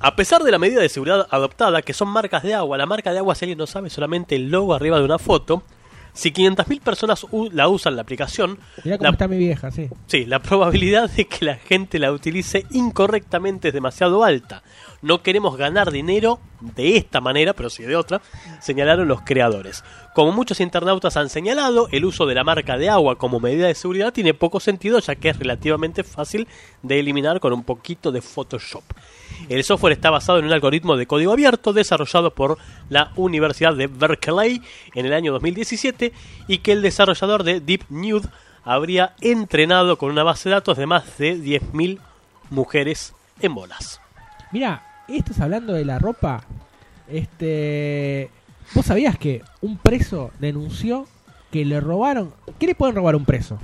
A pesar de la medida de seguridad adoptada, que son marcas de agua, la marca de agua, si alguien no sabe, solamente el logo arriba de una foto, Si 500.000 personas la usan la aplicación, Mirá cómo la, está mi vieja, sí. sí, la probabilidad de que la gente la utilice incorrectamente es demasiado alta. No queremos ganar dinero de esta manera, pero sí de otra, señalaron los creadores. Como muchos internautas han señalado, el uso de la marca de agua como medida de seguridad tiene poco sentido ya que es relativamente fácil de eliminar con un poquito de Photoshop. El software está basado en un algoritmo de código abierto desarrollado por la Universidad de Berkeley en el año 2017 y que el desarrollador de Deep Nude habría entrenado con una base de datos de más de 10.000 mujeres en bolas. Mira, estás hablando de la ropa. Este. ¿Vos sabías que un preso denunció que le robaron. ¿Qué le pueden robar a un preso?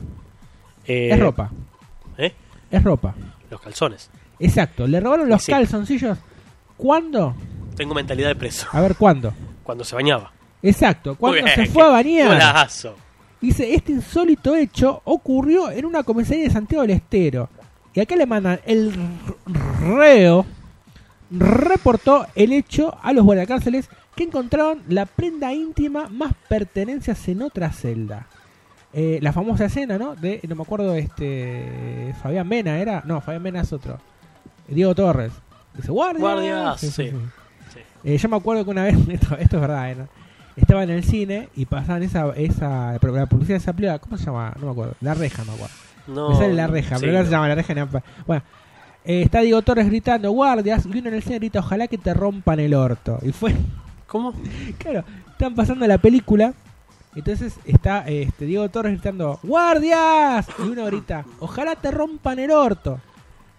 Eh, Es ropa. ¿eh? Es ropa. Los calzones. Exacto. Le robaron los Sí. calzoncillos. ¿Cuándo? Tengo mentalidad de preso. A ver, ¿cuándo? Cuando se bañaba. Exacto. Cuando Muy se bien, fue a qué bañar. golazo. Dice, este insólito hecho ocurrió en una comisaría de Santiago del Estero. Y acá le mandan el reo reportó el hecho a los guardacárceles que encontraron la prenda íntima más pertenencias en otra celda. Eh, la famosa escena, ¿no? De, no me acuerdo, este. Fabián Mena era. No, Fabián Mena es otro. Diego Torres. Dice, guardia. Guardias, sí. Eh, yo me acuerdo que una vez, esto, esto es verdad. ¿no? estaba en el cine y pasaban esa, esa pero la publicidad de esa película, ¿cómo se llama? No me acuerdo, La Reja, me acuerdo. No, me sale La Reja, pero no, se llama La Reja. Bueno, eh, está Diego Torres gritando, guardias, y uno en el cine grita, ojalá que te rompan el orto. Y fue... ¿Cómo? Claro, están pasando la película, entonces está este, Diego Torres gritando, guardias, y uno grita, ojalá te rompan el orto.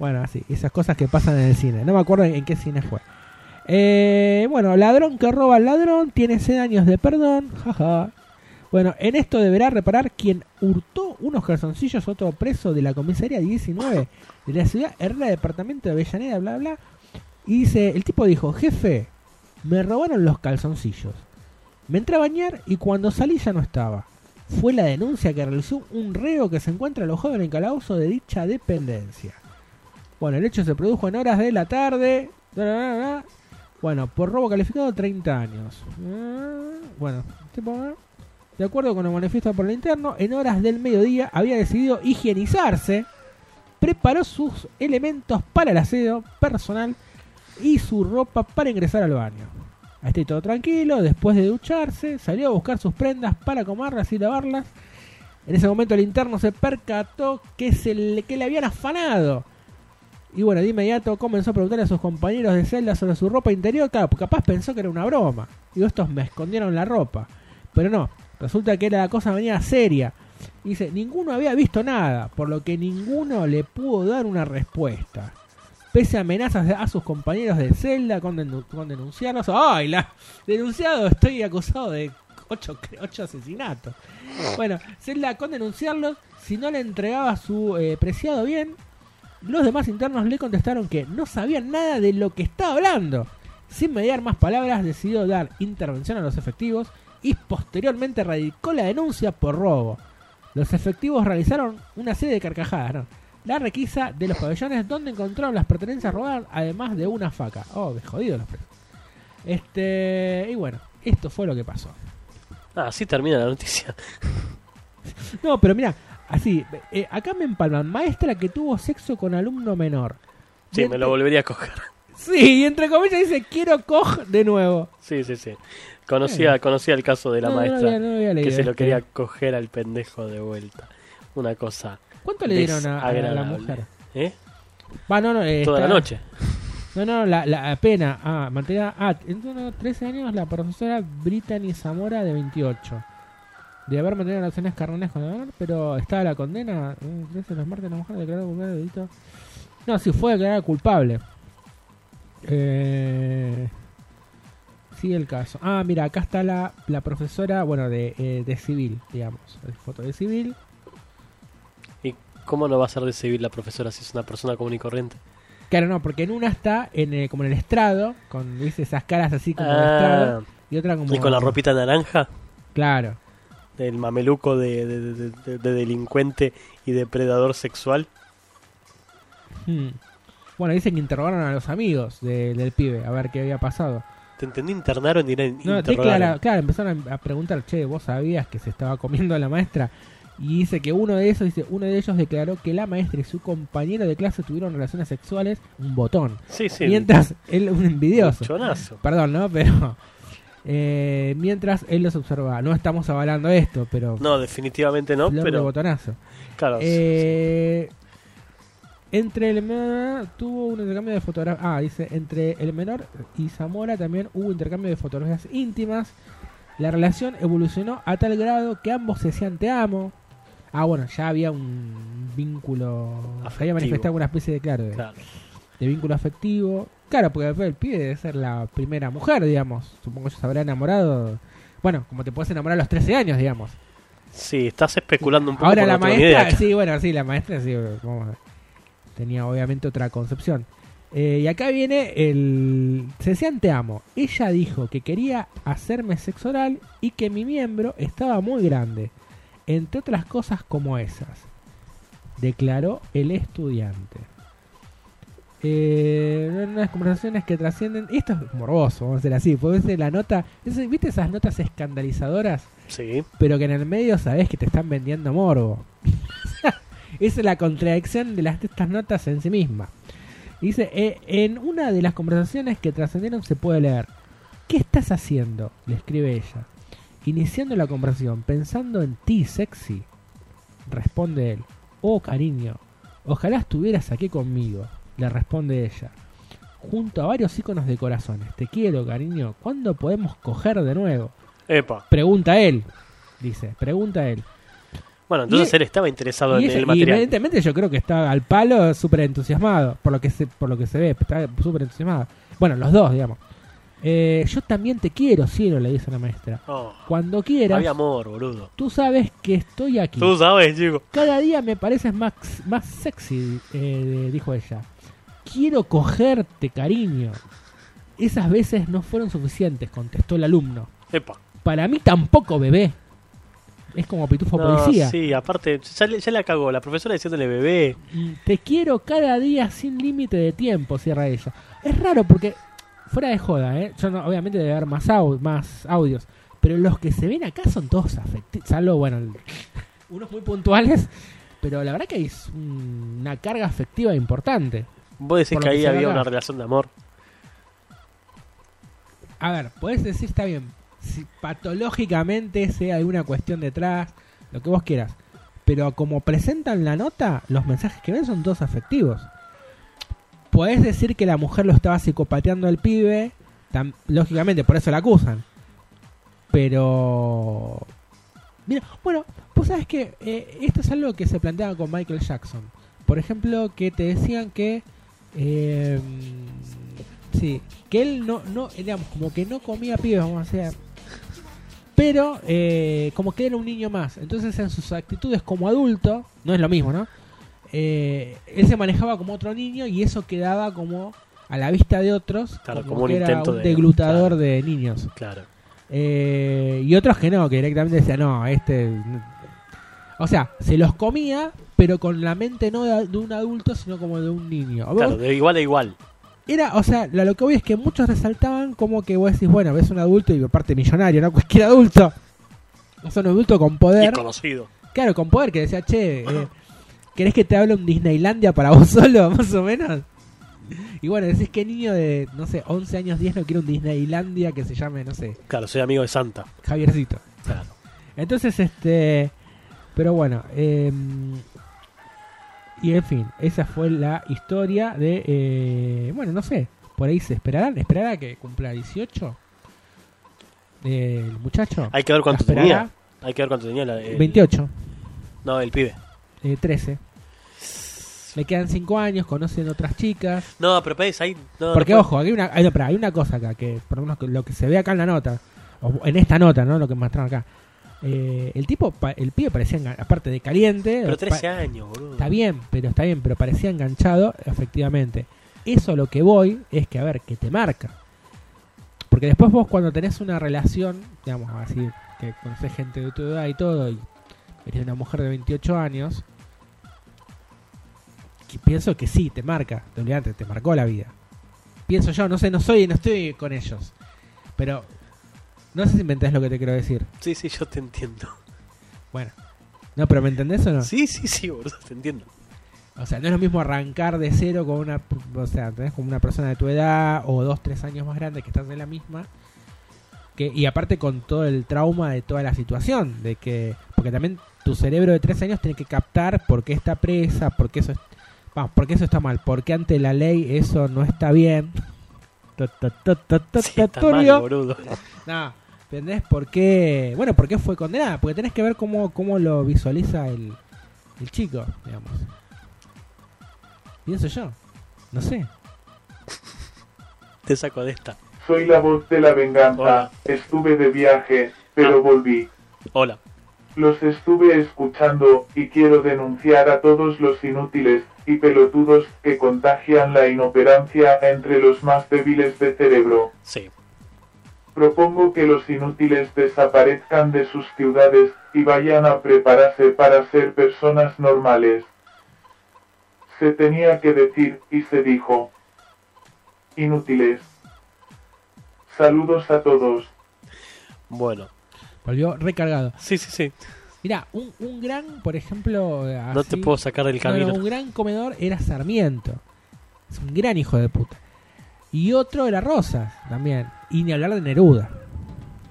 Bueno, así, esas cosas que pasan en el cine. No me acuerdo en, qué cine fue. Eh, bueno, ladrón que roba al ladrón tiene 100 años de perdón. Jaja. Bueno, en esto deberá reparar quien hurtó unos calzoncillos a otro preso de la comisaría 19 de la ciudad Herrera, departamento de Avellaneda, bla, bla. Y dice, el tipo dijo, jefe, me robaron los calzoncillos. Me entré a bañar y cuando salí ya no estaba. Fue la denuncia que realizó un reo que se encuentra alojado en el calabozo de dicha dependencia. Bueno, el hecho se produjo en horas de la tarde. Bueno, por robo calificado 30 años. Ah, Bueno, ah. de acuerdo con el manifiesto por el interno, en horas del mediodía había decidido higienizarse, preparó sus elementos para el aseo personal y su ropa para ingresar al baño. Ahí todo tranquilo, después de ducharse, salió a buscar sus prendas para comerlas y lavarlas. En ese momento el interno se percató que, se le, que le habían afanado. Y bueno, de inmediato comenzó a preguntarle a sus compañeros de celda sobre su ropa interior. Claro, porque capaz pensó que era una broma. Digo, estos me escondieron la ropa. Pero no, resulta que la cosa venía seria. Dice, ninguno había visto nada, por lo que ninguno le pudo dar una respuesta. Pese a amenazas a sus compañeros de celda con, denu- con denunciarlos. ¡Ay, la denunciado! Estoy acusado de ocho, ocho asesinatos. Bueno, celda con denunciarlos, si no le entregaba su eh, preciado bien, los demás internos le contestaron que no sabían nada de lo que estaba hablando. Sin mediar más palabras, decidió dar intervención a los efectivos y posteriormente radicó la denuncia por robo. Los efectivos realizaron una serie de carcajadas, ¿no? La requisa de los pabellones donde encontraron las pertenencias robadas, además de una faca. Oh, de jodido los presos. Este, y bueno, esto fue lo que pasó. Ah, así termina la noticia. No, pero mira, así, eh, acá me empalman, maestra que tuvo sexo con alumno menor. Sí, me lo volvería a coger. Sí, y entre comillas dice, quiero coj de nuevo. Sí, sí, sí. Conocía, conocía el caso de la No, no maestra había- no había que se lo este. quería coger al pendejo de vuelta. Una cosa. ¿Cuánto le dieron a, a la mujer? ¿Eh? Va, no, no, eh, Toda la noche. No, no, la, la pena. Ah, mantenida. Ah, en unos 13 años la profesora Brittany Zamora de 28. De haber mantenido relaciones carnales con el menor, pero estaba la condena. eh, 13 los martes la mujer declarada culpable de delito. No, sí, fue declarada culpable. Eh, sigue el caso. Ah, mira, acá está la, la profesora, bueno, de, eh, de civil, digamos. El foto de civil. ¿Y cómo no va a ser de civil la profesora si es una persona común y corriente? Claro, no, porque en una está en el- como en el estrado, con ¿viste? esas caras así como Ah. estrado, y otra como... ¿Y con la ropita naranja? Claro. Del mameluco de, de- de- de- de delincuente y depredador sexual. Hmm. Bueno, dicen que interrogaron a los amigos de- del pibe, a ver qué había pasado. Te entendí, internaron y No, declara- claro, empezaron a a preguntar, che, ¿vos sabías que se estaba comiendo a la maestra? Y dice que uno de esos, dice, uno de ellos declaró que la maestra y su compañero de clase tuvieron relaciones sexuales, un botón. Sí, sí. Mientras él, un envidioso. Chonazo. Perdón, ¿no? Pero, eh, mientras él los observaba. No estamos avalando esto, pero... No, definitivamente no, pero. botonazo. Claro. Eh, entre el menor tuvo un intercambio de fotografías. Ah, dice, entre el menor y Zamora también hubo intercambio de fotografías íntimas. La relación evolucionó a tal grado que ambos se decían te amo. Ah, bueno, ya había un vínculo. Se había manifestado una especie de, claro, de, Claro. De vínculo afectivo. Claro, porque el pibe debe ser la primera mujer, digamos. Supongo que se habrá enamorado. Bueno, como te puedes enamorar a los 13 años, digamos. Sí, estás especulando un poco. Ahora la maestra, idea. sí, bueno, sí, la maestra sí, vamos a ver. tenía obviamente otra concepción. Eh, y acá viene el... Se decían te amo. Ella dijo que quería hacerme sexo oral y que mi miembro estaba muy grande. Entre otras cosas como esas. Declaró el estudiante. Eh, en unas conversaciones que trascienden... Esto es morboso, vamos a decir así. Puede ser la nota... ¿Viste esas notas escandalizadoras? Sí. pero que en el medio sabes que te están vendiendo morbo. Esa es la contradicción de las, de estas notas en sí misma. Dice, "Eh, en una de las conversaciones que trascendieron se puede leer, ¿qué estás haciendo? Le escribe ella. Iniciando la conversación, pensando en ti, sexy. Responde él, oh cariño, ojalá estuvieras aquí conmigo. Le responde ella. Junto a varios iconos de corazones. Te quiero, cariño. ¿Cuándo podemos coger de nuevo? Epa. Pregunta él. Dice, pregunta él. Bueno, entonces Y- él estaba interesado Y, en ella- el y material. evidentemente yo creo que está al palo súper entusiasmado, por lo que se, por lo que se ve, está súper entusiasmado. Bueno, los dos, digamos. Eh, yo también te quiero, cielo, le dice la maestra. Oh, Cuando quieras, había amor, boludo. tú sabes que estoy aquí. Tú sabes, chico. Cada día me pareces más, más sexy, eh, dijo ella. Quiero cogerte, cariño. Esas veces no fueron suficientes, contestó el alumno. Epa. Para mí tampoco, bebé. Es como pitufo No, policía. sí, aparte, ya, le- ya la cagó. La profesora diciéndole bebé. Mm, Te quiero cada día sin límite de tiempo, cierra ella. Es raro porque, fuera de joda, ¿eh? Yo no- obviamente debe haber más, au- más audios, pero los que se ven acá son todos afectivos, salvo, bueno, unos muy puntuales, pero la verdad que un- una carga afectiva importante. Vos decís que ahí había acá. una relación de amor. A ver, puedes decir, está bien, si patológicamente sea alguna cuestión detrás, lo que vos quieras, pero como presentan la nota, los mensajes que ven son todos afectivos. Podés decir que la mujer lo estaba psicopateando al pibe, lógicamente, por eso la acusan. Pero... Mira, bueno, pues sabes que esto es algo que se planteaba con Michael Jackson. Por ejemplo, que te decían que... eh, sí, que él no, no, digamos, como que no comía pibes, vamos a hacer. Pero eh, como que era un niño más. Entonces en sus actitudes como adulto, no es lo mismo, ¿no? Eh, él se manejaba como otro niño y eso quedaba como a la vista de otros Claro, como, como un era intento un deglutador claro. de niños. Claro. Eh, y otros que no, que directamente decían, no, este... O sea, se los comía, pero con la mente no de, de un adulto, sino como de un niño. ¿Vos- Claro, de igual a igual. era, o sea, lo, lo que voy es que muchos resaltaban como que vos decís, bueno, ves un adulto y aparte millonario, ¿no? Cualquier adulto. O sea, un adulto con Y poder. conocido. Claro, con poder, que decía, che, eh, ¿querés que te hable un Disneylandia para vos solo, más o menos? Y bueno, decís que niño de, no sé, 11 años, 10 no quiere un Disneylandia que se llame, no sé, Claro, soy amigo de Santa. Javiercito. Claro. Entonces, este. Pero bueno, eh, y en fin, esa fue la historia de. eh, bueno, no sé, por ahí se esperarán. ¿Esperará que cumpla 18? eh, el muchacho. Hay que ver cuánto tenía. Hay que ver cuánto tenía. la- el- 28, No, el pibe. eh, 13. Le quedan 5 años, conocen otras chicas. No, pero pedís ahí. No, Porque, no ojo, aquí hay una, hay, no, hay una cosa acá, que por lo menos lo que se ve acá en la nota, o en esta nota, ¿no? Lo que mostraron acá. Eh, el tipo, el pibe parecía, aparte de caliente. Pero pa- 13 años, boludo. Está bien, pero está bien, pero parecía enganchado, efectivamente. Eso a lo que voy es que, a ver, que te marca. Porque después vos cuando tenés una relación, digamos así, que conocés gente de tu edad y todo, y eres una mujer de 28 años, que pienso que sí, te marca, te olvidaste, te marcó la vida. Pienso yo, no sé, no soy, no estoy con ellos. Pero no sé si me entendés lo que te quiero decir. Sí, sí, yo te entiendo. Bueno. No, pero ¿me entendés o no? Sí, sí, sí, boludo, te entiendo. O sea, no es lo mismo arrancar de cero con una, o sea, tenés como una persona de tu edad o dos, tres años más grande que estás en la misma. Que, y aparte con todo el trauma de toda la situación, de que, porque también tu cerebro de tres años tiene que captar por qué está presa, por qué eso, es- vamos, por qué eso está mal, por qué ante la ley eso no está bien. Sí, está mal, boludo. No, ¿entendés por qué? Bueno, por qué fue condenada, porque tenés que ver cómo, cómo lo visualiza el, el chico, digamos. Pienso yo. No sé. Te saco de esta. Soy la voz de la venganza. Hola. Estuve de viaje, pero volví. Hola. Los estuve escuchando y quiero denunciar a todos los inútiles y pelotudos que contagian la inoperancia entre los más débiles de cerebro. Sí. Propongo que los inútiles desaparezcan de sus ciudades y vayan a prepararse para ser personas normales. Se tenía que decir y se dijo. Inútiles. Saludos a todos. Bueno. Volvió recargado. Sí, sí, sí. Mira, un, un gran, por ejemplo. eh, No te puedo sacar del No, no, camino. un gran comedor era Sarmiento. Es un gran hijo de puta. Y otro era Rosas también. Y ni hablar de Neruda.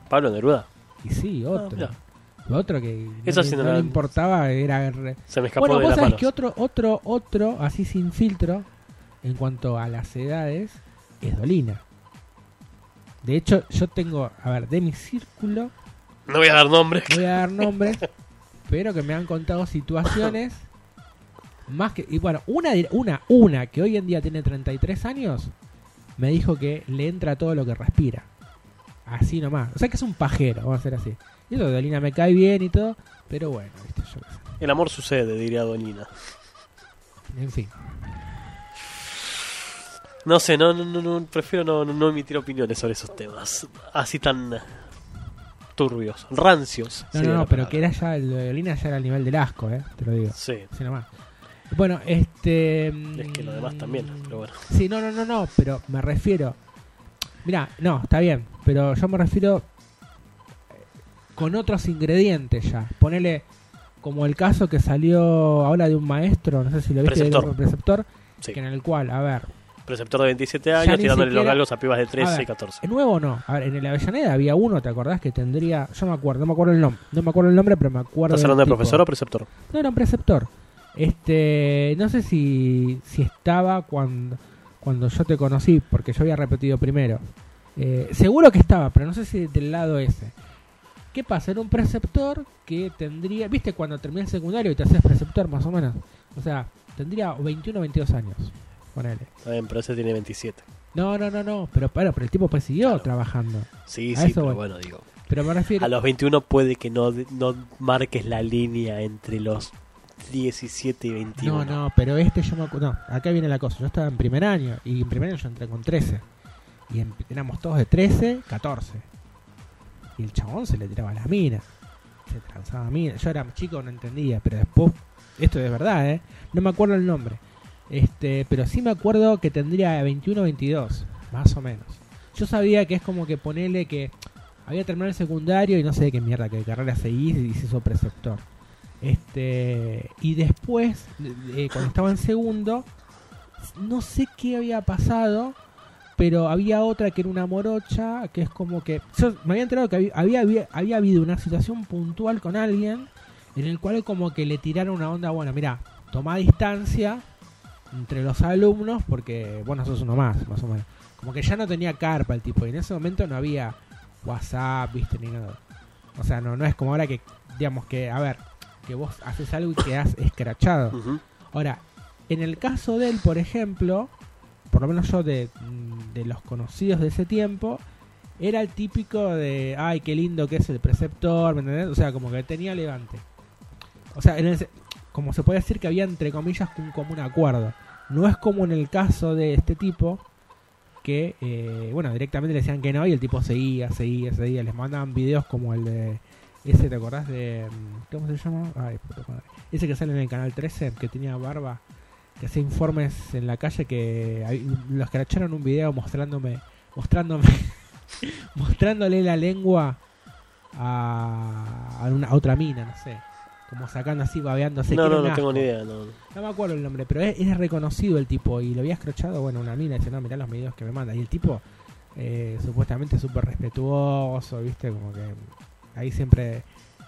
Pablo Neruda. Y sí, otro. Ah. Lo otro que Eso no, no la- importaba era... Se me escapó bueno, de vos sabés manos. que otro, otro, otro, así sin filtro, en cuanto a las edades, es Dolina. De hecho, yo tengo, a ver, de mi círculo, No voy a dar nombres. no voy a dar nombres, pero que me han contado situaciones más que... Y bueno, una, una, una que hoy en día tiene 33 años, me dijo que le entra todo lo que respira. Así nomás. O sea que es un pajero, vamos a hacer así. Y eso de Dolina me cae bien y todo, pero bueno, viste, yo qué sé. El amor sucede, diría Donina. En fin. No sé, no, no, no, no, prefiero no, no, emitir opiniones sobre esos temas. Así tan turbios, rancios. No, no, no, pero que era ya, el de Dolina ya era el nivel del asco, eh, te lo digo. Sí. Así nomás. Bueno, este... Es que lo demás también, pero bueno. Sí, no, no, no, no, pero me refiero. Mira, no, está bien, pero yo me refiero eh, con otros ingredientes ya. Ponele como el caso que salió ahora de un maestro, no sé si lo viste, Preceptor. de un preceptor, Sí. que en el cual, a ver, Preceptor de 27 Ya años, tirándole los galgos a pibas de 13 a ver, y 14. ¿Es nuevo no? A ver, en el Avellaneda había uno, ¿te acordás? Que tendría. Yo me acuerdo, no me acuerdo el nombre. No me acuerdo el nombre, pero me acuerdo. ¿Estás hablando de profesor o preceptor? No, era un preceptor. Este. No sé si, si estaba cuando, cuando yo te conocí, porque yo había repetido primero. Eh, seguro que estaba, pero no sé si del lado ese. ¿Qué pasa? Era un preceptor que tendría. ¿Viste cuando terminé el secundario y te haces preceptor, más o menos? O sea, tendría 21 o 22 años. Ponele. Está bien, pero ese tiene 27. No, no, no, no. Pero, pero, pero el tipo pues siguió trabajando. Sí, A sí, eso pero voy. bueno, digo. Pero me refiero. A los 21 puede que no, no marques la línea entre los 17 y 21. No, no, pero este yo me acuerdo. No, acá viene la cosa. Yo estaba en primer año y en primer año yo entré con 13. Y en- éramos todos de 13, 14. Y el chabón se le tiraba las minas. Se transaba minas. Yo era chico, no entendía, pero después. Esto es verdad, ¿eh? No me acuerdo el nombre. Este, pero sí me acuerdo que tendría 21 o 22, más o menos. Yo sabía que es como que ponerle que había terminado el secundario y no sé de qué mierda, qué carrera seguís y se hizo preceptor. Este, y después, cuando estaba en segundo, no sé qué había pasado, pero había otra que era una morocha, que es como que... Yo me había enterado que había, había, había, había habido una situación puntual con alguien en el cual como que le tiraron una onda, bueno, mira, toma distancia entre los alumnos porque, bueno, sos uno más, más o menos. Como que ya no tenía carpa el tipo, y en ese momento no había WhatsApp, viste, ni nada. O sea, no, no es como ahora que, digamos que, a ver, que vos haces algo y quedás escrachado. Ahora, en el caso de él, por ejemplo, por lo menos yo de, mm, de los conocidos de ese tiempo, era el típico de, ay, qué lindo que es el preceptor, ¿me entendés? O sea, como que tenía levante. O sea, en el se- como se puede decir que había, entre comillas, un común acuerdo. No es como en el caso de este tipo, que, eh, bueno, directamente le decían que no y el tipo seguía, seguía, seguía. Les mandaban videos como el de, ese, ¿te acordás de, mm, ¿cómo se llama? Ay, puta madre. Ese que sale en el canal 13, que tenía barba, que hacía informes en la calle, que los que echaron un video mostrándome, mostrándome mostrándole la lengua a, a una, a otra mina, no sé. Como sacando así, babeándose. No, no, no tengo ni idea. No. No me acuerdo el nombre, pero es, es reconocido el tipo y lo había escrochado, bueno, una mina dice, no, mirá los videos que me manda. Y el tipo, eh, supuestamente súper respetuoso, viste, como que ahí siempre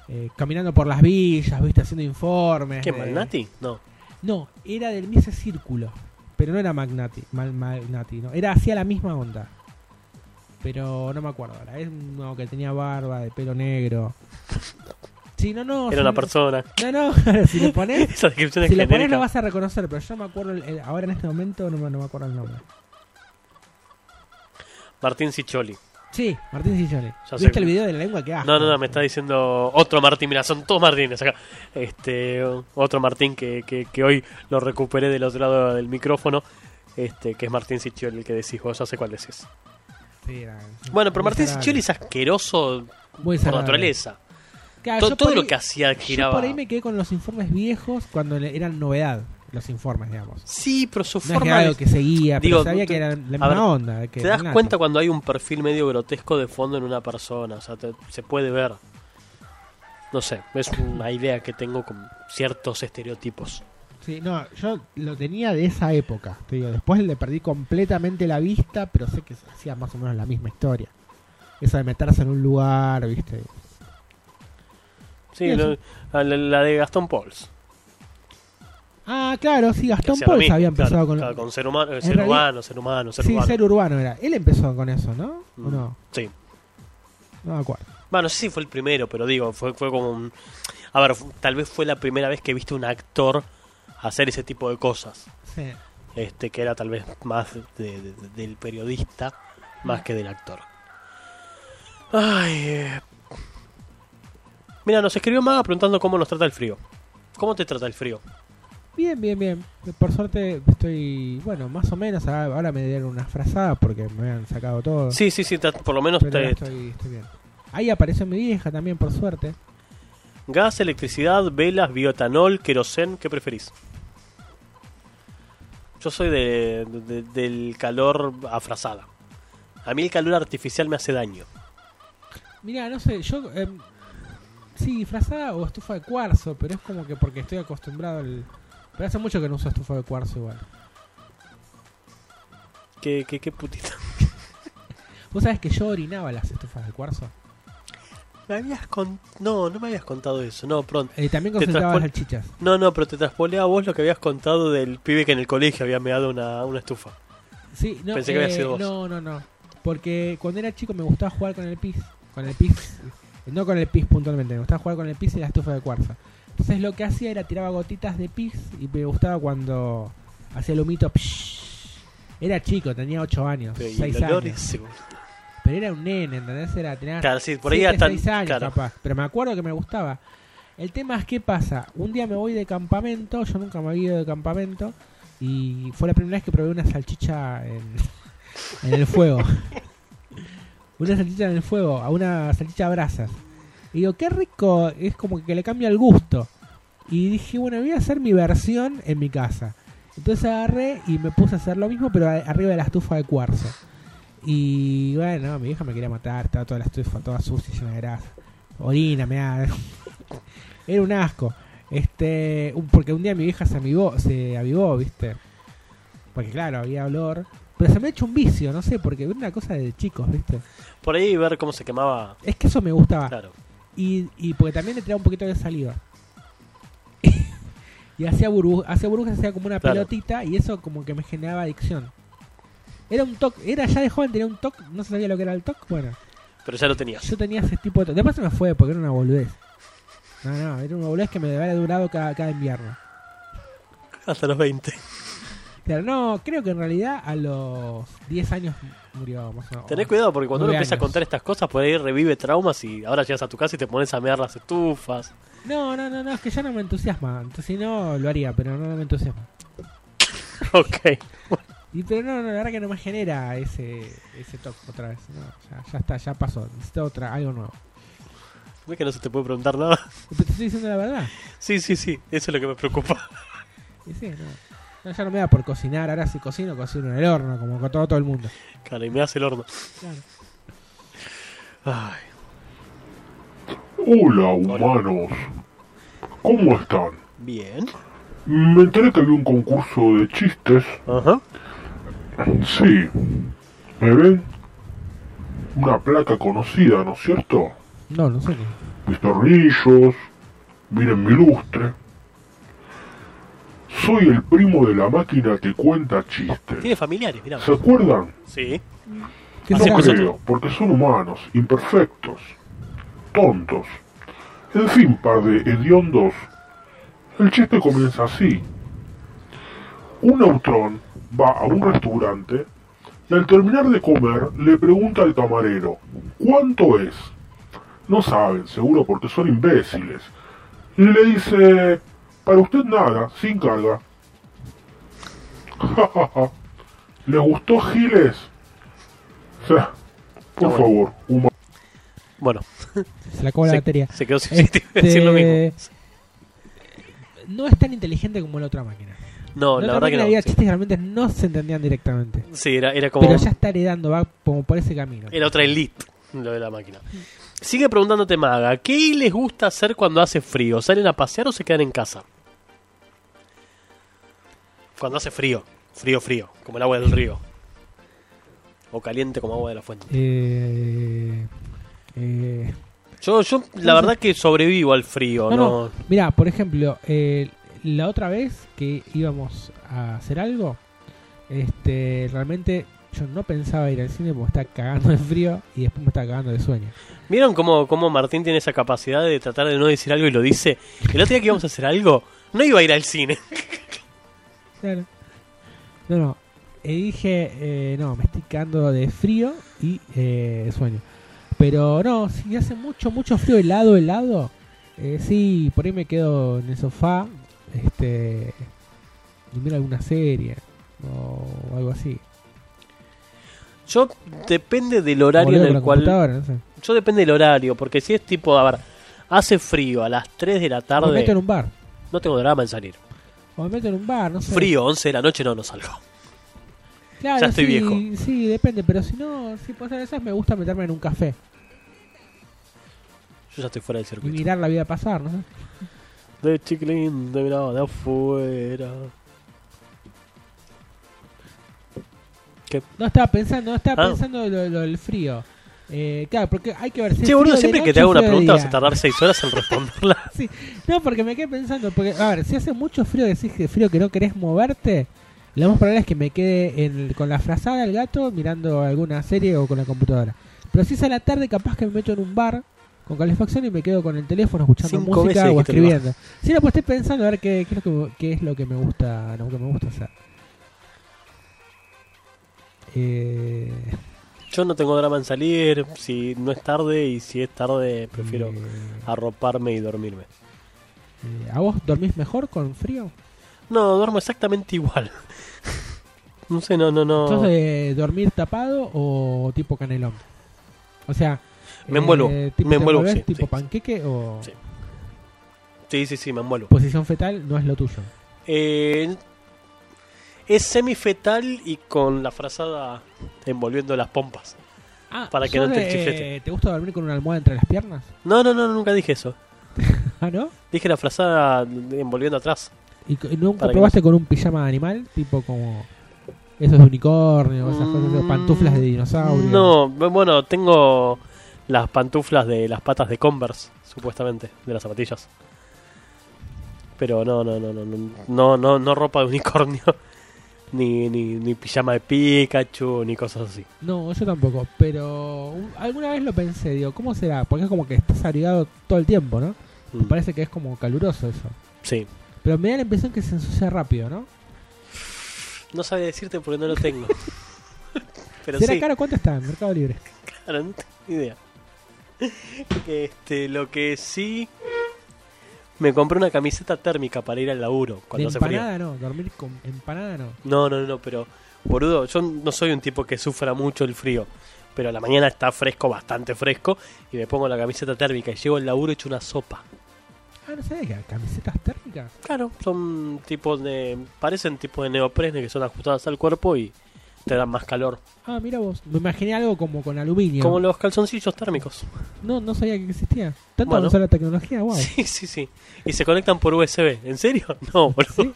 eh, caminando por las villas, viste, haciendo informes. ¿Qué, de- Malnati? No. No, era del mismo círculo, pero no era Magnati, Mal, Magnati, no, era hacia la misma onda. Pero no me acuerdo ahora, es uno que tenía barba, de pelo negro. Sí, no, no. Era si- una persona. No, no, si le pones. Esa descripción es si le pones lo vas a reconocer, pero yo me acuerdo, el- el- ahora en este momento no me, no me acuerdo el nombre. Martín Ciccioli. Sí, Martín. Ya sé. ¿Viste el video de la lengua? Qué asco. No, no, no, me está diciendo otro Martín. Mira, son todos Martínez acá. Este, otro Martín que, que, que hoy lo recuperé del otro lado del micrófono. Este, que es Martín Ciccioli, el que decís vos, ya sé cuál decís. Sí, era- Bueno, pero Martín. Ciccioli es asqueroso Muy por naturaleza. Claro, To- yo todo lo que hacía Yo giraba. por ahí me quedé con los informes viejos cuando eran novedad, los informes, digamos. Sí, pero su No forma era algo que seguía, Digo, pero sabía te- que era la misma ver, onda. Que Te das cuenta cuando hay un perfil medio grotesco de fondo en una persona. O sea, te- se puede ver. No sé, es una idea que tengo con ciertos estereotipos. Sí, no, yo lo tenía de esa época. Te digo, después le perdí completamente la vista, pero sé que hacía más o menos la misma historia. Eso de meterse en un lugar, ¿viste? Sí, lo- la, la de Gastón Pauls. Ah, claro, sí, Gastón mismo, había empezado claro, con... claro, con ser humano, ser realidad- humano, ser humano, ser sí, urbano. ser urbano era. Él empezó con eso, ¿no? ¿O Mm, no? Sí. No me acuerdo. Bueno, no sé si fue el primero, pero digo, fue, fue como un... A ver, tal vez fue la primera vez que viste un actor hacer ese tipo de cosas. Sí. Este, que era tal vez más de- de- del periodista más que del actor. Ay. eh. Mira, nos escribió Maga preguntando cómo nos trata el frío. ¿Cómo te trata el frío? Bien, bien, bien. Por suerte estoy, bueno, más o menos. ah, Ahora me dieron una frazada porque me habían sacado todo. Sí, sí, sí, por lo menos te... estoy, estoy bien. Ahí apareció mi vieja también, por suerte. Gas, electricidad, velas, bioetanol, querosén, ¿qué preferís? Yo soy de, de- del calor a frazada. A mí el calor artificial me hace daño. Mira, no sé, yo. em, sí, frazada o estufa de cuarzo, pero es como que porque estoy acostumbrado al. Pero hace mucho que no uso estufa de cuarzo igual. ¿Qué, qué, qué putita? ¿Vos sabés que yo orinaba las estufas de cuarzo? Me habías con... No, no me habías contado eso. No, pronto. Eh, también traspol- las salchichas. No, no, pero te traspolé a vos lo que habías contado del pibe que en el colegio había meado una, una estufa. Sí, no, Pensé que había eh, sido vos. no, no, no. Porque cuando era chico me gustaba jugar con el pis. Con el pis. No con el pis puntualmente, me gustaba jugar con el pis y la estufa de cuarzo. Entonces lo que hacía era tiraba gotitas de pis y me gustaba cuando hacía el humito. psh. Era chico, tenía 8 años, Pero, y 6 el olor años. Pero era un nene, ¿entendés? Era, tenía Claro, sí, por ahí siete, hasta- seis años claro. capaz. Pero me acuerdo que me gustaba. El tema es qué pasa. Un día me voy de campamento, yo nunca me había ido de campamento. Y fue la primera vez que probé una salchicha en, en el fuego. una salchicha en el fuego, a una salchicha a brasas. Y digo, qué rico, es como que le cambia el gusto. Y dije, bueno, voy a hacer mi versión en mi casa. Entonces agarré y me puse a hacer lo mismo, pero arriba de la estufa de cuarzo. Y bueno, mi hija me quería matar, estaba toda la estufa, toda sucia, llena de grasa. Orina, me da. Era un asco. Este, porque un día mi vieja se avivó, se avivó, ¿viste? Porque claro, había olor. Pero se me ha hecho un vicio, no sé, porque era una cosa de chicos, ¿viste? Por ahí ver cómo se quemaba. Es que eso me gustaba. Claro. Y, y porque también le tiraba un poquito de saliva. y hacía burbujas, hacía burbujas, hacía como una Claro. pelotita y eso como que me generaba adicción. Era un toque, era ya de joven, tenía un toque, no sabía lo que era el toque, bueno. Pero ya lo tenías. Yo tenía ese tipo de toque. Después se me fue porque era una boludez. No, no, era una boludez que me había durado cada, cada invierno. Hasta los 20. Pero no, creo que en realidad a los 10 años murió más o menos. Tenés cuidado porque cuando uno empieza a contar estas cosas, por ahí revive traumas y ahora llegas a tu casa y te pones a mear las estufas. No, no, no, no, es que ya no me entusiasma. Entonces, si no, lo haría, pero no me entusiasma. ok. Y pero no, no, la verdad que no me genera ese ese toque otra vez. No, ya, ya está, ya pasó. Necesito otra, algo nuevo. ¿Ves que no se te puede preguntar nada? Te estoy diciendo la verdad. Sí, sí, sí. Eso es lo que me preocupa. Sí, no. No, ya no me da por cocinar. Ahora si cocino, cocino en el horno, como con todo, todo el mundo. Claro, y me hace el horno. Claro. Ay, Hola, humanos. ¿Cómo están? bien. Me enteré que había un concurso de chistes. Ajá. Sí. ¿Me ven? Una placa conocida, ¿no es cierto? No, no sé qué. Mis tornillos. Miren mi lustre. Soy el primo de la máquina que cuenta chistes. Tiene familiares, mirá. ¿Se acuerdan? Sí. ¿Qué No creo, porque son humanos, imperfectos, tontos. En fin, par de hediondos. El chiste comienza así. Un neutrón va a un restaurante y al terminar de comer le pregunta al camarero, ¿cuánto es? No saben, seguro porque son imbéciles. Y le dice, para usted nada, sin carga. ¿Les gustó Giles? O sea, por bueno. favor, huma- Bueno, Se la acabó la Se- batería. se quedó sin a decir lo mismo. No es tan inteligente como la otra máquina. no, la la otra verdad que no. había sí. chistes que realmente no se entendían directamente. Sí, era, era como. Pero ya está heredando, va como por ese camino. Era otra elite, lo de la máquina. Sigue preguntándote, Maga, ¿qué les gusta hacer cuando hace frío? ¿Salen a pasear o se quedan en casa? Cuando hace frío, frío, frío, como el agua del río. O caliente como agua de la fuente. Eh, eh, Yo, yo la verdad que sobrevivo al frío, no, ¿no? no. Mira, por ejemplo, eh, la otra vez que íbamos a hacer algo, este, realmente yo no pensaba ir al cine porque estaba cagando de frío y después me estaba cagando de sueño. ¿Vieron cómo, cómo Martín tiene esa capacidad de tratar de no decir algo y lo dice? El otro día que íbamos a hacer algo, no iba a ir al cine. Claro. No, no. Y dije, eh, no, me estoy cagando de frío y eh, sueño. Pero no, si hace mucho, mucho frío, helado, helado, eh, sí, por ahí me quedo en el sofá, este, y miro alguna serie o algo así. Yo depende del horario leo en el cual... no sé. Yo depende del horario, porque si es tipo, a ver, hace frío a las 3 de la tarde, me meto en un bar. no tengo drama en salir. O me meto en un bar, no sé. Frío, 11 de la noche, no, no salgo. Claro, ya estoy sí, viejo. Sí, depende, pero si no, si pasa esas, me gusta meterme en un café Yo ya estoy fuera del y circuito. mirar la vida pasar, ¿no? De chiquilín, de mirada de afuera. ¿Qué? No estaba pensando, no estaba Ah. pensando lo, lo del frío. Eh, claro, porque hay que ver si Che, es boludo, siempre que te hago una pregunta vas a tardar 6 horas en responderla. Sí, no, porque me quedé pensando, porque, a ver, si hace mucho frío, decís que frío que no querés moverte, lo más probable es que me quede en- con la frazada del gato mirando alguna serie o con la computadora. Pero si es a la tarde, capaz que me meto en un bar con calefacción y me quedo con el teléfono escuchando Cinco música o el escribiendo. Sí, no, pues estoy pensando a ver qué, qué es lo que, qué es lo que me gusta, lo que me gusta hacer. Eh, Yo no tengo drama en salir, si no es tarde y si es tarde prefiero Eh. arroparme y dormirme. eh, ¿A vos dormís mejor con frío? No, duermo exactamente igual. no sé, no, no, no. ¿Sos de dormir tapado o tipo canelón? O sea, Me envuelvo, tipo, me ¿te envuelvo, sí, tipo sí, panqueque o Sí. Sí, sí, sí, me envuelvo. posición fetal no es lo tuyo? Eh, es semifetal y con la frazada envolviendo las pompas. Ah, para que no ¿sos entre el de- chiflete. ¿Te gusta dormir con una almohada entre las piernas? No, no, no, nunca dije eso. ¿Ah, no? Dije la frazada envolviendo atrás. ¿Y, nunca probaste con un pijama de animal? Tipo como esos de unicornio, esas cosas, o pantuflas de dinosaurio. Mm, No, bueno, tengo las pantuflas de las patas de Converse, supuestamente, de las zapatillas. Pero no, no, no, no, no, no, no, no ropa de unicornio, ni, ni, ni pijama de Pikachu, ni cosas así. No, yo tampoco, pero un- alguna vez lo pensé, digo, ¿cómo será? Porque es como que estás abrigado todo el tiempo, ¿no? Me Mm. parece que es como caluroso eso. Sí. Pero me da la impresión que se ensucia rápido, ¿no? No sabía decirte porque no lo tengo. Pero ¿Será sí. caro? ¿Cuánto está en Mercado Libre? Claro, no tengo ni idea. Este, lo que sí. Me compré una camiseta térmica para ir al laburo De cuando hace frío. empanada no, dormir con empanada no. No, no, no, pero. Boludo, yo no soy un tipo que sufra mucho el frío. Pero a la mañana está fresco, bastante fresco. Y me pongo la camiseta térmica y llego al laburo hecho una sopa. Ah, no sabés que camisetas térmicas. Claro, son tipos de. Parecen tipos de neoprene que son ajustadas al cuerpo y te dan más calor. Ah, mira vos. Me imaginé algo como con aluminio. Como los calzoncillos térmicos. No, no sabía que existía. Tanto Bueno. avanzó la tecnología, wow. Sí, sí, sí. Y se conectan por USB. ¿En serio? No, boludo.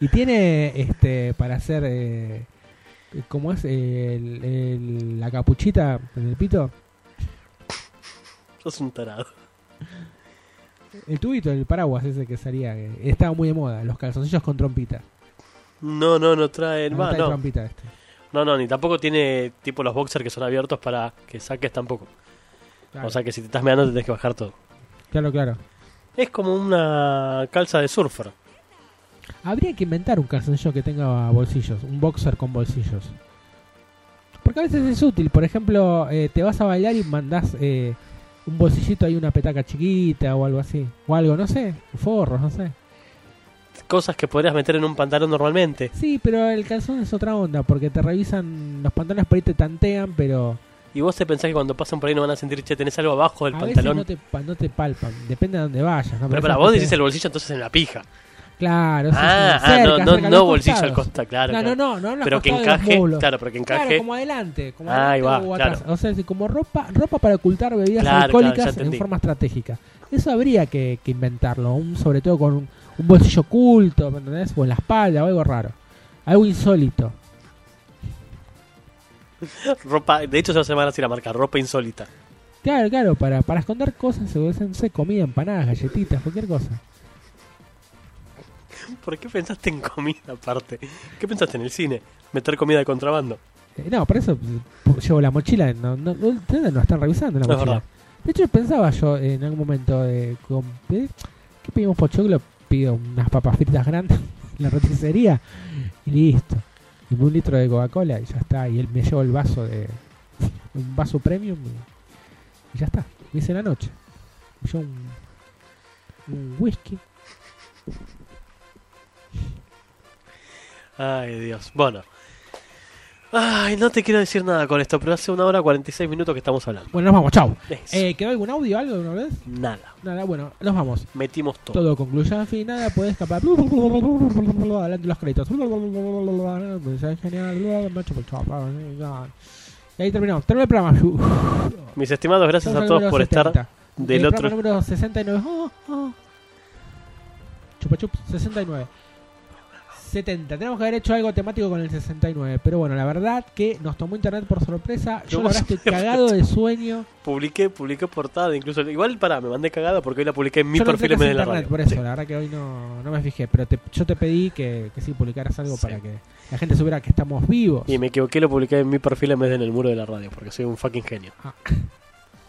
Y tiene este para hacer eh, ¿cómo es el- el- la capuchita en el pito? Sos un tarado. El tubito, el paraguas ese que salía, que estaba muy de moda, los calzoncillos con trompita. No, no, no trae. No va, trae no. trompita este. No, no, ni tampoco tiene tipo los boxers que son abiertos para que saques tampoco. Claro. O sea que si te estás meando te tenés que bajar todo. Claro, claro. Es como una calza de surfer. Habría que inventar un calzoncillo que tenga bolsillos, un boxer con bolsillos. Porque a veces es útil, por ejemplo, eh, te vas a bailar y mandás eh, un bolsillito ahí, una petaca chiquita o algo así. O algo, no sé, forros, no sé. Cosas que podrías meter en un pantalón normalmente. Sí, pero el calzón es otra onda, porque te revisan los pantalones por ahí te tantean, pero Y vos te pensás que cuando pasan por ahí no van a sentir, che, tenés algo abajo del a veces pantalón. no te, no te palpan, depende de dónde vayas. ¿no? Pero para esas vos decís el bolsillo entonces en la pija. Claro, Ah, sí, ah, cerca, no, no, no bolsillo al costados. costa, claro. No, claro. no, no, no, Pero que encaje, claro, pero que encaje. Claro, como adelante, como Ahí adelante va, o atrás. claro. O sea, sí, como ropa, ropa para ocultar bebidas Claro, alcohólicas en forma estratégica. Eso habría que, que inventarlo, un, sobre todo con un, bolsillo oculto, ¿me entendés? O en la espalda o algo raro. Algo insólito. Ropa, de hecho, se van a decir la marca, ropa insólita. Claro, claro, para, para esconder cosas, se no sé, comida, empanadas, galletitas, cualquier cosa. ¿Por qué pensaste en comida aparte? ¿Qué pensaste en el cine? Meter comida de contrabando. Eh, no, por eso eh, llevo la mochila. No, no, no, ustedes no están revisando la mochila. De hecho, pensaba yo en algún momento de. com- ¿eh? ¿Qué pedimos pochoclo? Pido unas papas fritas grandes en la roticería y listo. Y un litro de Coca-Cola y ya está. Y él me llevo el vaso de. Un vaso premium y, ya está. Me hice la noche. Yo un. Un whisky. Ay, Dios. Bueno. Ay, no te quiero decir nada con esto, pero hace una hora 46 minutos que estamos hablando. Bueno, nos vamos, chau. Eso. Eh, ¿Quedó algún audio algo de una vez? Nada. Nada, bueno, nos vamos. Metimos todo. Todo concluye al fin, nada puede escapar. Adelante los créditos. Y ahí terminamos. Terminó el programa. Mis estimados, gracias a todos por 70. estar del El otro. número 69. Oh, oh. Chupa chup, 69. 70. Tenemos que haber hecho algo temático con el 69. Pero bueno, la verdad que nos tomó internet por sorpresa. Yo No la verdad estoy cagado de sueño. Publiqué, publiqué portada, incluso. Igual, pará, me mandé cagada porque hoy la publiqué en mi yo no perfil en de la radio. por eso, Sí. la verdad que hoy no, no me fijé. Pero te- yo te pedí que, que sí publicaras algo Sí. para que la gente supiera que estamos vivos. Y me equivoqué, lo publiqué en mi perfil en vez de en el muro de la radio, porque soy un fucking genio. Ah.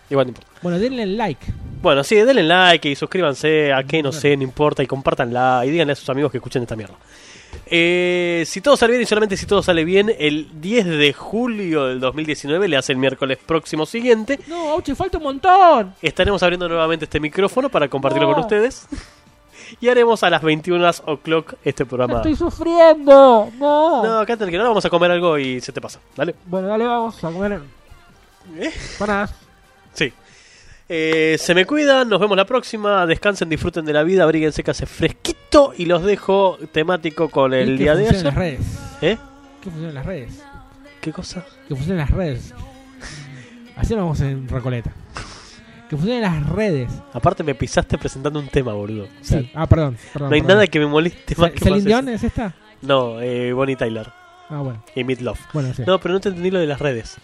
Igual no importa. Bueno, denle like. Bueno, sí, denle like y suscríbanse a que no sé, no importa, y compártanla y díganle a sus amigos que escuchen esta mierda. Eh, si todo sale bien y solamente si todo sale bien, el 10 de julio del 2019, le hace el miércoles próximo siguiente, No, Auchi, falta un montón. estaremos abriendo nuevamente este micrófono para compartirlo No. con ustedes. Y haremos a las 21 o'clock este programa. Estoy sufriendo. No. No, acá que no vamos a comer algo y se te pasa. Dale. Bueno, dale, vamos a comer. ¿Eh? Para. Eh, se me cuidan, nos vemos la próxima. Descansen, disfruten de la vida, abríguense que hace fresquito y los dejo temático con el día de ayer. las redes. ¿Eh? Que funcionen las redes. ¿Qué cosa? Que funcionen las redes. Así lo vamos en Recoleta. Que funcionen las redes. Aparte me pisaste presentando un tema, boludo. O sea, Sí. Ah, perdón. perdón no hay perdón. nada que me moleste más que ¿Celine más Dion es esta? No, eh, Bonnie Tyler Ah, bueno. y Meat Love. Bueno, sí. No, pero no te entendí lo de las redes.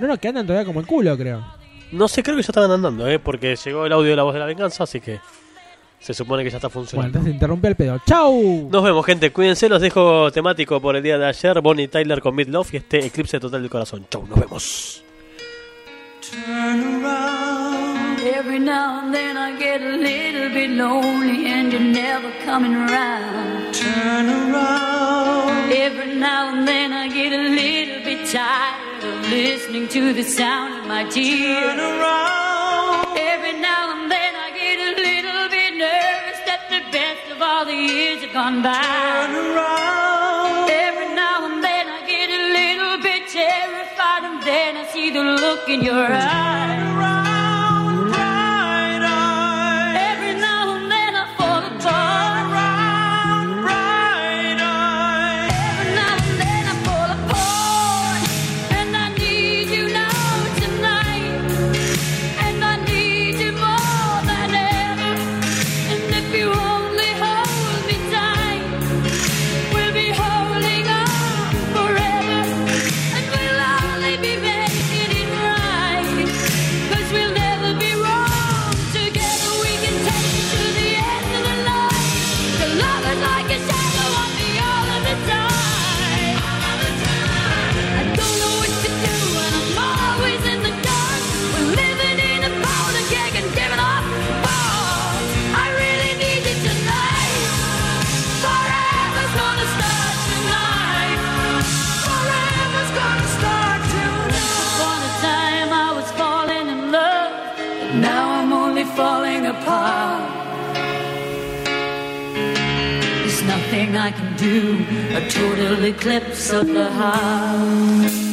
No, no, que andan todavía como el culo, creo. No sé, creo que ya estaban andando, ¿eh? Porque llegó el audio de la voz de la venganza, así que se supone que ya está Bueno, funcionando. entonces interrumpí el pedo. ¡Chau! Nos vemos, gente. Cuídense. Los dejo temático por el día de ayer. Bonnie Tyler con Meat Love y este eclipse total del corazón. Chau, nos vemos. Turn around. Every now and then I get a little bit lonely and you're never coming around. Turn around. Every now and then I get a little bit tired of listening to the sound of my tears. Turn around. Every now and then I get a little bit nervous that the best of all the years have gone by. Turn around. Every now and then I get a little bit terrified and then I see the look in your eyes. Do, a total eclipse of the heart.